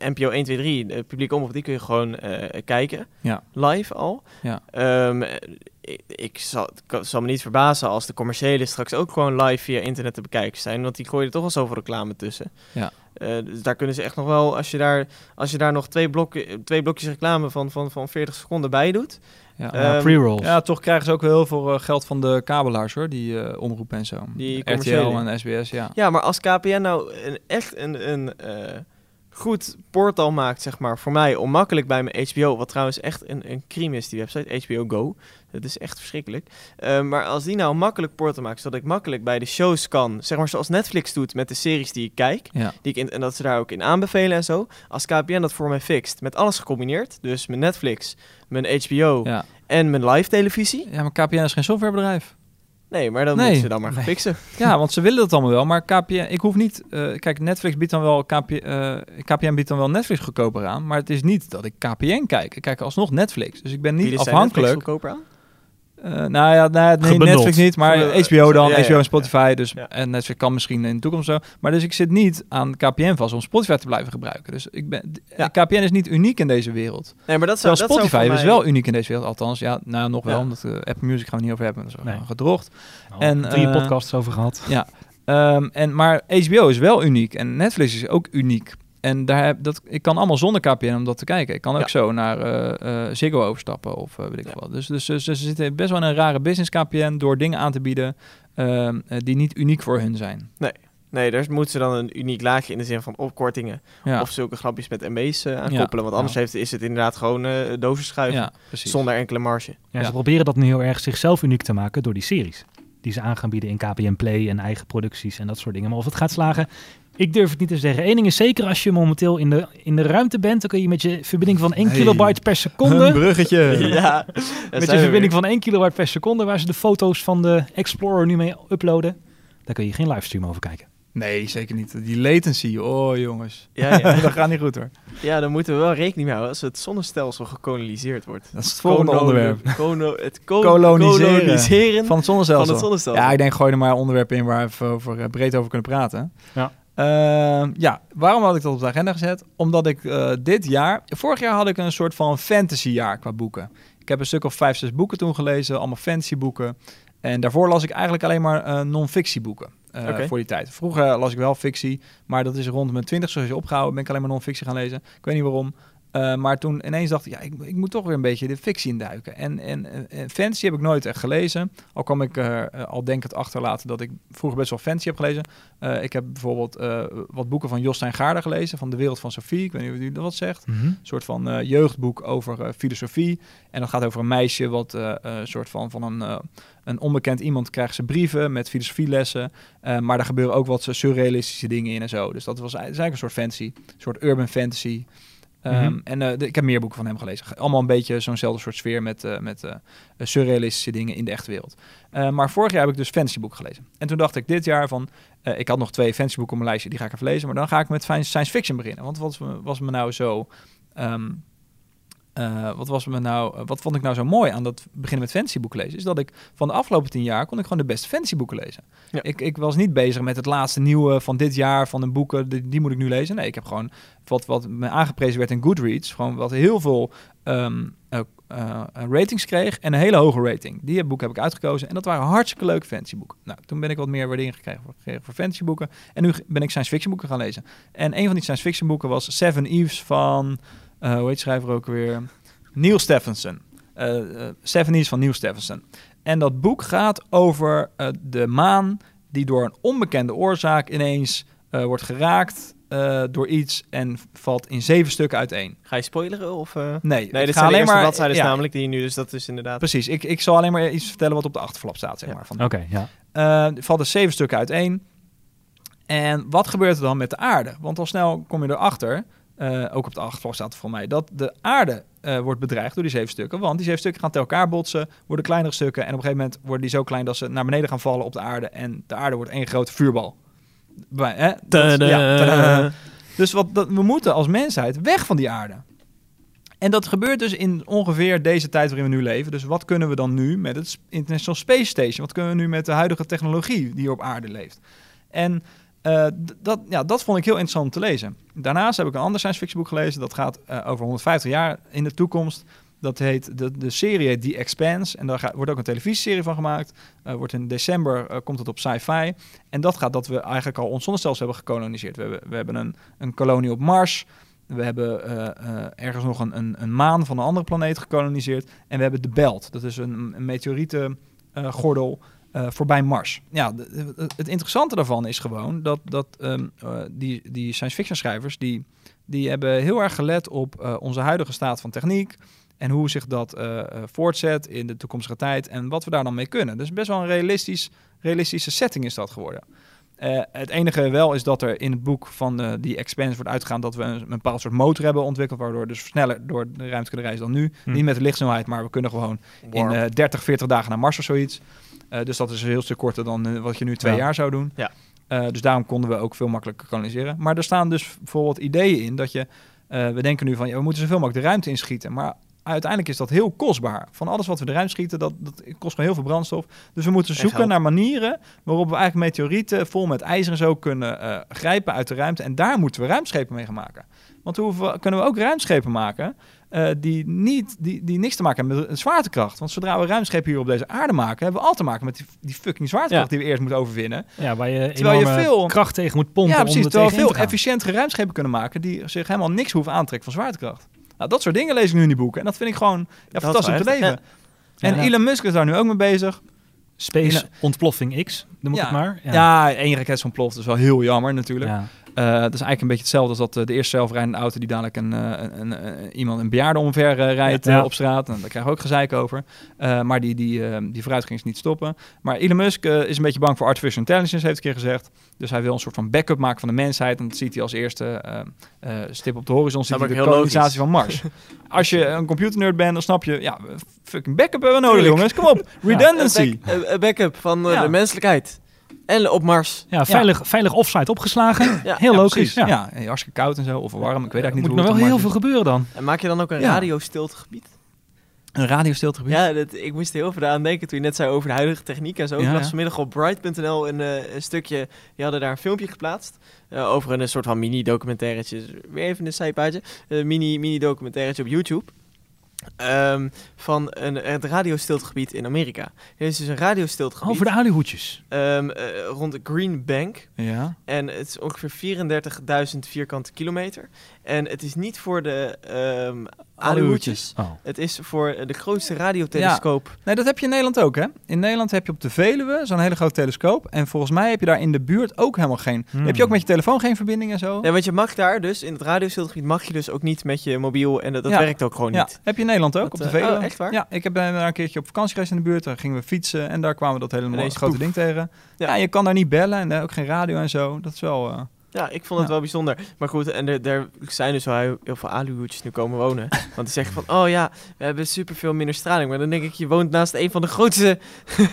NPO 1, 2, 3, de publieke omroep, die kun je gewoon eh, kijken, Ja. live al. Ja. Ehm, eh, ik, ik zal, het kan- zal me niet verbazen als de commerciële straks ook gewoon live via internet te bekijken zijn, want die gooien er toch al zoveel reclame tussen. Ja. Eh, dus daar kunnen ze echt nog wel, als je daar, als je daar nog twee, blokken, twee blokjes reclame van, van, van 40 seconden bij doet, Ja. Eh, Ja, Ehm, pre-rolls. ja, toch krijgen ze ook heel veel geld van de kabelaars hoor, die eh omroepen en zo. Die RTL commerciële. en SBS, ja. Ja, maar als KPN nou een, echt een, een eh, goed portal maakt, zeg maar, voor mij om makkelijk bij mijn HBO, wat trouwens echt een, een crime is, die website, HBO Go. Dat is echt verschrikkelijk. Eh, maar als die nou een makkelijk portal maakt, zodat ik makkelijk bij de shows kan, zeg maar zoals Netflix doet met de series die ik kijk, Ja. die ik in, en dat ze daar ook in aanbevelen en zo. Als KPN dat voor mij fixt, met alles gecombineerd, dus mijn Netflix, mijn HBO Ja. en mijn live televisie. ja, maar KPN is geen softwarebedrijf. Nee, maar dan Nee. moeten ze dan maar gaan fixen. Ja, want ze willen dat allemaal wel, maar KPN, ik hoef niet, eh, kijk, Netflix biedt dan wel, KP, eh, KPN biedt dan wel Netflix goedkoper aan, maar het is niet dat ik KPN kijk. Ik kijk alsnog Netflix, dus ik ben niet zijn Netflix afhankelijk. goedkoper aan? Eh, nou ja, nee. Netflix niet, maar. HBO dan, Ja, ja, HBO ja. en Spotify. Dus Ja. en Netflix kan misschien in de toekomst zo. Maar dus ik zit niet aan KPN vast om Spotify te blijven gebruiken. Dus ik ben, Ja. KPN is niet uniek in deze wereld. Nee, maar dat zou, Spotify is wel uniek in deze wereld. Althans, ja, nou nog wel, Ja. omdat uh, Apple Music gaan we niet over hebben. Dat is Nee. Al en, drie eh, podcasts over gehad. Ehm, en, maar HBO is wel uniek en Netflix is ook uniek. En daar heb, dat, ik kan allemaal zonder KPN om dat te kijken. Ik kan ook Ja. zo naar eh, eh, Ziggo overstappen of eh, weet ik Ja. wat. Dus, dus, dus, ze zitten best wel in een rare business KPN door dingen aan te bieden ehm, eh, die niet uniek voor hun zijn. Nee, daar moeten ze dan een uniek laagje in de zin van opkortingen Ja, of zulke grapjes met MB's eh, aan Ja. koppelen. Want anders Ja. heeft, is het inderdaad gewoon eh ja precies. zonder enkele marge. Ja, Ja. Ze proberen dat nu heel erg zichzelf uniek te maken door die series. Die ze aan gaan bieden in KPN Play en eigen producties en dat soort dingen. Maar of het gaat slagen, ik durf het niet te zeggen. Eén ding is zeker, als je momenteel in de, in de ruimte bent, dan kun je met je verbinding van 1 Hey. kilobyte per Een seconde... bruggetje. ja, Met je verbinding van 1 kilobyte per seconde, waar ze de foto's van de Explorer nu mee uploaden, daar kun je geen livestream over kijken. Nee, zeker niet. Die latency, oh jongens. Ja, ja. dat gaat niet goed hoor. ja, daar moeten we wel rekening mee houden als het zonnestelsel gekoloniseerd wordt. Dat is het volgende Kono- onderwerp. kono- het ko- Koloniseren. koloniseren Van het zonnestelsel. van het zonnestelsel. Ja, ik denk gooi er maar onderwerpen in waar we even over, eh, breed over kunnen praten. Ja. Ehm, ja, waarom had ik dat op de agenda gezet? Omdat ik eh, dit jaar... Vorig jaar had ik een soort van fantasyjaar qua boeken. Ik heb een stuk of vijf, zes boeken toen gelezen. Allemaal fantasyboeken. En daarvoor las ik eigenlijk alleen maar eh non-fictieboeken. Eh. Voor die tijd. Vroeger las ik wel fictie. Maar dat is rond mijn twintig zoals je opgehouden. Ben ik alleen maar non-fictie gaan lezen. Ik weet niet waarom. Eh, maar toen ineens dacht ik, ja, ik, ik moet toch weer een beetje de fictie induiken. En, en, fantasy heb ik nooit echt gelezen. Al kwam ik er eh, al denkend achterlaten dat ik vroeger best wel fantasy heb gelezen. Eh, ik heb bijvoorbeeld wat boeken van Jostijn Gaarder gelezen, van De Wereld van Sophie. Ik weet niet of u dat wat zegt. Een soort van jeugdboek over filosofie. En dat gaat over een meisje wat een soort van, van een, een onbekend iemand krijgt ze brieven met filosofielessen. Maar daar gebeuren ook wat surrealistische dingen in en zo. Dus dat was is eigenlijk een soort fantasy. Een soort urban fantasy. Ehm, Mhm. En eh, ik heb meer boeken van hem gelezen. Ge- Allemaal een beetje zo'nzelfde soort sfeer met, eh, met eh, surrealistische dingen in de echte wereld. Eh, maar vorig jaar heb ik dus fantasyboeken gelezen. En toen dacht ik dit jaar van... ik had nog twee fantasyboeken op mijn lijstje, die ga ik even lezen. Maar dan ga ik met science fiction beginnen. Want wat was me- was me nou zo... ehm, eh, wat, was me nou, wat vond ik nou zo mooi aan dat beginnen met fantasyboeken lezen? Is dat ik van de afgelopen tien jaar kon ik gewoon de beste fantasyboeken lezen. Ja. Ik, ik was niet bezig met het laatste nieuwe van dit jaar, van een boeken, die, die moet ik nu lezen. Nee, ik heb gewoon wat, wat me aangeprezen werd in Goodreads. Gewoon wat heel veel ehm, eh, eh, ratings kreeg en een hele hoge rating. Die boek heb ik uitgekozen en dat waren hartstikke leuke fantasyboeken. Nou, toen ben ik wat meer waardering gekregen voor, gekregen voor fantasyboeken. En nu ben ik science fiction boeken gaan lezen. En een van die science fiction boeken was Seven Eves van, eh hoe heet schrijver ook weer? Neil Stephenson. Eh, eh, Seven van Neil Stephenson. En dat boek gaat over eh, de maan die door een onbekende oorzaak ineens eh, wordt geraakt eh, door iets en valt in zeven stukken uiteen. Ga je spoileren? Of, eh? Nee, Nee, ik dit ga zijn de eerste bladzijden ja, namelijk die je nu, dus dat is inderdaad... Precies, ik, ik zal alleen maar iets vertellen wat op de achterflap staat, zeg Ja. maar. Van, Oké, ja. valt er zeven stukken uiteen. En wat gebeurt er dan met de aarde? Want al snel kom je erachter, eh ook op de achterflap staat voor mij, dat de aarde eh, wordt bedreigd door die zeven stukken. Want die zeven stukken gaan tegen elkaar botsen, worden kleinere stukken. En op een gegeven moment worden die zo klein dat ze naar beneden gaan vallen op de aarde. En de aarde wordt één grote vuurbal. Bij, hè? Dat- ja, tadaa. Dus wat, dat, we moeten als mensheid weg van die aarde. En dat gebeurt dus in ongeveer deze tijd waarin we nu leven. Dus wat kunnen we dan nu met het International Space Station? Wat kunnen we nu met de huidige technologie die op aarde leeft? En uh, dat, ja, dat vond ik heel interessant te lezen. Daarnaast heb ik een ander science fiction boek gelezen. Dat gaat uh, over 150 jaar in de toekomst. Dat heet, de, serie The Expanse. En daar gaat, wordt ook een televisieserie van gemaakt. Uh, wordt in december komt het op sci-fi. En dat gaat dat we eigenlijk al ons zonnestelsel hebben gekoloniseerd. We hebben, we hebben een, een kolonie op Mars. We hebben ergens nog een, een, een, maan van een andere planeet gekoloniseerd. En we hebben de Belt. Dat is een, een meteorietengordel voorbij Mars. Ja, het interessante daarvan is gewoon dat, dat um, uh, die, die science fiction schrijvers, die, die hebben heel erg gelet op uh, onze huidige staat van techniek en hoe zich dat voortzet in de toekomstige tijd en wat we daar dan mee kunnen. Dus best wel een realistisch, realistische setting is dat geworden. Het enige wel is dat er in het boek van die Expanse wordt uitgegaan dat we een, een bepaald soort motor hebben ontwikkeld, waardoor we dus sneller door de ruimte kunnen reizen dan nu. Hm. Niet met de lichtsnelheid, maar we kunnen gewoon Warm. in 30, 40 dagen naar Mars of zoiets. Uh, dus dat is een heel stuk korter dan uh, wat je nu twee ja. jaar zou doen. Ja. Uh, dus daarom konden we ook veel makkelijker kanaliseren. Maar er staan dus bijvoorbeeld ideeën in dat je... we denken nu van, ja, we moeten zoveel mogelijk de ruimte inschieten. Maar uiteindelijk is dat heel kostbaar. Van alles wat we de ruimte schieten, dat, dat kost gewoon heel veel brandstof. Dus we moeten zoeken naar manieren waarop we eigenlijk meteorieten vol met ijzer en zo kunnen grijpen uit de ruimte. En daar moeten we ruimschepen mee gaan maken. Want hoe kunnen we ook ruimschepen maken uh, die, niet, die, die niks te maken hebben met zwaartekracht. Want zodra we ruimschepen hier op deze aarde maken, hebben we al te maken met die, die fucking zwaartekracht ja. die we eerst moeten overwinnen. Ja, waar je terwijl je veel kracht tegen moet pompen. Ja, precies. Om terwijl we veel efficiëntere ruimschepen kunnen maken die zich helemaal niks hoeven aantrekken van zwaartekracht. Nou, dat soort dingen lees ik nu in die boeken. En dat vind ik gewoon ja, fantastisch om te leven. Ja. En Elon Musk is daar nu ook mee bezig. Space ontploffing X, noem ik het maar. Ja, ja één raket is ontploft. Dat is wel heel jammer natuurlijk. Uh, dat is eigenlijk een beetje hetzelfde als dat uh, de eerste zelfrijdende auto die dadelijk een, uh, een, een, iemand een bejaarde omver rijdt ja. op straat. En daar krijgen we ook gezeik over. maar die, die, die vooruitgang is niet stoppen. Maar Elon Musk is een beetje bang voor artificial intelligence, heeft een keer gezegd. Dus hij wil een soort van backup maken van de mensheid. En dat ziet hij als eerste stip op de horizon. Ziet hij de kolonisatie van Mars. als je een computernerd bent, dan snap je... Ja, fucking backup hebben we nodig, jongens. Kom op. Redundancy. Een back, backup van de menselijkheid. En op Mars. Ja, veilig, ja. veilig offsite opgeslagen. ja. Heel logisch. Ja. ja, hartstikke koud en zo. Of warm. Ik weet eigenlijk niet Moet hoe er wel heel veel gebeuren dan. En maak je dan ook een radiostiltegebied? Een radiostiltegebied? Ja, dat, ik moest er heel veel aan denken toen je net zei over de huidige techniek en zo. ik las vanmiddag op Bright.nl een, uh, een stukje, die hadden daar een filmpje geplaatst. Uh, over een, soort van mini-documentairetje. Weer even een zijpaadje. Een mini, mini-documentairetje op YouTube. Um, van een, het radiostiltegebied in Amerika. Er is dus een radiostiltegebied. Over de aluhoedjes. Um, uh, rond Green Bank. Ja. En het is ongeveer 34.000 vierkante kilometer. En het is niet voor de um, aluhoedjes. Oh. Het is voor de grootste radiotelescoop. Ja. Nee, dat heb je in Nederland ook, hè? In Nederland heb je op de Veluwe zo'n hele grote telescoop. En volgens mij heb je daar in de buurt ook helemaal geen... Hmm. Heb je ook met je telefoon geen verbinding en zo? Nee, want je mag daar dus, in het radiostiltegebied mag je dus ook niet met je mobiel. En dat, dat werkt ook gewoon niet. Heb je in Nederland ook, op de Veluwe. Oh, echt waar? Ja, ik heb daar een keertje op vakantie geweest in de buurt. Daar gingen we fietsen en daar kwamen we dat hele grote ding tegen. Ja. je kan daar niet bellen en ook geen radio en zo. Dat is wel... Uh, ja, ik vond het wel bijzonder. Maar goed, en er, er zijn dus wel heel, veel aluhoedjes nu komen wonen. Want die zeggen van, oh ja, we hebben superveel minder straling. Maar dan denk ik, je woont naast een van de grootste...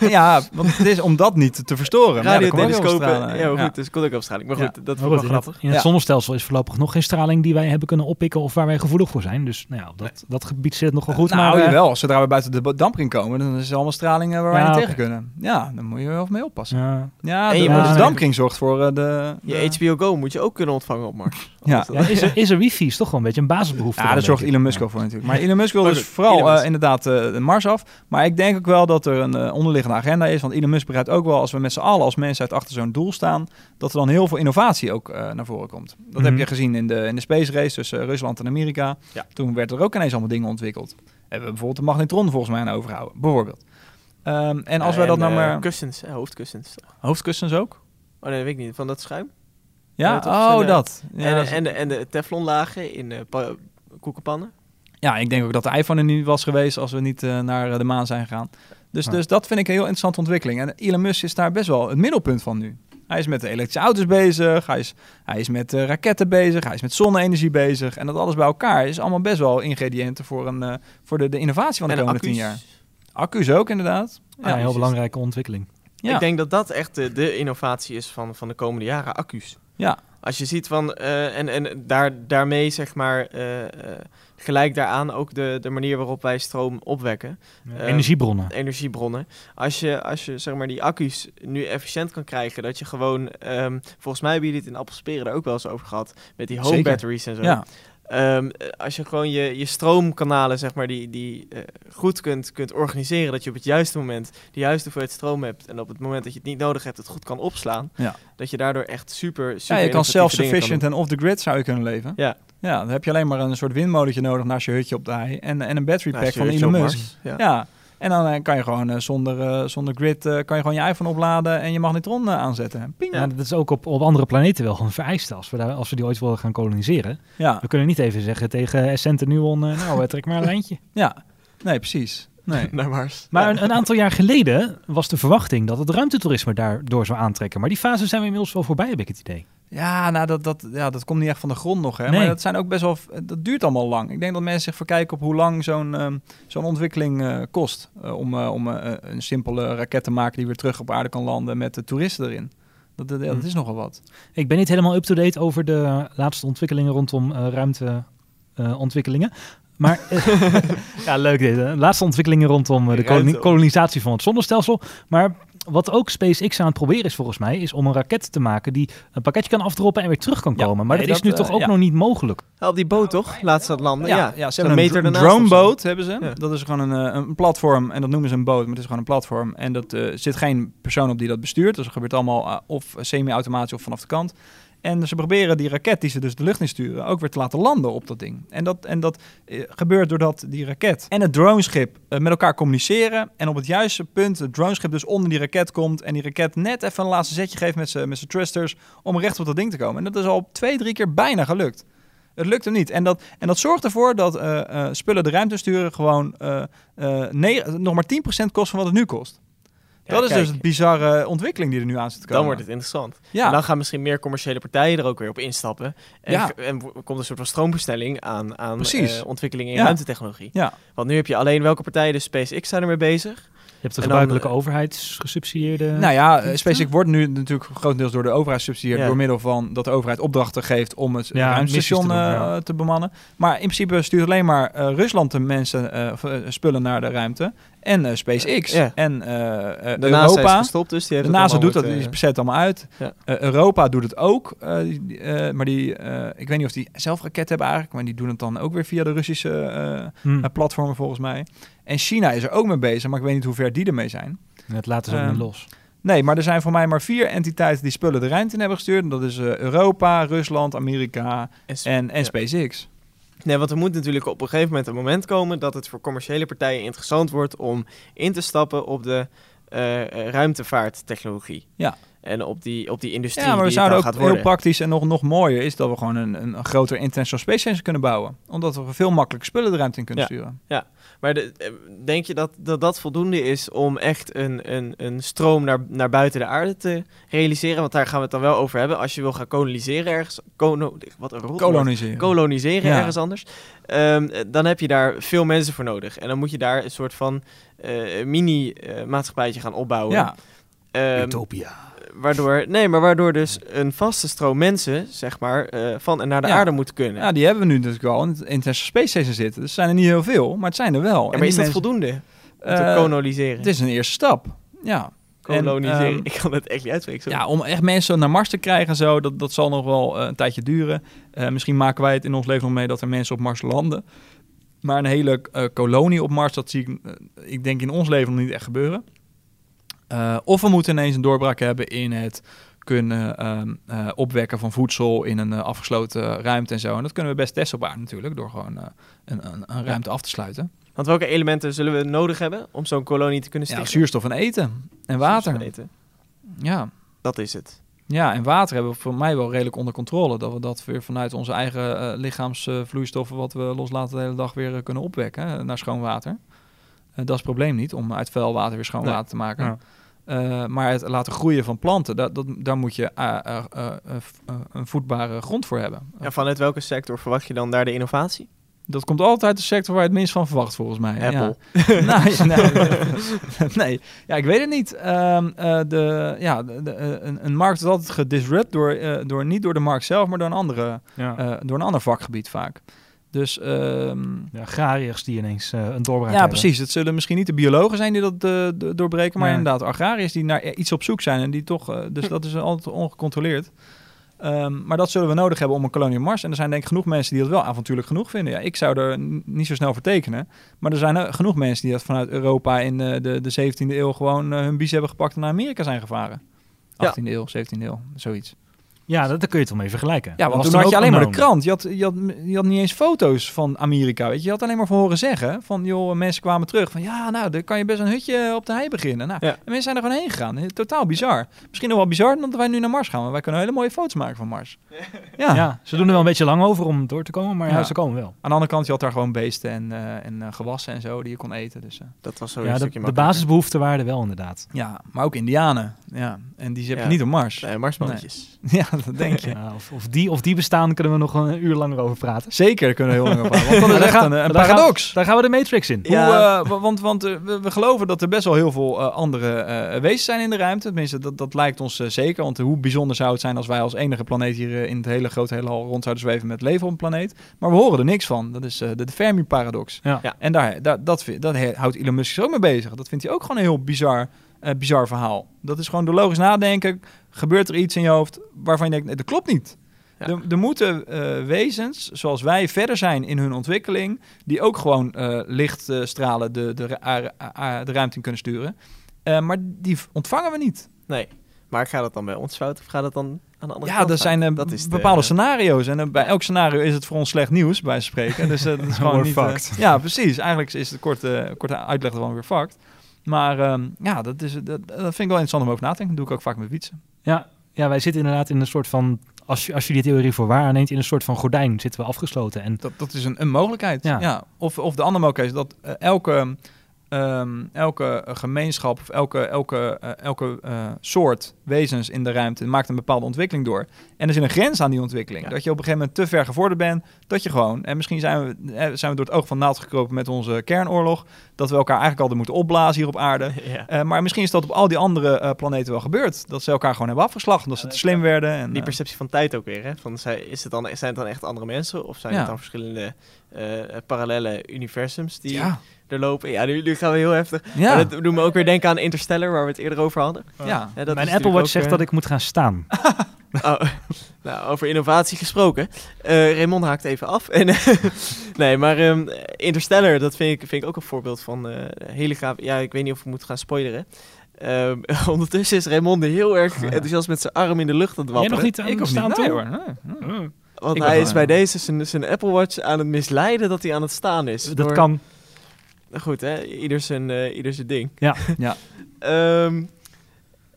ja, want het is om dat niet te verstoren. Radiotelescopen. Ja, ja, goed, ja. dus ook op straling. Maar goed, ja. dat vond ik wel grappig. In het zonnestelsel is voorlopig nog geen straling die wij hebben kunnen oppikken of waar wij gevoelig voor zijn. Dus nou ja, dat, dat gebied zit nog wel goed. Nou, maar, uh, wel. Zodra we buiten de dampring komen, dan is het allemaal straling waar wij niet tegen kunnen. Ja, dan moet je wel mee oppassen. Ja, ja de, de dampring zorgt voor uh, de... Je HBO Go moet je ook kunnen ontvangen op Mars. Ja. ja. is, er, is er wifi? Is toch wel een beetje een basisbehoefte? Ja, daar zorgt Elon Musk voor natuurlijk. Maar Elon Musk wil dus vooral uh, inderdaad uh, de Mars af. Maar ik denk ook wel dat er een uh, onderliggende agenda is. Want Elon Musk begrijpt ook wel, als we met z'n allen als uit achter zo'n doel staan, dat er dan heel veel innovatie ook naar voren komt. Dat mm -hmm. heb je gezien in de, in de space race tussen Rusland en Amerika. Ja. Toen werd er ook ineens allemaal dingen ontwikkeld. Hebben we bijvoorbeeld de magnetron volgens mij aan overhouden. Bijvoorbeeld. Um, en als wij dat nou maar... Kussens, hoofdkussens. Hoofdkussens ook? Oh nee, dat weet ik niet. Van dat schuim? Ja, oh, dat. Ja, en, en, de, en de teflonlagen in uh, koekenpannen. Ja, ik denk ook dat de iPhone er niet was geweest als we niet uh, naar de maan zijn gegaan. Dus, dus dat vind ik een heel interessante ontwikkeling. En Elon Musk is daar best wel het middelpunt van nu. Hij is met de elektrische auto's bezig, hij is, hij is met uh, raketten bezig, hij is met zonne-energie bezig. En dat alles bij elkaar is allemaal best wel ingrediënten voor, een, uh, voor de, de innovatie van de komende tien jaar. Accu's ook inderdaad. Ja, ja een heel belangrijke ontwikkeling. Ja. Ik denk dat dat echt de, de innovatie is van, van de komende jaren, accu's. Ja, Als je ziet van, eh, en, en daar, daarmee zeg maar, eh, eh, gelijk daaraan ook de, de manier waarop wij stroom opwekken, Energiebronnen. energiebronnen. Als je, als je zeg maar die accu's nu efficiënt kan krijgen, dat je gewoon, ehm, volgens mij hebben jullie het in Appelsperen er ook wel eens over gehad, met die home Zeker. batteries en zo. Ja, Ehm, eh, als je gewoon je, je stroomkanalen, zeg maar, die, die eh, goed kunt, kunt organiseren, dat je op het juiste moment de juiste hoeveelheid stroom hebt en op het moment dat je het niet nodig hebt, het goed kan opslaan, Ja. dat je daardoor echt super, super ja je kan self-sufficient en off-the-grid zou je kunnen leven. Ja. Ja, dan heb je alleen maar een soort windmolentje nodig naast je hutje op de hei en, en een battery pack van Elon Musk. Ja. Ja, en dan eh, kan je gewoon eh, zonder, eh, zonder grid kan je gewoon je iPhone opladen en je magnetron aanzetten. Ping. Ja, Ja. dat is ook op, op andere planeten wel gewoon vereist als we, daar, als we die ooit willen gaan koloniseren. Ja. We kunnen niet even zeggen tegen Essent en Nuon, nou, trek maar een lijntje. nee, precies. Nee. Naar Mars. Maar Ja. een, een aantal jaar geleden was de verwachting dat het ruimtetoerisme daardoor zou aantrekken. Maar die fase zijn we inmiddels wel voorbij, heb ik het idee. Ja, nou, dat, dat, ja, dat komt niet echt van de grond nog. Hè? Nee. Maar dat, zijn ook best wel, dat duurt allemaal lang. Ik denk dat mensen zich verkijken op hoe lang zo'n ehm, zo'n ontwikkeling eh, kost. eh, om eh, om een simpele raket te maken die weer terug op aarde kan landen met de toeristen erin. Dat, dat, Hm. is nogal wat. Ik ben niet helemaal up-to-date over de laatste ontwikkelingen rondom ruimteontwikkelingen. maar ja, leuk dit. Hè? Laatste ontwikkelingen rondom de kolonisatie van het zonnestelsel. Maar wat ook SpaceX aan het proberen is volgens mij, is om een raket te maken die een pakketje kan afdroppen en weer terug kan Ja, komen. maar nee, dat is dat, nu toch eh, ook ja. nog niet mogelijk. Ja, op die boot toch? Laatst dat landen. Ja, Ja, ja, ze hebben een, meter droneboot hebben ze. Ja. Dat is gewoon een, eh, een platform en dat noemen ze een boot, maar het is gewoon een platform. En dat eh, zit geen persoon op die dat bestuurt. Dus dat gebeurt allemaal of semi-automatisch of vanaf de kant. En ze proberen die raket die ze dus de lucht in sturen ook weer te laten landen op dat ding. En dat, en dat eh, gebeurt doordat die raket en het droneschip eh, met elkaar communiceren. En op het juiste punt het droneschip dus onder die raket komt. En die raket net even een laatste zetje geeft met zijn met thrusters om recht op dat ding te komen. En dat is al twee, drie keer bijna gelukt. Het lukt hem niet. En dat, en dat zorgt ervoor dat eh, spullen de ruimte sturen gewoon nog maar 10% kost van wat het nu kost. Dat is kijk, dus een bizarre ontwikkeling die er nu aan zit te komen. Dan wordt het interessant. Ja. En dan gaan misschien meer commerciële partijen er ook weer op instappen. En, Ja. en komt een soort van stroombestelling aan, aan Precies. eh, ontwikkelingen in ruimtetechnologie. Ja. Want nu heb je alleen welke partijen, dus SpaceX zijn ermee bezig. Je hebt de En dan, gebruikelijke eh, overheidsgesubsidieerde... Nou ja, eh? SpaceX wordt nu natuurlijk grotendeels door de overheid gesubsidieerd. Ja. Door middel van dat de overheid opdrachten geeft om het Ja, ruimtestation missies te doen, eh, ja. te bemannen. Maar in principe stuurt alleen maar eh, Rusland de mensen, spullen naar de ruimte. En eh, SpaceX. Ja. En NASA is Europa. gestopt, dus die heeft De het NASA doet dat, die zet het allemaal uit. Ja. Europa doet het ook. die- maar die, eh, ik weet niet of die zelf raketten hebben eigenlijk. Maar die doen het dan ook weer via de Russische eh, Hm. eh, platformen volgens mij. En China is er ook mee bezig. Maar ik weet niet hoe ver die ermee zijn. Dat laten ze ook Ehm, niet los. Nee, maar er zijn voor mij maar vier entiteiten die spullen de ruimte in hebben gestuurd. En dat is eh, Europa, Rusland, Amerika En en, en ja. SpaceX. Nee, want er moet natuurlijk op een gegeven moment een moment komen dat het voor commerciële partijen interessant wordt om in te stappen op de eh, eh, ruimtevaarttechnologie. Ja. En op die, op die industrie Ja, maar we die zouden ook gaat worden. heel praktisch en nog, nog mooier is dat we gewoon een, een, een groter International Space Station kunnen bouwen. Omdat we veel makkelijker spullen de ruimte in kunnen Ja. sturen. Maar de, eh, denk je dat, dat dat voldoende is om echt een, een, een stroom naar, naar buiten de aarde te realiseren? Want daar gaan we het dan wel over hebben. Als je wil gaan koloniseren ergens... Kono, wat een rot. Koloniseren. Koloniseren Ja. ergens anders. ehm, eh, dan heb je daar veel mensen voor nodig. En dan moet je daar een soort van eh, mini-maatschappijtje gaan opbouwen. ja, Ehm, Utopia. Waardoor, nee, maar waardoor dus een vaste stroom mensen, zeg maar, eh, van en naar de Ja. aarde moeten kunnen. ja, die hebben we nu natuurlijk al in het International Space Station zitten. Dus er zijn er niet heel veel, maar het zijn er wel. Ja, En maar is dat mensen- voldoende om te Eh, koloniseren? Het is een eerste stap. Ja. Koloniseren. En, ehm, ik kan het echt niet uitspreken. sorry. Ja, om echt mensen naar Mars te krijgen en zo, dat, dat zal nog wel eh, een tijdje duren. Misschien maken wij het in ons leven nog mee dat er mensen op Mars landen. Maar een hele kolonie op Mars, dat zie ik, ik denk in ons leven nog niet echt gebeuren. Eh, of we moeten ineens een doorbraak hebben in het kunnen ehm, eh, opwekken van voedsel in een eh, afgesloten ruimte en zo. En dat kunnen we best testen op aarde natuurlijk, door gewoon een, een, een ruimte af te sluiten. Want welke elementen zullen we nodig hebben om zo'n kolonie te kunnen Ja, stichten? zuurstof en eten. En water. Eten. Ja. Dat is het. Ja, en water hebben we voor mij wel redelijk onder controle. Dat we dat weer vanuit onze eigen lichaamsvloeistoffen, wat we loslaten de hele dag, weer kunnen opwekken naar schoon water. Dat is het probleem niet, om uit vuil water weer schoon Nee. water te maken. Ja. Eh, maar het laten groeien van planten, dat, dat, daar moet je eh, eh, een voedbare grond voor hebben. En vanuit welke sector verwacht je dan daar de innovatie? Dat komt altijd uit de sector waar je het minst van verwacht, volgens mij. Apple. Ja. nee, nee, nee, ja, ik weet het niet. Ehm, eh, de, ja, de, de, een, een markt is altijd gedisrupt door, eh, door, niet door de markt zelf, maar door een, andere, Ja. eh, door een ander vakgebied vaak. Dus ehm, Ja, agrariërs die ineens eh, een doorbraak ja, hebben. precies. Het zullen misschien niet de biologen zijn die dat eh, do- doorbreken, maar inderdaad agrariërs die naar iets op zoek zijn en die toch, eh, dus dat is altijd ongecontroleerd. Ehm, maar dat zullen we nodig hebben om een kolonie op Mars. En er zijn denk ik genoeg mensen die dat wel avontuurlijk genoeg vinden. Ja, ik zou er niet zo snel voor tekenen. Maar er zijn eh, genoeg mensen die dat vanuit Europa in eh, de, de 17e eeuw gewoon eh, hun bies hebben gepakt en naar Amerika zijn gevaren. 18e eeuw, 17e eeuw, zoiets. Ja, dat, dat kun je toch mee vergelijken. Ja, want toen had je alleen maar de krant. Je had, je, had, je had niet eens foto's van Amerika. Weet je. je had alleen maar van horen zeggen. Van joh, mensen kwamen terug. Van ja, nou, dan kan je best een hutje op de hei beginnen. Nou, Ja. En mensen zijn er gewoon heen gegaan. Totaal bizar. Misschien nog wel bizar dan dat wij nu naar Mars gaan. Want wij kunnen hele mooie foto's maken van Mars. Ja. Ja. ze doen er wel een beetje lang over om door te komen, maar ja, Ja. ze komen wel. Aan de andere kant, je had daar gewoon beesten en, eh, en eh, gewassen en zo die je kon eten. Dus, eh, Dat was zo Ja, een de, stukje de basisbehoeften waren er wel inderdaad. ja, maar ook indianen. Ja. En die heb je Ja. niet op Mars. Nee, Marsmannetjes. Ja, dat denk je. Ja, of, of, die, of die bestaan, kunnen we nog een uur langer over praten. Zeker, kunnen we heel lang over praten. Want dat is echt daar een, gaan- een daar gaan- paradox. Daar gaan we de Matrix in. Ja. Hoe, eh, wa- want want eh, we, we geloven dat er best wel heel veel eh, andere eh, wezens zijn in de ruimte. Tenminste, dat, dat lijkt ons zeker. Want hoe bijzonder zou het zijn als wij als enige planeet hier in het hele grote heelal rond zouden zweven met leven op een planeet. Maar we horen er niks van. Dat is eh, de, de Fermi-paradox. Ja. Ja. En daar, daar, dat, vind- dat he- houdt Elon Musk zich ook mee bezig. Dat vindt hij ook gewoon een heel bizar, eh, bizar verhaal. Dat is gewoon door logisch nadenken. Gebeurt er iets in je hoofd waarvan je denkt, nee, dat klopt niet. Ja. Er, er moeten eh, wezens, zoals wij, verder zijn in hun ontwikkeling, die ook gewoon eh, lichtstralen de, de, de ruimte in kunnen sturen. Eh, maar die ontvangen we niet. Nee. Maar gaat het dan bij ons fout of gaat het dan aan de andere Ja, kant er fout? zijn eh, dat is de- bepaalde scenario's. En bij elk scenario is het voor ons slecht nieuws, bij spreken. Dus eh, dat is gewoon niet... fucked. ja, precies. Eigenlijk is de korte, korte uitleg ervan weer fucked. Maar ehm, ja, dat, is, dat, dat vind ik wel interessant om over na te denken. Dat doe ik ook vaak met fietsen. Ja, ja, wij zitten inderdaad in een soort van... Als je, als je die theorie voor waar aanneemt, in een soort van gordijn zitten we afgesloten. En Dat, dat is een, een mogelijkheid. Ja. Ja. Of, of de andere mogelijkheid is dat eh, elke, ehm, elke gemeenschap of elke, elke, eh, elke eh, soort wezens in de ruimte maakt een bepaalde ontwikkeling door. En er zit een grens aan die ontwikkeling. Ja. Dat je op een gegeven moment te ver gevorderd bent, dat je gewoon, en misschien zijn we, eh, zijn we door het oog van naald gekropen met onze kernoorlog, dat we elkaar eigenlijk altijd moeten opblazen hier op aarde. Ja. Maar misschien is dat op al die andere planeten wel gebeurd. Dat ze elkaar gewoon hebben afgeslacht, omdat ze te slim werden. En, Die perceptie van tijd ook weer, hè? Van, is het dan, zijn het dan echt andere mensen of zijn het dan verschillende parallele universums die ja, er lopen? Ja, nu, nu gaan we heel heftig. ja, En dat doet me ook weer denken aan Interstellar, waar we het eerder over hadden. ja. Ja, dat mijn is Apple Watch zegt eh, dat ik moet gaan staan. Oh, nou, over innovatie gesproken. Eh Raymond haakt even af. En, nee, maar ehm, Interstellar, dat vind ik, vind ik ook een voorbeeld van eh hele gaaf. Ja, ik weet niet of ik moet gaan spoileren. Ehm, ondertussen is Raymond heel erg enthousiast met zijn arm in de lucht aan het Jij wapperen. nog niet aan Ik het staan niet, nee, hoor. Nee, nee. Want Ik hij is bij deze zijn, zijn Apple Watch aan het misleiden dat hij aan het staan is. Dat Door- kan. Goed, hè? Ieder zijn, eh, ieder zijn ding. Ja. Ja. Ehm,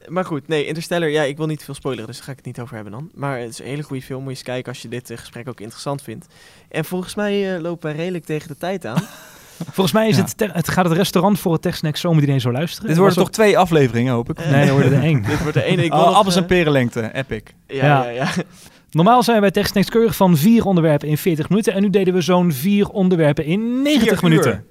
maar goed, nee, Interstellar, ja, ik wil niet veel spoileren, dus daar ga ik het niet over hebben dan. Maar het is een hele goede film, moet je eens kijken als je dit eh, gesprek ook interessant vindt. En volgens mij eh, lopen wij redelijk tegen de tijd aan. Volgens mij is Ja. het, het gaat het restaurant voor het TechSnack zomerdiner zo luisteren. Dit worden toch twee afleveringen, hoop ik? Nee, er worden er één. dit wordt de ene. Ik wil Oh, nog, appels eh, en perenlengte, epic. Ja, Ja. ja, ja. Normaal zijn we bij TechSnacks keurig van vier onderwerpen in 40 minuten. En nu deden we zo'n vier onderwerpen in 90 Vier minuten.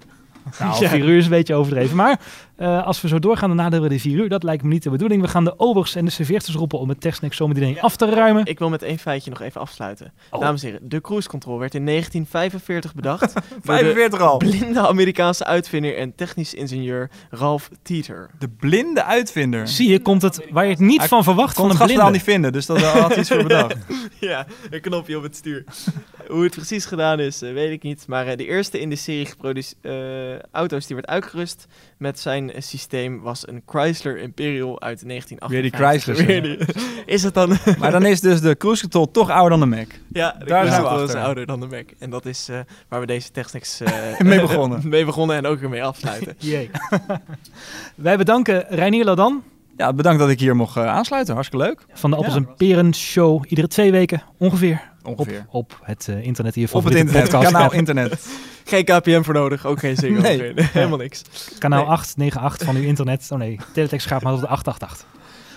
Uur. Nou, Ja. vier uur is een beetje overdreven. Maar eh, als we zo doorgaan, dan naderen we de vier uur. Dat lijkt me niet de bedoeling. We gaan de obers en de serveersters roepen om het TechSnacks zomerdiner af te ruimen. Ik wil met één feitje nog even afsluiten. Oh. Dames en heren, de cruise control werd in 1945 bedacht door de 45 al. blinde Amerikaanse uitvinder en technisch ingenieur Ralph Teeter. De blinde uitvinder. Zie je, komt het waar je het niet Hij van verwacht kon van het een blinde. niet vinden, dus dat had hij iets voor bedacht. Ja, een knopje op het stuur. Hoe het precies gedaan is, eh, weet ik niet. Maar eh, de eerste in de serie geproduceerde auto's die werd uitgerust met zijn eh, systeem was een Chrysler Imperial uit 1958. Weer die? Weer die- Is het dan? Maar dan is dus de cruise control toch ouder dan de Mac. ja, de Daar Chrysler zijn we achter. ouder dan de Mac. En dat is eh, waar we deze technics eh, Mee begonnen. mee begonnen en ook weer mee afsluiten. Jee. Wij bedanken Reinier Ladan Ja, bedankt dat ik hier mocht eh, aansluiten. Hartstikke leuk. van de Appels Ja. en Peren Show. Iedere twee weken ongeveer. Ongeveer. Op, op het eh, internet hier Op het internet, podcast kanaal internet. Geen KPM voor nodig, ook geen Ziggo. Nee. helemaal niks. Kanaal Nee. 898 van uw internet. Oh nee, teletext gaat maar tot de 888.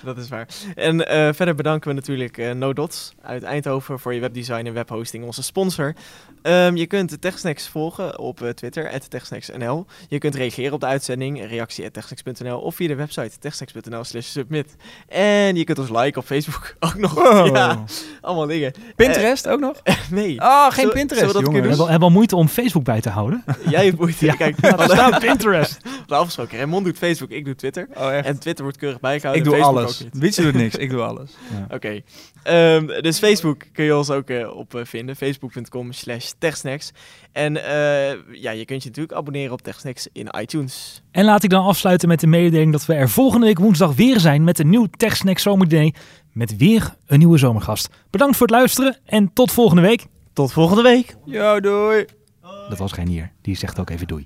Dat is waar. En eh, verder bedanken we natuurlijk eh No Dots uit Eindhoven voor je webdesign en webhosting, onze sponsor. Ehm, je kunt de TechSnacks volgen op eh, Twitter, TechSnacksNL. Je kunt reageren op de uitzending, reactie techsnacks.nl of via de website techsnacks.nl slash submit. En je kunt ons liken op Facebook ook nog. Wow. Ja, allemaal dingen. Pinterest ook nog? Nee, Oh, geen Pinterest, zullen we dat jongen. We hebben, al- hebben al moeite om Facebook bij te houden. jij hebt moeite. Ja. Kijk, Ja, staat Pinterest. we afgesproken. Raymond doet Facebook, ik doe Twitter. Oh, echt? En Twitter wordt keurig bijgehouden. Ik doe Facebook alles. niet. Wietse doet niks, ik doe alles. Oké. Ehm, dus Facebook kun je ons ook eh, op eh, vinden. Facebook.com slash techsnacks. En eh, ja, je kunt je natuurlijk abonneren op techsnacks in iTunes. En laat ik dan afsluiten met de mededeling dat we er volgende week woensdag weer zijn met een nieuw TechSnack Zomerdiner. Met weer een nieuwe zomergast. Bedankt voor het luisteren en tot volgende week. Tot volgende week. Yo, doei. Dat was Reinier. Die zegt ook even doei.